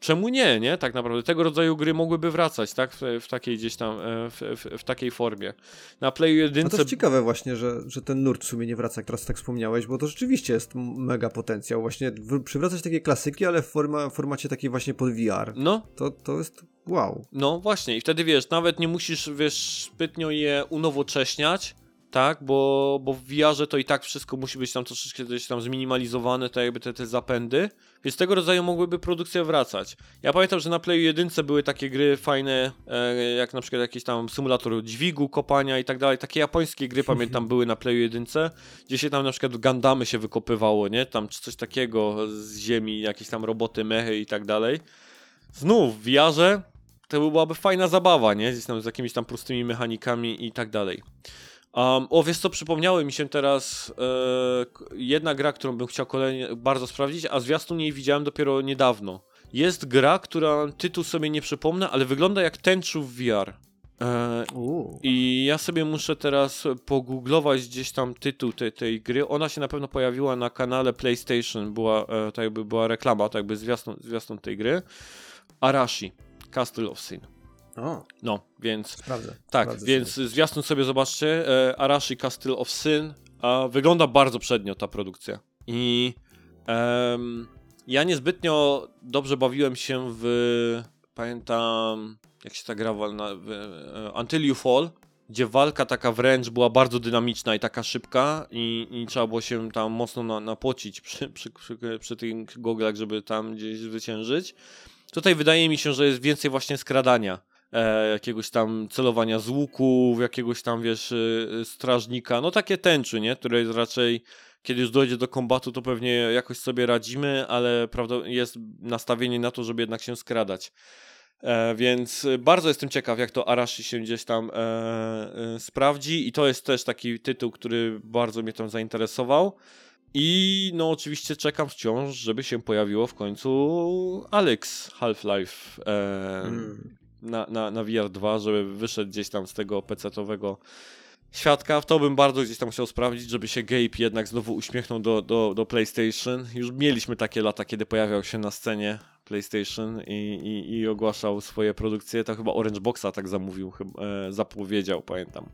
Czemu nie, nie? Tak naprawdę. Tego rodzaju gry mogłyby wracać, tak? W, w takiej gdzieś tam, e, w, w, w takiej formie. Na Playu No 1... to jest ciekawe właśnie, że, że ten nurt w sumie nie wraca, jak teraz tak wspomniałeś, bo to rzeczywiście jest mega potencjał. Właśnie przywracać takie klasyki, ale w forma, formacie takiej właśnie pod VR. No, To, to jest wow. no właśnie. I wtedy, wiesz, nawet nie musisz, wiesz, zbytnio je unowocześniać, tak? Bo, bo w VR-ze to i tak wszystko musi być tam troszeczkę gdzieś tam zminimalizowane, tak jakby te, te zapędy. Więc tego rodzaju mogłyby produkcje wracać. Ja pamiętam, że na Playu 1 były takie gry fajne, e, jak na przykład jakiś tam symulator dźwigu, kopania i tak dalej. Takie japońskie gry pamiętam były na Playu 1, gdzie się tam na przykład Gundamy się wykopywało, nie? Tam czy coś takiego z ziemi, jakieś tam roboty, mechy i tak dalej. Znów w VR-ze to byłaby fajna zabawa, nie? Gdzieś tam z jakimiś tam prostymi mechanikami i tak dalej. Um, o, wiesz co, przypomniały mi się teraz e, jedna gra, którą bym chciał kolejnie bardzo sprawdzić, a zwiastun jej widziałem dopiero niedawno. Jest gra, która tytuł sobie nie przypomnę, ale wygląda jak Tenchu w VR. E. I ja sobie muszę teraz pogooglować gdzieś tam tytuł tej, tej gry. Ona się na pewno pojawiła na kanale PlayStation, była, e, tak jakby była reklama, tak jakby zwiastun, zwiastun tej gry. Arashi, Castle of Sin. O, No, więc sprawdzę. tak, sprawdzę więc sobie. zwiastun sobie zobaczcie. E, Arashi Castle of Sin. A wygląda bardzo przednio ta produkcja. I em, ja niezbytnio dobrze bawiłem się w. Pamiętam, jak się ta gra na, w, e, Until You Fall, gdzie walka taka wręcz była bardzo dynamiczna i taka szybka, i, i trzeba było się tam mocno na, napocić przy, przy, przy, przy tych goglach, żeby tam gdzieś zwyciężyć. Tutaj wydaje mi się, że jest więcej właśnie skradania e, jakiegoś tam celowania z łuków, jakiegoś tam, wiesz, y, strażnika, no takie tęczy, nie, które jest raczej, kiedy już dojdzie do kombatu, to pewnie jakoś sobie radzimy, ale prawda, jest nastawienie na to, żeby jednak się skradać. E, więc bardzo jestem ciekaw, jak to Arashi się gdzieś tam e, e, sprawdzi i to jest też taki tytuł, który bardzo mnie tam zainteresował. I no oczywiście czekam wciąż, żeby się pojawiło w końcu Alex Half-Life e, Mm. Na, na, na VR 2, żeby wyszedł gdzieś tam z tego PC-owego świadka, w to bym bardzo gdzieś tam chciał sprawdzić, żeby się Gabe jednak znowu uśmiechnął do, do, do PlayStation. Już mieliśmy takie lata, kiedy pojawiał się na scenie PlayStation i, i, i ogłaszał swoje produkcje. To chyba Orange Boxa tak zamówił, chyba, e, zapowiedział, pamiętam,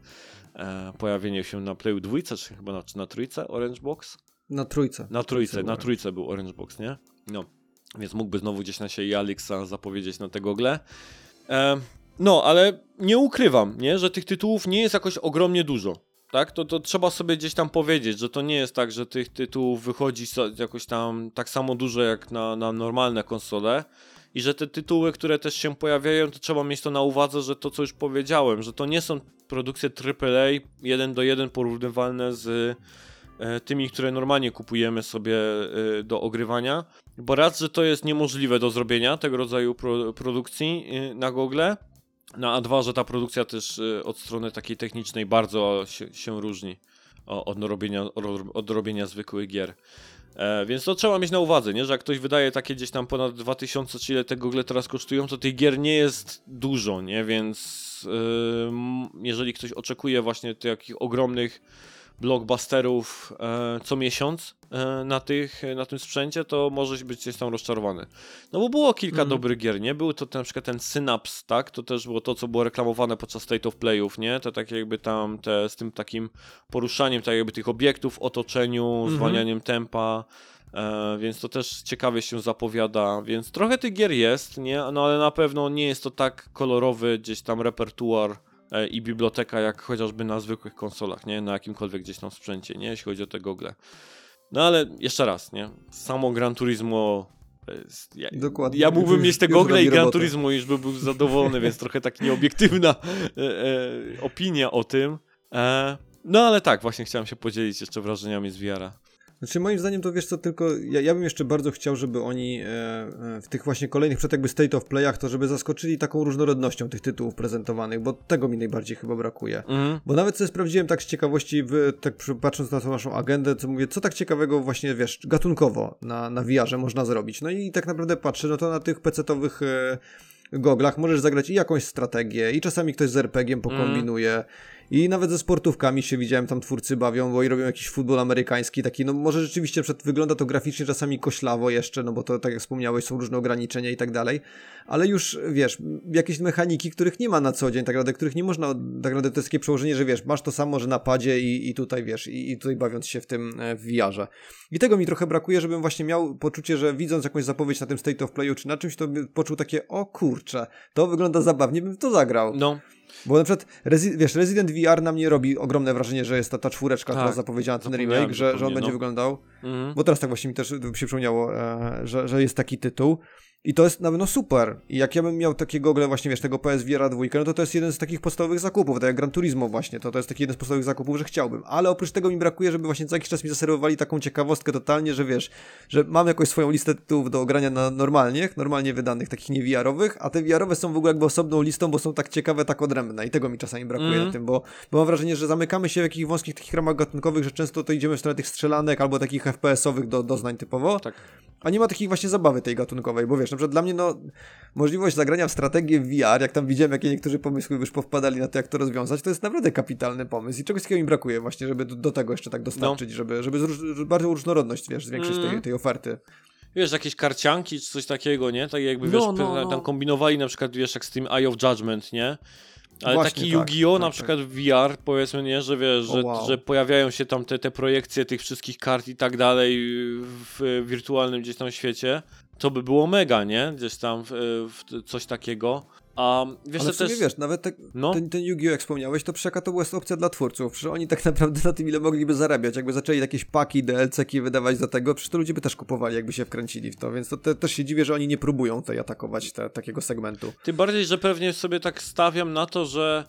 e, pojawienie się na Playu dwójce, czy chyba na, czy na trójce Orange Box? Na trójce. Na trójce, na trójce był Orange Box, nie? No, więc mógłby znowu gdzieś na się i Alexa zapowiedzieć na te gogle. E, no, ale nie ukrywam, nie, że tych tytułów nie jest jakoś ogromnie dużo. Tak, to, to trzeba sobie gdzieś tam powiedzieć, że to nie jest tak, że tych tytułów wychodzi jakoś tam tak samo dużo jak na, na normalne konsole i że te tytuły, które też się pojawiają, to trzeba mieć to na uwadze, że to co już powiedziałem, że to nie są produkcje AAA jeden do jeden porównywalne z tymi, które normalnie kupujemy sobie e, do ogrywania, bo raz, że to jest niemożliwe do zrobienia tego rodzaju pro, produkcji e, na Google, no a dwa, że ta produkcja też od strony takiej technicznej bardzo się, się różni od robienia, od robienia zwykłych gier. E, więc to trzeba mieć na uwadze, nie? że jak ktoś wydaje takie gdzieś tam ponad 2000, czy ile te Google teraz kosztują, to tych gier nie jest dużo, nie? Więc jeżeli ktoś oczekuje właśnie takich ogromnych blockbusterów e, co miesiąc e, na, tych, na tym sprzęcie, to może być gdzieś tam rozczarowany. No bo było kilka mm. dobrych gier, nie? Był to na przykład ten Synapse, tak? To też było to, co było reklamowane podczas State of Playów, nie? To tak jakby tam te, z tym takim poruszaniem tak jakby tych obiektów w otoczeniu, mm -hmm. zwalnianiem tempa. E, więc to też ciekawie się zapowiada, więc trochę tych gier jest, nie? No ale na pewno nie jest to tak kolorowy gdzieś tam repertuar i biblioteka jak chociażby na zwykłych konsolach, nie? Na jakimkolwiek gdzieś tam sprzęcie, nie? Jeśli chodzi o te gogle. No ale jeszcze raz, nie? Samo Gran Turismo jest, ja, Dokładnie. Ja mógłbym mieć te gogle i Gran Turismo już by był zadowolony, więc trochę tak nieobiektywna e, e, opinia o tym. E, no ale tak, właśnie chciałem się podzielić jeszcze wrażeniami z VR-a. Znaczy moim zdaniem to wiesz co, tylko ja, ja bym jeszcze bardzo chciał, żeby oni e, e, w tych właśnie kolejnych przed jakby state of playach, to żeby zaskoczyli taką różnorodnością tych tytułów prezentowanych, bo tego mi najbardziej chyba brakuje. Mm. Bo nawet sobie sprawdziłem tak z ciekawości, w, tak patrząc na tą naszą agendę, co mówię, co tak ciekawego właśnie, wiesz, gatunkowo na, na VR-ze można zrobić. No i tak naprawdę patrzę, no to na tych pecetowych e, goglach możesz zagrać i jakąś strategię, i czasami ktoś z RPG-iem pokombinuje, mm. I nawet ze sportówkami się widziałem, tam twórcy bawią, bo i robią jakiś futbol amerykański, taki, no może rzeczywiście przed, wygląda to graficznie czasami koślawo jeszcze, no bo to, tak jak wspomniałeś, są różne ograniczenia i tak dalej, ale już, wiesz, jakieś mechaniki, których nie ma na co dzień, tak naprawdę, których nie można, tak naprawdę to jest takie przełożenie, że wiesz, masz to samo, że na padzie i, i tutaj, wiesz, i, i tutaj bawiąc się w tym e, w VR-ze. I tego mi trochę brakuje, żebym właśnie miał poczucie, że widząc jakąś zapowiedź na tym State of Playu, czy na czymś, to poczuł takie, o kurcze, to wygląda zabawnie, bym to zagrał. No. Bo na przykład, Rezi wiesz, Resident VR na mnie robi ogromne wrażenie, że jest ta, ta czwóreczka, tak, która zapowiedziana, ten remake, że, że on będzie no. wyglądał. Mhm. Bo teraz tak właśnie mi też się przypomniało, e, że, że jest taki tytuł. I to jest na pewno super. I jak ja bym miał takie gogle właśnie, wiesz, tego PSVR 2, no to to jest jeden z takich podstawowych zakupów, tak jak Gran Turismo właśnie, to to jest taki jeden z podstawowych zakupów, że chciałbym. Ale oprócz tego mi brakuje, żeby właśnie co jakiś czas mi zaserwowali taką ciekawostkę totalnie, że wiesz, że mam jakąś swoją listę tytułów do ogrania na normalnie, normalnie wydanych, takich nie VR-owych, a te VR-owe są w ogóle jakby osobną listą, bo są tak ciekawe, tak odrębne i tego mi czasami brakuje mm. na tym, bo, bo mam wrażenie, że zamykamy się w jakichś wąskich takich ramach gatunkowych, że często to idziemy w stronę tych strzelanek albo takich FPS-owych do, doznań typowo. Tak. A nie ma takiej właśnie zabawy tej gatunkowej, bo wiesz, na przykład dla mnie no możliwość zagrania w strategię VR, jak tam widziałem, jakie niektórzy pomysły już powpadali na to, jak to rozwiązać, to jest naprawdę kapitalny pomysł i czegoś takiego mi brakuje właśnie, żeby do, do tego jeszcze tak dostarczyć, no. żeby, żeby zróż, bardzo różnorodność, wiesz, zwiększyć mm. tej, tej oferty wiesz, jakieś karcianki czy coś takiego, nie? Tak jakby, wiesz, no, no, no. tam kombinowali na przykład, wiesz, jak z tym Eye of Judgment, nie? Ale Właśnie taki tak, Yu-Gi-Oh! Tak, na tak. przykład w VR, powiedzmy, nie, że wiesz, że, wow. że pojawiają się tam te, te projekcje tych wszystkich kart i tak dalej w wirtualnym gdzieś tam świecie, to by było mega, nie? Gdzieś tam w, w coś takiego. A wiesz, Ale w sumie też... wiesz, nawet te, no? ten, ten Yu-Gi-Oh! jak wspomniałeś, to przecież to była opcja dla twórców, przecież oni tak naprawdę na tym ile mogliby zarabiać, jakby zaczęli jakieś paki, DLC-ki wydawać do tego, przecież to ludzie by też kupowali, jakby się wkręcili w to, więc to te, też się dziwię, że oni nie próbują tutaj atakować te, takiego segmentu. Tym bardziej, że pewnie sobie tak stawiam na to, że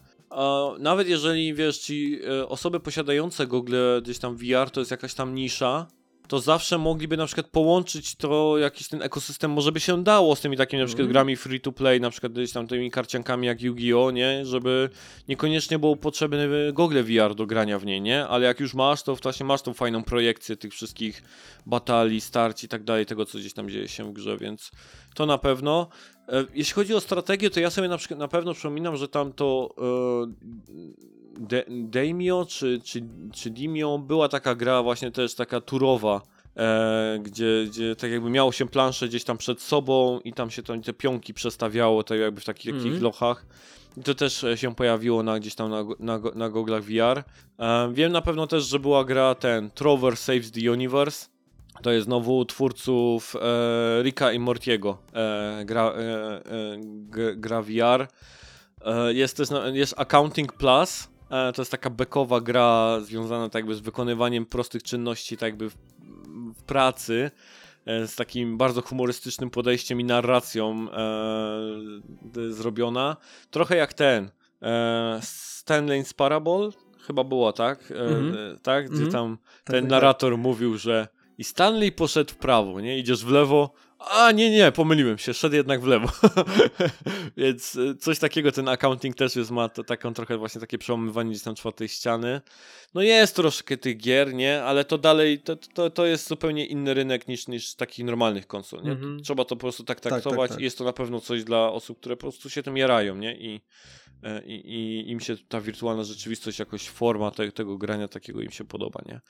nawet jeżeli, wiesz, ci e, osoby posiadające Google gdzieś tam VR to jest jakaś tam nisza, to zawsze mogliby na przykład połączyć to, jakiś ten ekosystem może by się dało z tymi takimi na przykład mm. grami free to play, na przykład gdzieś tam tymi karciankami jak Yu-Gi-Oh, nie? Żeby niekoniecznie było potrzebne Google VR do grania w niej, nie? Ale jak już masz, to właśnie masz tą fajną projekcję tych wszystkich batalii, starć i tak dalej, tego co gdzieś tam dzieje się w grze, więc to na pewno. E, jeśli chodzi o strategię, to ja sobie na, przykład, na pewno przypominam, że tam to... Yy, De Daimio czy, czy, czy Dimio była taka gra właśnie też taka turowa, e, gdzie, gdzie tak jakby miało się planszę gdzieś tam przed sobą i tam się tam te pionki przestawiało, tak jakby w takich, takich Mhm. lochach. I to też e, się pojawiło na, gdzieś tam na, na, na goglach VR. E, wiem na pewno też, że była gra ten Trover Saves the Universe. To jest znowu twórców e, Ricka i Mortiego. E, gra, e, e, gra VR. E, jest też na- jest Accounting Plus. E, to jest taka bekowa gra związana tak jakby z wykonywaniem prostych czynności tak jakby w, w pracy. E, z takim bardzo humorystycznym podejściem i narracją e, zrobiona. Trochę jak ten. E, Stanley's Parable chyba było, tak? E, Mhm. e, tak? Gdzie Mhm. tam Tak, ten tak, narrator mówił, że i Stanley poszedł w prawo, nie? Idziesz w lewo. A nie, nie, pomyliłem się, szedł jednak w lewo. Więc e, coś takiego ten accounting też jest, ma to, taką trochę właśnie takie przełamywanie gdzieś tam czwartej ściany. No jest troszkę tych gier, nie? Ale to dalej, to, to, to jest zupełnie inny rynek niż, niż takich normalnych konsol, nie? Mhm. Trzeba to po prostu tak tak, traktować tak. i jest to na pewno coś dla osób, które po prostu się tym jarają, nie? I, e, i, i im się ta wirtualna rzeczywistość, jakoś forma te, tego grania takiego im się podoba, nie?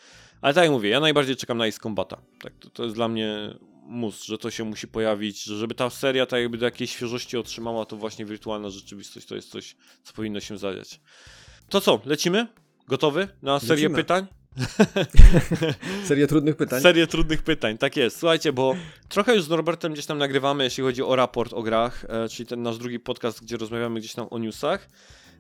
Ale tak jak mówię, ja najbardziej czekam na Ace Combata. Tak, to, to jest dla mnie mus, że to się musi pojawić, że żeby ta seria tak jakby do jakiejś świeżości otrzymała, to właśnie wirtualna rzeczywistość to jest coś, co powinno się zadziać. To co, lecimy? Gotowy na serię Lecimy. pytań? Serię trudnych pytań. Serię trudnych pytań, tak jest. Słuchajcie, bo trochę już z Norbertem gdzieś tam nagrywamy, jeśli chodzi o raport o grach, e, czyli ten nasz drugi podcast, gdzie rozmawiamy gdzieś tam o newsach.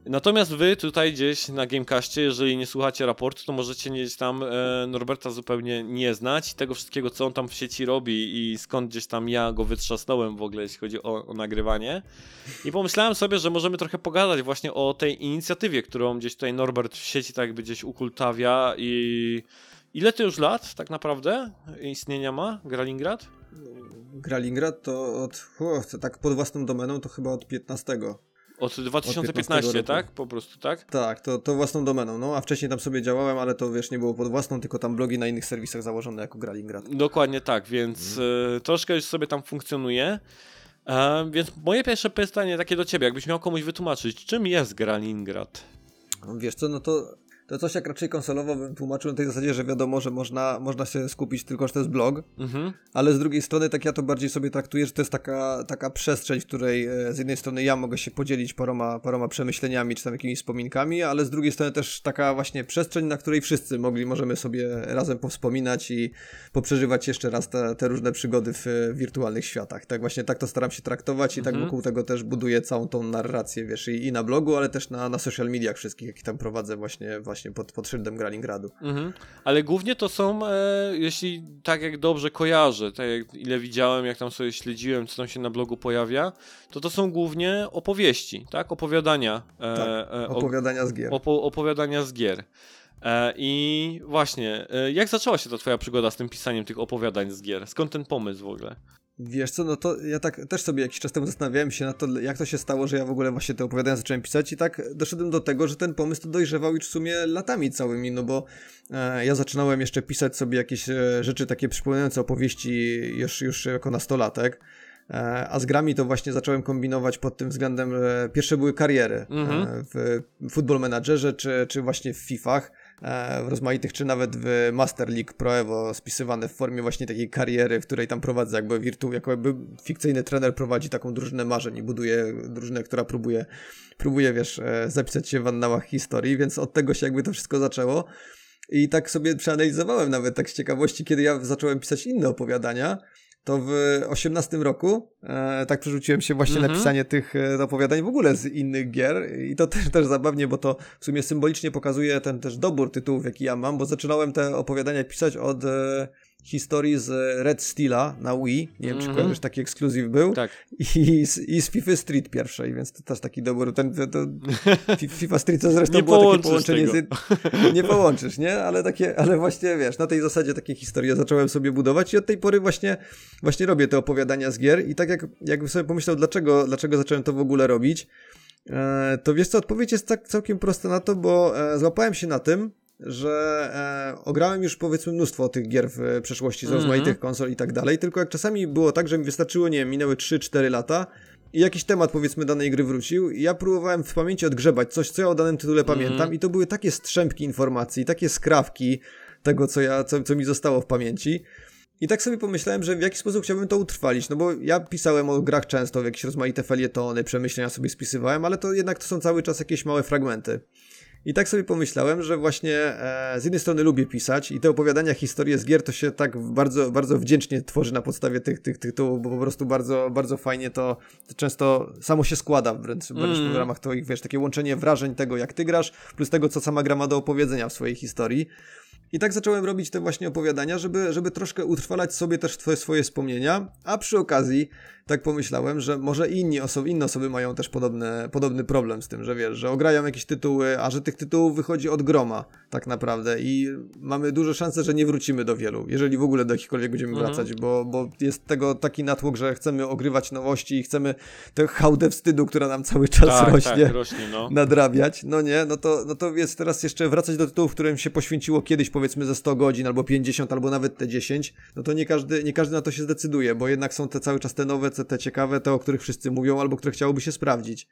Natomiast wy tutaj gdzieś na Gamecastie, jeżeli nie słuchacie raportu, to możecie gdzieś tam e, Norberta zupełnie nie znać, tego wszystkiego, co on tam w sieci robi i skąd gdzieś tam ja go wytrzasnąłem w ogóle, jeśli chodzi o, o nagrywanie. I pomyślałem sobie, że możemy trochę pogadać właśnie o tej inicjatywie, którą gdzieś tutaj Norbert w sieci tak jakby gdzieś ukultawia i ile to już lat tak naprawdę istnienia ma Gralingrad? Gralingrad to od, o, to tak pod własną domeną to chyba od 15. Od 2015, roku. tak? Po prostu, tak? Tak, to, to własną domeną. No a wcześniej tam sobie działałem, ale to wiesz, nie było pod własną, tylko tam blogi na innych serwisach założone jako Gralingrad. Dokładnie tak, więc e, troszkę już sobie tam funkcjonuje. E, więc moje pierwsze pytanie takie do ciebie, jakbyś miał komuś wytłumaczyć, czym jest Gralingrad? Wiesz co, no to, to coś jak raczej konsolowo bym tłumaczył na tej zasadzie, że wiadomo, że można, można się skupić tylko, że to jest blog, Mhm. ale z drugiej strony tak ja to bardziej sobie traktuję, że to jest taka, taka przestrzeń, w której e, z jednej strony ja mogę się podzielić paroma, paroma przemyśleniami czy tam jakimiś wspominkami, ale z drugiej strony też taka właśnie przestrzeń, na której wszyscy mogli, możemy sobie razem powspominać i poprzeżywać jeszcze raz te, te różne przygody w wirtualnych światach. Tak właśnie tak to staram się traktować i tak Mhm. wokół tego też buduję całą tą narrację, wiesz, i, i na blogu, ale też na, na social mediach wszystkich, jakie tam prowadzę właśnie, właśnie pod, pod szyldem Gralingradu. Mhm. Ale głównie to są, e, jeśli tak jak dobrze kojarzę, tak jak ile widziałem, jak tam sobie śledziłem, co tam się na blogu pojawia, to to są głównie opowieści, tak? Opowiadania. E, Tak, e, Opowiadania z gier. opo- opowiadania z gier. E, I właśnie, e, jak zaczęła się ta twoja przygoda z tym pisaniem tych opowiadań z gier? Skąd ten pomysł w ogóle? Wiesz co, no to ja tak też sobie jakiś czas temu zastanawiałem się na to, jak to się stało, że ja w ogóle właśnie te opowiadania zacząłem pisać i tak doszedłem do tego, że ten pomysł to dojrzewał już w sumie latami całymi, no bo e, ja zaczynałem jeszcze pisać sobie jakieś e, rzeczy takie przypominające opowieści już, już jako nastolatek. E, A z grami to właśnie zacząłem kombinować pod tym względem, że pierwsze były kariery Mhm. e, w Football Managerze, czy, czy właśnie w FIFach, e, w rozmaitych, czy nawet w Master League Pro Evo spisywane w formie właśnie takiej kariery, w której tam prowadzę jakby wirtu, jakby fikcyjny trener prowadzi taką drużynę marzeń i buduje drużynę, która próbuje, próbuje wiesz, e, zapisać się w annałach historii, więc od tego się jakby to wszystko zaczęło. I tak sobie przeanalizowałem nawet tak z ciekawości, kiedy ja zacząłem pisać inne opowiadania, to w 18 roku e, tak przerzuciłem się właśnie Mhm. na pisanie tych e, opowiadań w ogóle z innych gier i to też, też zabawnie, bo to w sumie symbolicznie pokazuje ten też dobór tytułów, jaki ja mam, bo zaczynałem te opowiadania pisać od e, historii z Red Steela na Wii, nie wiem czy Mhm. kojarzysz, taki ekskluzyw był, Tak. i z, i z FIFA Street pierwszej, więc to też taki dobór, ten, to, to, Fi- FIFA Street to zresztą Nie było takie połączenie z, nie połączysz, nie? Ale takie, ale właśnie wiesz, na tej zasadzie takie historie zacząłem sobie budować i od tej pory właśnie, właśnie robię te opowiadania z gier i tak jak, jakbym sobie pomyślał, dlaczego, dlaczego zacząłem to w ogóle robić, e, to wiesz co, odpowiedź jest tak całkiem prosta na to, bo e, złapałem się na tym, że e, ograłem już powiedzmy mnóstwo tych gier w przeszłości z Mhm. rozmaitych konsol i tak dalej, tylko jak czasami było tak, że mi wystarczyło, nie wiem, minęły 3-4 lata i jakiś temat powiedzmy danej gry wrócił i ja próbowałem w pamięci odgrzebać coś, co ja o danym tytule Mhm. pamiętam i to były takie strzępki informacji, takie skrawki tego, co, ja, co, co mi zostało w pamięci. I tak sobie pomyślałem, że w jaki sposób chciałbym to utrwalić, no bo ja pisałem o grach często, w jakieś rozmaite felietony, przemyślenia sobie spisywałem, ale to jednak to są cały czas jakieś małe fragmenty. I tak sobie pomyślałem, że właśnie e, z jednej strony lubię pisać i te opowiadania, historie z gier to się tak bardzo, bardzo wdzięcznie tworzy na podstawie tych, tych tytułów, bo po prostu bardzo, bardzo fajnie to, to często samo się składa wręcz, wręcz Mm. w ramach twoich, wiesz, takie łączenie wrażeń tego, jak ty grasz, plus tego, co sama gra ma do opowiedzenia w swojej historii. I tak zacząłem robić te właśnie opowiadania, żeby, żeby troszkę utrwalać sobie też twoje, swoje wspomnienia, a przy okazji tak pomyślałem, że może inni osoby, inne osoby mają też podobne, podobny problem z tym, że wiesz, że ograją jakieś tytuły, a że tych tytułów wychodzi od groma tak naprawdę i mamy duże szanse, że nie wrócimy do wielu, jeżeli w ogóle do jakichkolwiek będziemy Mhm. wracać, bo, bo jest tego taki natłok, że chcemy ogrywać nowości i chcemy tę hałdę wstydu, która nam cały czas Tak, rośnie tak, rośnie, no. nadrabiać. No nie, no to, no to jest teraz jeszcze wracać do tytułów, którym się poświęciło kiedyś powiedzmy ze 100 godzin, albo 50, albo nawet te 10, no to nie każdy, nie każdy na to się zdecyduje, bo jednak są te cały czas te nowe, te, te ciekawe, te o których wszyscy mówią, albo które chciałoby się sprawdzić.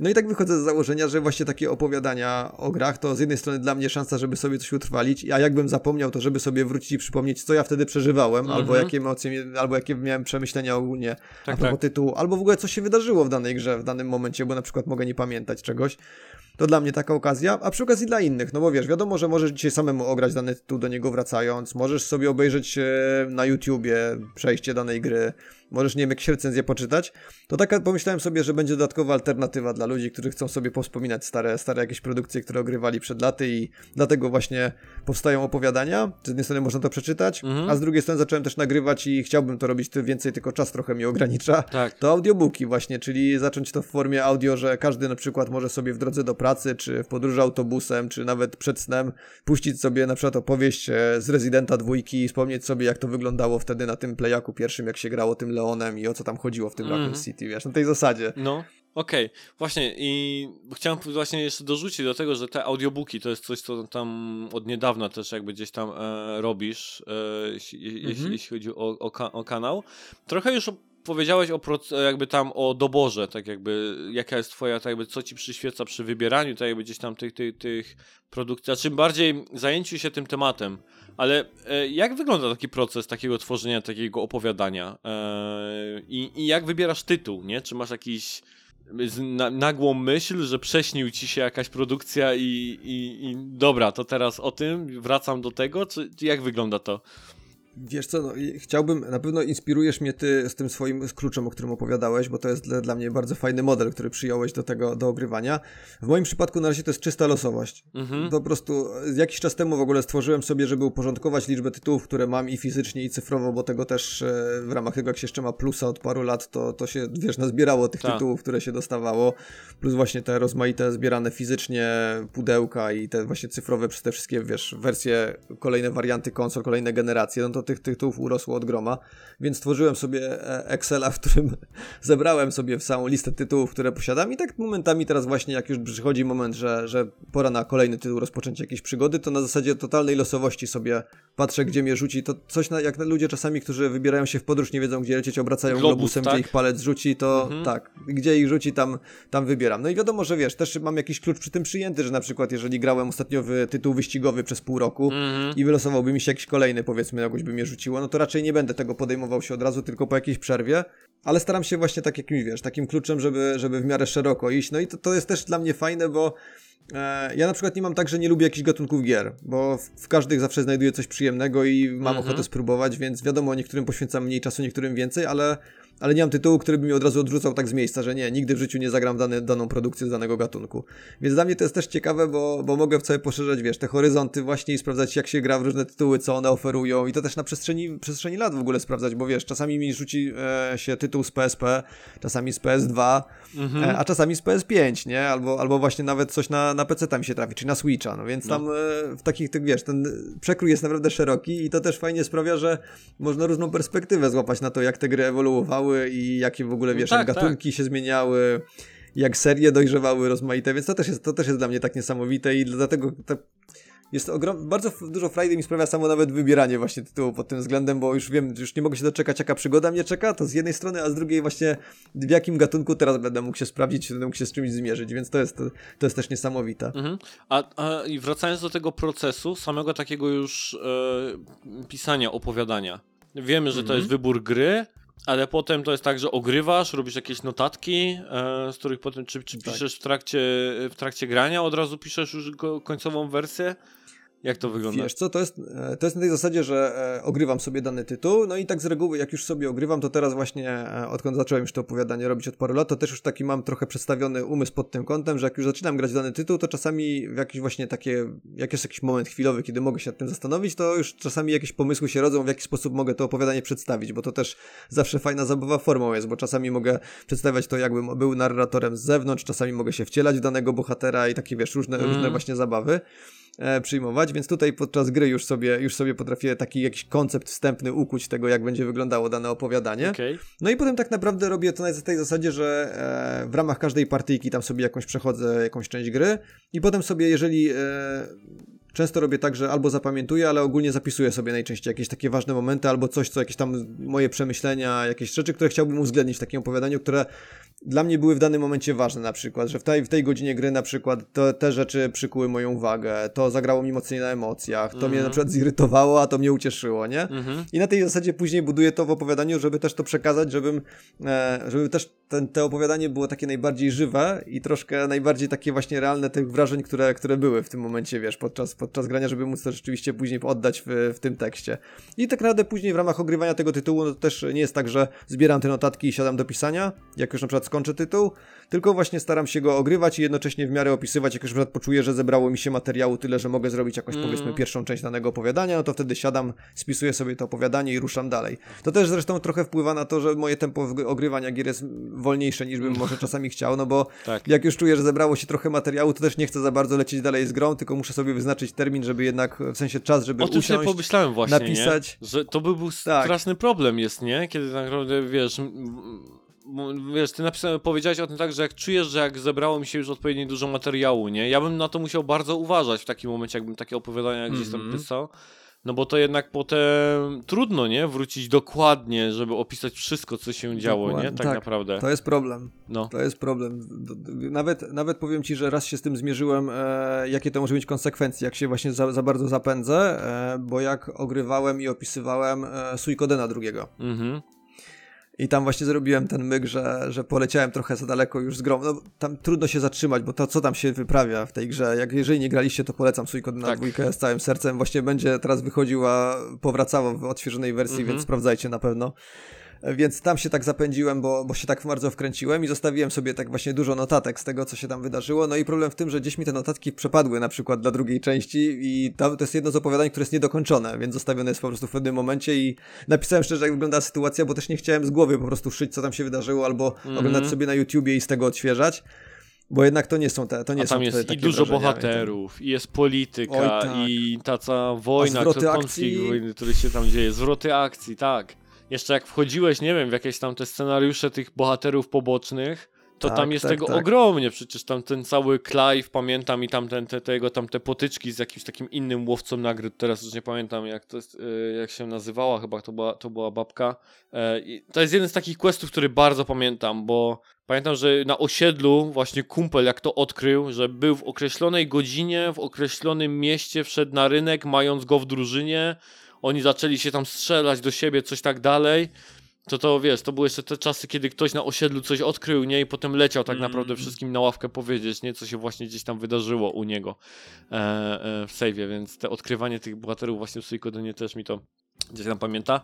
No i tak wychodzę z założenia, że właśnie takie opowiadania o grach to z jednej strony dla mnie szansa, żeby sobie coś utrwalić, a jakbym zapomniał, to żeby sobie wrócić i przypomnieć, co ja wtedy przeżywałem, Mhm. albo jakie emocje, albo jakie miałem przemyślenia ogólnie a Tak, propos tak. tytułu, albo w ogóle co się wydarzyło w danej grze w danym momencie, bo na przykład mogę nie pamiętać czegoś. To dla mnie taka okazja, a przy okazji dla innych, no bo wiesz, wiadomo, że możesz dzisiaj samemu ograć dany tytuł do niego wracając, możesz sobie obejrzeć na YouTubie przejście danej gry, możesz, nie wiem, jakieś recenzje poczytać, to taka pomyślałem sobie, że będzie dodatkowa alternatywa dla ludzi, którzy chcą sobie powspominać stare, stare jakieś produkcje, które ogrywali przed laty i dlatego właśnie powstają opowiadania. Z jednej strony można to przeczytać, Mhm. a z drugiej strony zacząłem też nagrywać i chciałbym to robić więcej, tylko czas trochę mi ogranicza. Tak. To audiobooki właśnie, czyli zacząć to w formie audio, że każdy na przykład może sobie w drodze do pracy, czy w podróży autobusem, czy nawet przed snem puścić sobie na przykład opowieść e, z Residenta dwójki i wspomnieć sobie jak to wyglądało wtedy na tym playaku pierwszym, jak się grało tym Leonem i o co tam chodziło w tym Mhm. Raccoon City, wiesz, na tej zasadzie. No, okej. Właśnie i chciałem właśnie jeszcze dorzucić do tego, że te audiobooki to jest coś, co tam od niedawna też jakby gdzieś tam e, robisz, e, jeśli, jeśli, Mhm. jeśli chodzi o, o, ka- o kanał. Trochę już powiedziałeś o jakby tam o doborze, tak jakby jaka jest twoja, tak jakby co ci przyświeca przy wybieraniu, tak jakby gdzieś tam tych, tych, tych produkcji, a czym bardziej zajęciu się tym tematem. Ale e, jak wygląda taki proces takiego tworzenia takiego opowiadania? E, i, I jak wybierasz tytuł, nie? Czy masz jakiś na, nagłą myśl, że prześnił ci się jakaś produkcja i, i, i dobra, to teraz o tym, wracam do tego, czy jak wygląda to? Wiesz co, no, chciałbym, na pewno inspirujesz mnie ty z tym swoim kluczem, o którym opowiadałeś, bo to jest dla, dla mnie bardzo fajny model, który przyjąłeś do tego, do ogrywania. W moim przypadku na razie to jest czysta losowość. Mhm. Po prostu e, jakiś czas temu w ogóle stworzyłem sobie, żeby uporządkować liczbę tytułów, które mam i fizycznie, i cyfrowo, bo tego też e, w ramach tego, jak się jeszcze ma plusa od paru lat, to, to się, wiesz, nazbierało tych Tak. tytułów, które się dostawało, plus właśnie te rozmaite zbierane fizycznie pudełka i te właśnie cyfrowe przez te wszystkie, wiesz, wersje, kolejne warianty konsol, kolejne generacje, no to tych tytułów urosło od groma, więc stworzyłem sobie e, Excela, w którym zebrałem sobie całą listę tytułów, które posiadam i tak momentami teraz właśnie, jak już przychodzi moment, że, że pora na kolejny tytuł, rozpoczęcie jakiejś przygody, to na zasadzie totalnej losowości sobie patrzę, gdzie mnie rzuci, to coś na, jak na ludzie czasami, którzy wybierają się w podróż, nie wiedzą, gdzie lecieć, obracają Globus, globusem, tak? gdzie ich palec rzuci, to Mhm. tak, gdzie ich rzuci, tam, tam wybieram. No i wiadomo, że wiesz, też mam jakiś klucz przy tym przyjęty, że na przykład jeżeli grałem ostatnio w tytuł wyścigowy przez pół roku, Mhm. i wylosowałby mi się jakiś kolejny, powiedzmy, jakoś by mnie rzuciło, no to raczej nie będę tego podejmował się od razu, tylko po jakiejś przerwie, ale staram się właśnie tak jakimś, wiesz, takim kluczem, żeby, żeby w miarę szeroko iść, no i to, to jest też dla mnie fajne, bo e, ja na przykład nie mam tak, że nie lubię jakichś gatunków gier, bo w, w każdych zawsze znajduję coś przyjemnego i mam Mhm. ochotę spróbować, więc wiadomo, niektórym poświęcam mniej czasu, niektórym więcej, ale ale nie mam tytułu, który by mi od razu odrzucał tak z miejsca, że nie, nigdy w życiu nie zagram dane, daną produkcję z danego gatunku. Więc dla mnie to jest też ciekawe, bo, bo mogę w sobie poszerzać, wiesz, te horyzonty właśnie i sprawdzać, jak się gra w różne tytuły, co one oferują i to też na przestrzeni, przestrzeni lat w ogóle sprawdzać, bo wiesz, czasami mi rzuci e, się tytuł z PSP, czasami z PS2, Mhm. e, a czasami z PS5, nie? Albo, albo właśnie nawet coś na, na PC mi się trafi, czy na Switcha, no więc No. tam e, w takich, tych, wiesz, ten przekrój jest naprawdę szeroki i to też fajnie sprawia, że można różną perspektywę złapać na to, jak te gry ewoluowały i jakie w ogóle, No wiesz, tak, jak gatunki się zmieniały, jak serie dojrzewały rozmaite, więc to też jest, to też jest dla mnie tak niesamowite i dlatego to, jest ogrom... bardzo dużo frajdy mi sprawia samo nawet wybieranie właśnie tytułu pod tym względem, bo już wiem, już nie mogę się doczekać, jaka przygoda mnie czeka, to z jednej strony, a z drugiej właśnie w jakim gatunku teraz będę mógł się sprawdzić, będę mógł się z czymś zmierzyć, więc to jest, to, to jest też niesamowite. Mhm. A, a i wracając do tego procesu, samego takiego już e, pisania, opowiadania. Wiemy, że to Mhm. jest wybór gry, ale potem to jest tak, że ogrywasz, robisz jakieś notatki, e, z których potem czy, czy Tak. piszesz w trakcie, w trakcie grania, od razu piszesz już go, końcową wersję? Jak to wygląda? Wiesz co, to jest, e, to jest na tej zasadzie, że e, ogrywam sobie dany tytuł, no i tak z reguły, jak już sobie ogrywam, to teraz właśnie, e, odkąd zacząłem już to opowiadanie robić od paru lat, to też już taki mam trochę przedstawiony umysł pod tym kątem, że jak już zaczynam grać w dany tytuł, to czasami w jakiś właśnie takie, jak jest jakiś moment chwilowy, kiedy mogę się nad tym zastanowić, to już czasami jakieś pomysły się rodzą, w jaki sposób mogę to opowiadanie przedstawić, bo to też zawsze fajna zabawa formą jest, bo czasami mogę przedstawiać to, jakbym był narratorem z zewnątrz, czasami mogę się wcielać w danego bohatera i takie, wiesz, różne, Mm. różne właśnie zabawy przyjmować, więc tutaj podczas gry już sobie, już sobie potrafię taki jakiś koncept wstępny ukuć tego, jak będzie wyglądało dane opowiadanie. Okej. No i potem tak naprawdę robię to na tej zasadzie, że e, w ramach każdej partyjki tam sobie jakąś przechodzę, jakąś część gry i potem sobie, jeżeli e, często robię tak, że albo zapamiętuję, ale ogólnie zapisuję sobie najczęściej jakieś takie ważne momenty albo coś, co jakieś tam moje przemyślenia, jakieś rzeczy, które chciałbym uwzględnić w takim opowiadaniu, które dla mnie były w danym momencie ważne na przykład, że w tej, w tej godzinie gry na przykład to, te rzeczy przykuły moją uwagę, to zagrało mi mocniej na emocjach, to mnie Mhm. na przykład zirytowało, a to mnie ucieszyło, nie? Mhm. I na tej zasadzie później buduję to w opowiadaniu, żeby też to przekazać, żebym, e, żeby też ten, te opowiadanie było takie najbardziej żywe i troszkę najbardziej takie właśnie realne tych wrażeń, które, które były w tym momencie, wiesz, podczas, podczas grania, żeby móc to rzeczywiście później oddać w, w tym tekście. I tak naprawdę później w ramach ogrywania tego tytułu, no to też nie jest tak, że zbieram te notatki i siadam do pisania, jak już na przykład skończę tytuł, tylko właśnie staram się go ogrywać i jednocześnie w miarę opisywać, jak już na poczuję, że zebrało mi się materiału tyle, że mogę zrobić jakąś Mhm. powiedzmy pierwszą część danego opowiadania, no to wtedy siadam, spisuję sobie to opowiadanie i ruszam dalej. To też zresztą trochę wpływa na to, że moje tempo ogrywania gier jest wolniejsze niż bym może czasami chciał, no bo Tak. jak już czuję, że zebrało się trochę materiału, to też nie chcę za bardzo lecieć dalej z grą, tylko muszę sobie wyznaczyć termin, żeby jednak, w sensie czas, żeby O tym sobie usiąść. pomyślałem właśnie, napisać. nie? Że to by był Tak. straszny problem jest, nie? Kiedy tak naprawdę, wiesz... Wiesz, ty napisałem, powiedziałeś o tym tak, że jak czujesz, że jak zebrało mi się już odpowiednio dużo materiału, nie? Ja bym na to musiał bardzo uważać w takim momencie, jakbym takie opowiadania gdzieś tam Mhm. pisał. No bo to jednak potem trudno, nie? Wrócić dokładnie, żeby opisać wszystko, co się działo, nie? Dokładnie, Tak, tak. naprawdę. To jest problem. No. To jest problem. Nawet, nawet powiem ci, że raz się z tym zmierzyłem, e, jakie to może mieć konsekwencje, jak się właśnie za, za bardzo zapędzę, e, bo jak ogrywałem i opisywałem e, Suikodena drugiego. Mhm. I tam właśnie zrobiłem ten myk, że, że poleciałem trochę za daleko już z grą. No, tam trudno się zatrzymać, bo to, co tam się wyprawia w tej grze, jak jeżeli nie graliście, to polecam Suikodena Tak. dwójkę z całym sercem. Właśnie będzie teraz wychodziła, powracała w odświeżonej wersji, Mhm. więc sprawdzajcie na pewno. Więc tam się tak zapędziłem, bo, bo się tak bardzo wkręciłem i zostawiłem sobie tak właśnie dużo notatek z tego, co się tam wydarzyło. No i problem w tym, że gdzieś mi te notatki przepadły na przykład dla drugiej części i to, to jest jedno z opowiadań, które jest niedokończone, więc zostawione jest po prostu w pewnym momencie i napisałem szczerze, jak wygląda sytuacja, bo też nie chciałem z głowy po prostu szyć, co tam się wydarzyło, albo Mhm. oglądać sobie na YouTubie i z tego odświeżać. Bo jednak to nie są te, to nie A są tam te, jest i dużo bohaterów, i jest polityka, Oj, tak. i ta cała wojna, to akcji? konflikt wojny, który się tam dzieje, zwroty akcji, tak. Jeszcze jak wchodziłeś, nie wiem, w jakieś tam te scenariusze tych bohaterów pobocznych, to Tak, tam jest tak, tego tak. ogromnie, przecież tam ten cały Clive, pamiętam, i tam ten, te, tego, tam te potyczki z jakimś takim innym łowcą nagród, teraz już nie pamiętam jak to jest, y, jak się nazywała, chyba to była, to była babka. E, i to jest jeden z takich questów, który bardzo pamiętam, bo Pamiętam, że na osiedlu właśnie kumpel jak to odkrył, że był w określonej godzinie, w określonym mieście, wszedł na rynek, mając go w drużynie. Oni zaczęli się tam strzelać do siebie, coś tak dalej. To to wiesz, to były jeszcze te czasy, kiedy ktoś na osiedlu coś odkrył, nie? I potem leciał tak Mm. naprawdę wszystkim na ławkę powiedzieć, nie? Co się właśnie gdzieś tam wydarzyło u niego e, e, w save'ie, więc te odkrywanie tych bohaterów właśnie w Suikodynie też mi to gdzieś tam pamięta.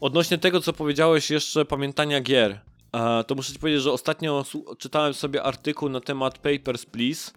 Odnośnie tego, co powiedziałeś jeszcze, pamiętania gier. E, to muszę ci powiedzieć, że ostatnio czytałem sobie artykuł na temat Papers, Please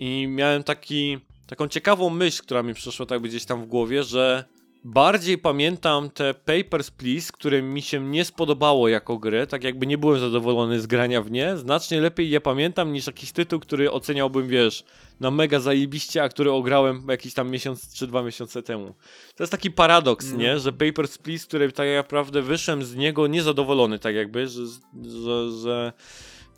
i miałem taki, taką ciekawą myśl, która mi przyszła tak gdzieś tam w głowie, że bardziej pamiętam te Papers, Please, które mi się nie spodobało jako gry, tak jakby nie byłem zadowolony z grania w nie, znacznie lepiej je pamiętam niż jakiś tytuł, który oceniałbym, wiesz, na mega zajebiście, a który ograłem jakiś tam miesiąc czy dwa miesiące temu. To jest taki paradoks, No. nie? Że Papers, Please, który tak naprawdę wyszłem z niego niezadowolony, tak jakby, że, że, że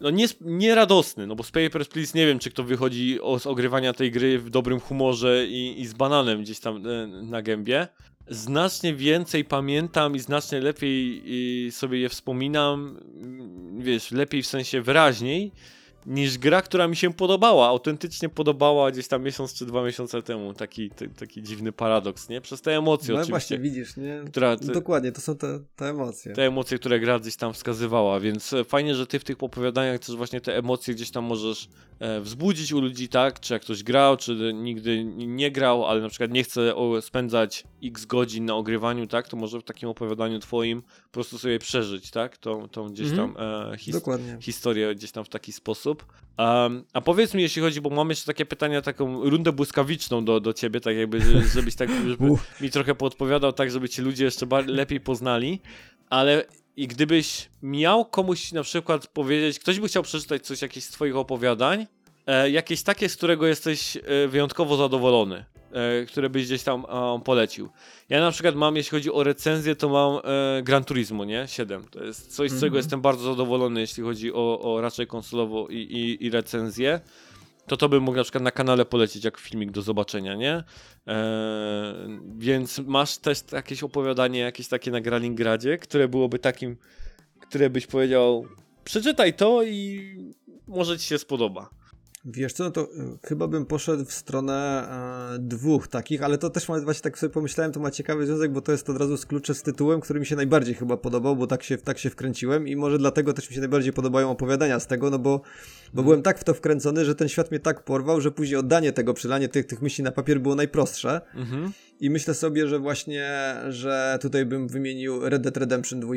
no nie, nie radosny, no bo z Papers, Please nie wiem, czy kto wychodzi o, z ogrywania tej gry w dobrym humorze i, i z bananem gdzieś tam e, na gębie. Znacznie więcej pamiętam i znacznie lepiej sobie je wspominam, wiesz, lepiej w sensie wyraźniej, niż gra, która mi się podobała, autentycznie podobała gdzieś tam miesiąc czy dwa miesiące temu. Taki, t- taki dziwny paradoks, nie? Przez te emocje No oczywiście. właśnie, widzisz, nie? Która, te, Dokładnie, to są te, te emocje. te emocje, które gra gdzieś tam wskazywała, więc e, fajnie, że ty w tych opowiadaniach też właśnie te emocje gdzieś tam możesz e, wzbudzić u ludzi, tak? Czy jak ktoś grał, czy nigdy nie grał, ale na przykład nie chce spędzać x godzin na ogrywaniu, tak? To może w takim opowiadaniu twoim po prostu sobie przeżyć, tak? Tą, tą gdzieś Mhm. tam e, his- historię gdzieś tam w taki sposób. Um, a powiedz mi, jeśli chodzi, bo mam jeszcze takie pytania, taką rundę błyskawiczną do, do ciebie, tak jakby, że- żebyś tak żeby mi trochę podpowiadał, tak żeby ci ludzie jeszcze lepiej poznali, ale i gdybyś miał komuś na przykład powiedzieć, ktoś by chciał przeczytać coś, jakieś z twoich opowiadań, e, jakieś takie, z którego jesteś e, wyjątkowo zadowolony, które byś gdzieś tam e, polecił. Ja na przykład mam, jeśli chodzi o recenzję, to mam e, Gran Turismo, nie? 7. To jest coś, z czego Mhm. jestem bardzo zadowolony, jeśli chodzi o, o raczej konsolowo i, i, i recenzję. To to bym mógł na przykład na kanale polecić jako filmik do zobaczenia, nie? Eee, więc masz też jakieś opowiadanie, jakieś takie na Gralingradzie, które byłoby takim, które byś powiedział, przeczytaj to i może ci się spodoba. Wiesz co, no to y, chyba bym poszedł w stronę e, dwóch takich, ale to też ma, właśnie tak sobie pomyślałem, to ma ciekawy związek, bo to jest od razu z klucze z tytułem, który mi się najbardziej chyba podobał, bo tak się, tak się wkręciłem i może dlatego też mi się najbardziej podobają opowiadania z tego, no bo, bo byłem tak w to wkręcony, że ten świat mnie tak porwał, że później oddanie tego, przelanie tych, tych myśli na papier było najprostsze. Mhm. I myślę sobie, że właśnie, że tutaj bym wymienił Red Dead Redemption 2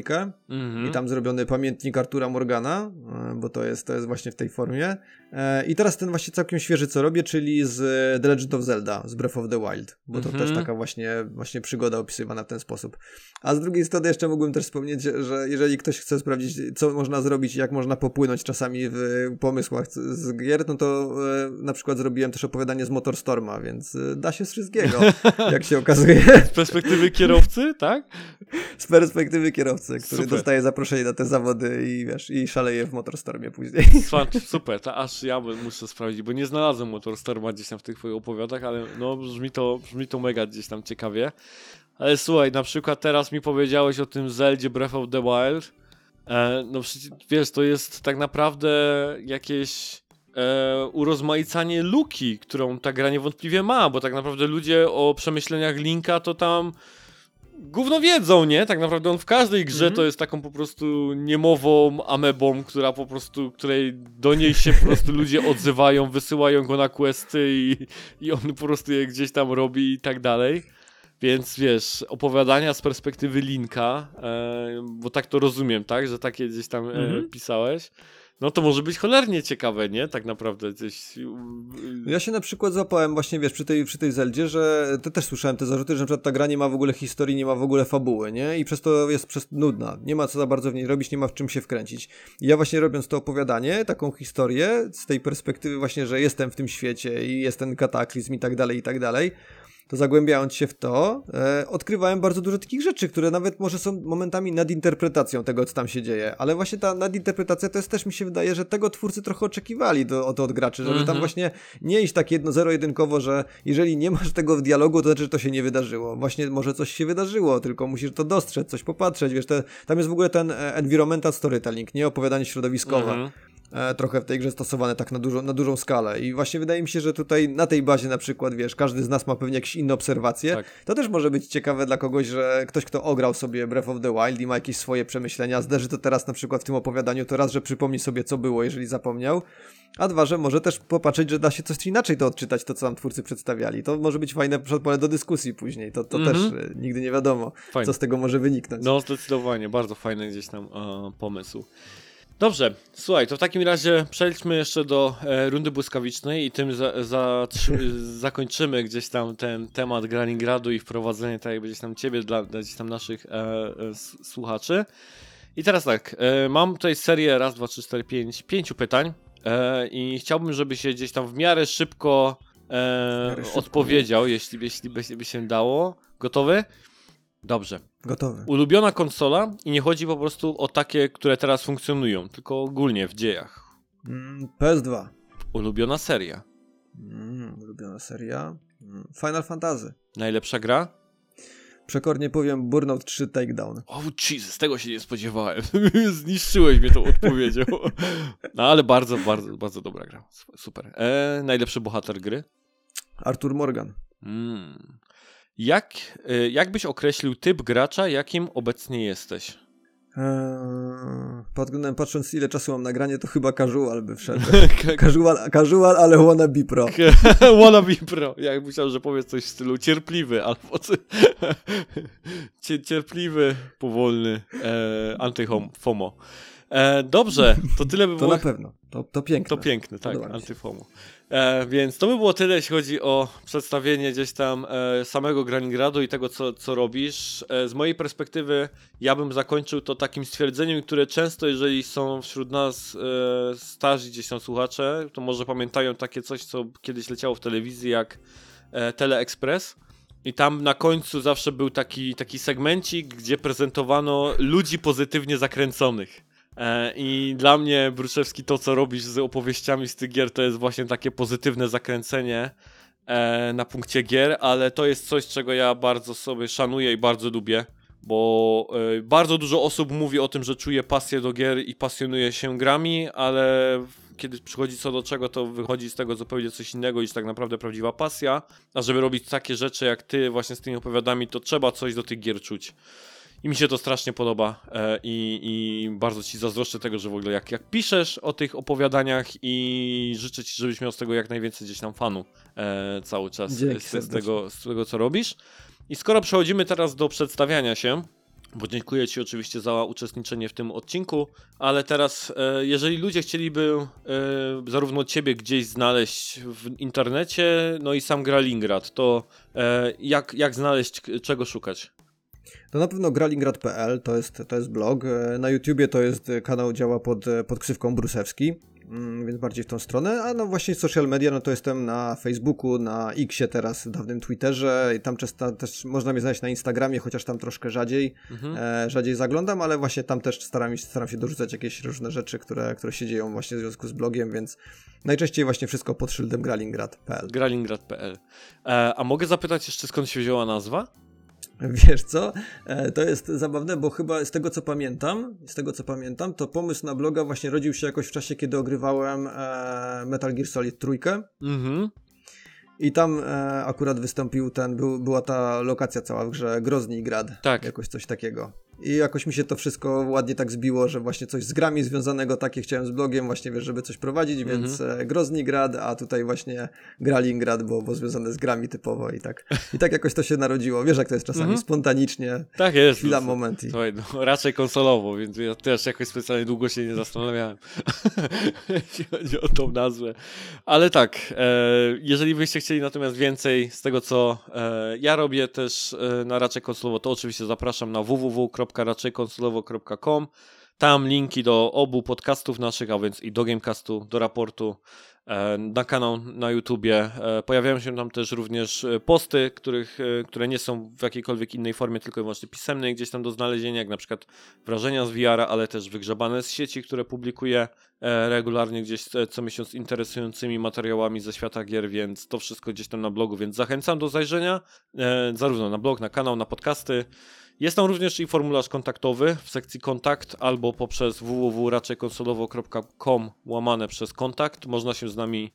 Mhm. i tam zrobiony pamiętnik Artura Morgana, e, bo to jest, to jest właśnie w tej formie. E, I teraz ten właśnie całkiem świeży co robię, czyli z The Legend of Zelda, z Breath of the Wild, bo to Mhm. też taka właśnie, właśnie przygoda opisywana w ten sposób. A z drugiej strony jeszcze mógłbym też wspomnieć, że jeżeli ktoś chce sprawdzić, co można zrobić jak można popłynąć czasami w pomysłach z- gier, no to e, na przykład zrobiłem też opowiadanie z Motorstorma, więc da się z wszystkiego, jak się okazuje. Z perspektywy kierowcy, tak? z perspektywy kierowcy, który Super. dostaje zaproszenie na te zawody i wiesz, i szaleje w motorstormie później. Super, to aż ja bym- muszę sprawdzić, bo nie znalazłem Motorstorma gdzieś tam w tych twoich opowiadach, ale no brzmi to, brzmi to mega gdzieś tam ciekawie. Ale słuchaj, na przykład teraz mi powiedziałeś o tym Zeldzie Breath of the Wild. E, no przecież wiesz, to jest tak naprawdę jakieś e, urozmaicanie luki, którą ta gra niewątpliwie ma, bo tak naprawdę ludzie o przemyśleniach Linka to tam gówno wiedzą, nie? Tak naprawdę on w każdej grze Mhm. to jest taką po prostu niemową amebą, która po prostu, której do niej się po prostu ludzie odzywają, wysyłają go na questy i, i on po prostu je gdzieś tam robi i tak dalej. Więc wiesz, opowiadania z perspektywy Linka, e, bo tak to rozumiem, tak? Że takie gdzieś tam e, Mhm. pisałeś. No to może być cholernie ciekawe, nie? Tak naprawdę gdzieś. Ja się na przykład złapałem właśnie, wiesz, przy tej, przy tej Zeldzie, że to też słyszałem te zarzuty, że przykład ta gra nie ma w ogóle historii, nie ma w ogóle fabuły, nie? I przez to jest przez nudna. Nie ma co za bardzo w niej robić, nie ma w czym się wkręcić. I ja właśnie robiąc to opowiadanie, taką historię, z tej perspektywy właśnie, że jestem w tym świecie i jest ten kataklizm i tak dalej, i tak dalej, to zagłębiając się w to, e, odkrywałem bardzo dużo takich rzeczy, które nawet może są momentami nadinterpretacją tego, co tam się dzieje, ale właśnie ta nadinterpretacja to jest też mi się wydaje, że tego twórcy trochę oczekiwali do, o to od graczy, żeby tam Mhm. właśnie nie iść tak jedno, zero-jedynkowo, że jeżeli nie masz tego w dialogu, to znaczy, że to się nie wydarzyło. Właśnie może coś się wydarzyło, tylko musisz to dostrzec, coś popatrzeć, wiesz, te, tam jest w ogóle ten e, environmental storytelling, nie opowiadanie środowiskowe Mhm. Trochę w tej grze stosowane tak na, dużo, na dużą skalę. I właśnie wydaje mi się, że tutaj na tej bazie na przykład, wiesz, każdy z nas ma pewnie jakieś inne obserwacje. Tak. To też może być ciekawe dla kogoś, że ktoś, kto ograł sobie Breath of the Wild i ma jakieś swoje przemyślenia, zderzy to teraz na przykład w tym opowiadaniu, to raz, że przypomni sobie, co było, jeżeli zapomniał, a dwa, że może też popatrzeć, że da się coś inaczej to odczytać, to co tam twórcy przedstawiali. To może być fajne pole do dyskusji później. To, to też e, nigdy nie wiadomo, Fajne. co z tego może wyniknąć. No, zdecydowanie, bardzo fajny gdzieś tam e, pomysł. Dobrze, słuchaj, to w takim razie przejdźmy jeszcze do e, rundy błyskawicznej i tym za, za, zakończymy gdzieś tam ten temat Graningradu i wprowadzenie tak jakby gdzieś tam ciebie dla, dla gdzieś tam naszych e, e, słuchaczy. I teraz tak, e, mam tutaj serię raz, dwa, trzy, cztery, pięć, pięciu pytań e, i chciałbym, żeby się gdzieś tam w miarę szybko, e, miarę szybko. odpowiedział, jeśli, jeśli by, by się dało. Gotowy? Dobrze. Gotowy. Ulubiona konsola i nie chodzi po prostu o takie, które teraz funkcjonują, tylko ogólnie w dziejach. Mm, PS2. Ulubiona seria. Mm, ulubiona seria. Mm, Final Fantasy. Najlepsza gra? Przekornie powiem Burnout 3 Takedown. O, oh, Jesus, tego się nie spodziewałem. Zniszczyłeś mnie tą odpowiedzią. No ale bardzo, bardzo, bardzo dobra gra. Super. E, najlepszy bohater gry? Arthur Morgan. Mm. Jak, e, jak byś określił typ gracza, jakim obecnie jesteś? Eee, pod względem patrząc ile czasu mam nagranie, to chyba casual by wszedł. casual, casual, ale wannabe pro. wannabe pro. Ja myślałem, że powiedz coś w stylu cierpliwy, albo cierpliwy, powolny, e, anty-FOMO. E, dobrze, to tyle by było. To na pewno, to, to piękne. To piękne, tak, antyfomu. E, więc to by było tyle, jeśli chodzi o przedstawienie gdzieś tam e, samego Graningradu i tego, co, co robisz. E, z mojej perspektywy ja bym zakończył to takim stwierdzeniem, które często, jeżeli są wśród nas starzy gdzieś tam słuchacze, to może pamiętają takie coś, co kiedyś leciało w telewizji, jak Teleexpress. I tam na końcu zawsze był taki, taki segmencik, gdzie prezentowano ludzi pozytywnie zakręconych. E, I dla mnie, Bruszewski, to co robisz z opowieściami z tych gier, to jest właśnie takie pozytywne zakręcenie e, na punkcie gier, ale to jest coś, czego ja bardzo sobie szanuję i bardzo lubię, bo e, bardzo dużo osób mówi o tym, że czuje pasję do gier i pasjonuje się grami, ale kiedy przychodzi co do czego, to wychodzi z tego zupełnie coś innego niż tak naprawdę prawdziwa pasja. A żeby robić takie rzeczy jak ty właśnie z tymi opowiadami, to trzeba coś do tych gier czuć. I mi się to strasznie podoba e, i, i, bardzo ci zazdroszczę tego, że w ogóle jak, jak piszesz o tych opowiadaniach i życzę ci, żebyś miał z tego jak najwięcej gdzieś tam fanu e, cały czas z, z, tego, z tego, co robisz. I skoro przechodzimy teraz do przedstawiania się, bo dziękuję Ci oczywiście za uczestniczenie w tym odcinku, ale teraz, e, jeżeli ludzie chcieliby zarówno Ciebie gdzieś znaleźć w internecie, no i sam Gralingrad, to jak, jak znaleźć, czego szukać? To na pewno gralingrad.pl to jest, to jest blog. E, na YouTubie to jest e, kanał działa pod, e, pod ksywką Brusewski, mm, więc bardziej w tą stronę. A no właśnie social media, no to jestem na Facebooku, na Xie teraz, dawnym Twitterze i tam często, też można mnie znaleźć na Instagramie, chociaż tam troszkę rzadziej, mhm. e, rzadziej zaglądam, ale właśnie tam też staram, staram się dorzucać jakieś różne rzeczy, które, które się dzieją właśnie w związku z blogiem, więc najczęściej właśnie wszystko pod szyldem gralingrad.pl. Gralingrad.pl. E, a mogę zapytać jeszcze skąd się wzięła nazwa? Wiesz co? E, to jest zabawne, bo chyba z tego co pamiętam, z tego co pamiętam, to pomysł na bloga właśnie rodził się jakoś w czasie, kiedy ogrywałem e, Metal Gear Solid trójkę. Mhm. I tam e, akurat wystąpił ten, był, była ta lokacja cała w grze Grad. Tak. Jakoś coś takiego. I jakoś mi się to wszystko ładnie tak zbiło, że właśnie coś z grami związanego takie chciałem z blogiem, właśnie wiesz, żeby coś prowadzić, mm -hmm. więc e, Groznigrad, a tutaj właśnie Gralingrad, bo, bo związane z grami typowo i tak. I tak jakoś to się narodziło. Wiesz, jak to jest czasami mm -hmm. spontanicznie. Tak jest. Chwila, no, moment. I... Słuchaj, no, raczej konsolowo, więc ja też jakoś specjalnie długo się nie zastanawiałem, jeśli chodzi o tą nazwę. Ale tak, e, jeżeli byście chcieli natomiast więcej z tego, co e, ja robię też e, na raczej konsolowo, to oczywiście zapraszam na www www.raczejkonsolowo.com. Tam linki do obu podcastów naszych, a więc i do Gamecastu, do raportu, e, na kanał na YouTubie. E, pojawiają się tam też również e, posty, których, które nie są w jakiejkolwiek innej formie, tylko i wyłącznie pisemnej, gdzieś tam do znalezienia, jak na przykład wrażenia z VR, ale też wygrzebane z sieci, które publikuję regularnie gdzieś co miesiąc interesującymi materiałami ze świata gier, więc to wszystko gdzieś tam na blogu, więc zachęcam do zajrzenia, zarówno na blog, na kanał, na podcasty. Jest tam również i formularz kontaktowy w sekcji kontakt albo poprzez www.raczejkonsolowo.com łamane przez kontakt. Można się z nami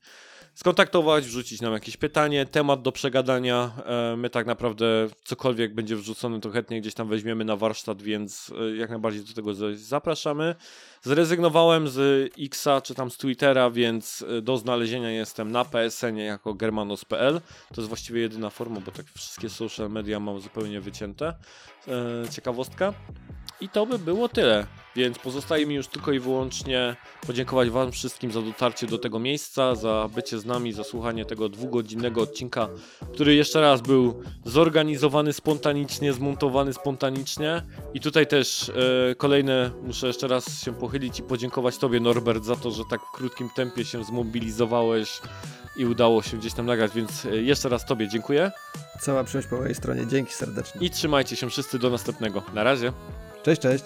skontaktować, wrzucić nam jakieś pytanie, temat do przegadania. E, my tak naprawdę cokolwiek będzie wrzucone, to chętnie gdzieś tam weźmiemy na warsztat, więc e, jak najbardziej do tego zapraszamy. Zrezygnowałem z Xa czy tam z Twittera, więc e, do znalezienia jestem na PSN-ie jako germanos.pl. To jest właściwie jedyna forma, bo tak wszystkie social media mam zupełnie wycięte. Ciekawostka. I to by było tyle. Więc pozostaje mi już tylko i wyłącznie podziękować Wam wszystkim za dotarcie do tego miejsca, za bycie z nami, za słuchanie tego dwugodzinnego odcinka, który jeszcze raz był zorganizowany spontanicznie, zmontowany spontanicznie. I tutaj też e, kolejne, muszę jeszcze raz się pochylić i podziękować Tobie, Norbert, za to, że tak w krótkim tempie się zmobilizowałeś i udało się gdzieś tam nagrać, więc e, jeszcze raz Tobie dziękuję. Cała przyjaźń po mojej stronie, dzięki serdecznie. I trzymajcie się wszyscy do następnego. Na razie. Cześć, cześć!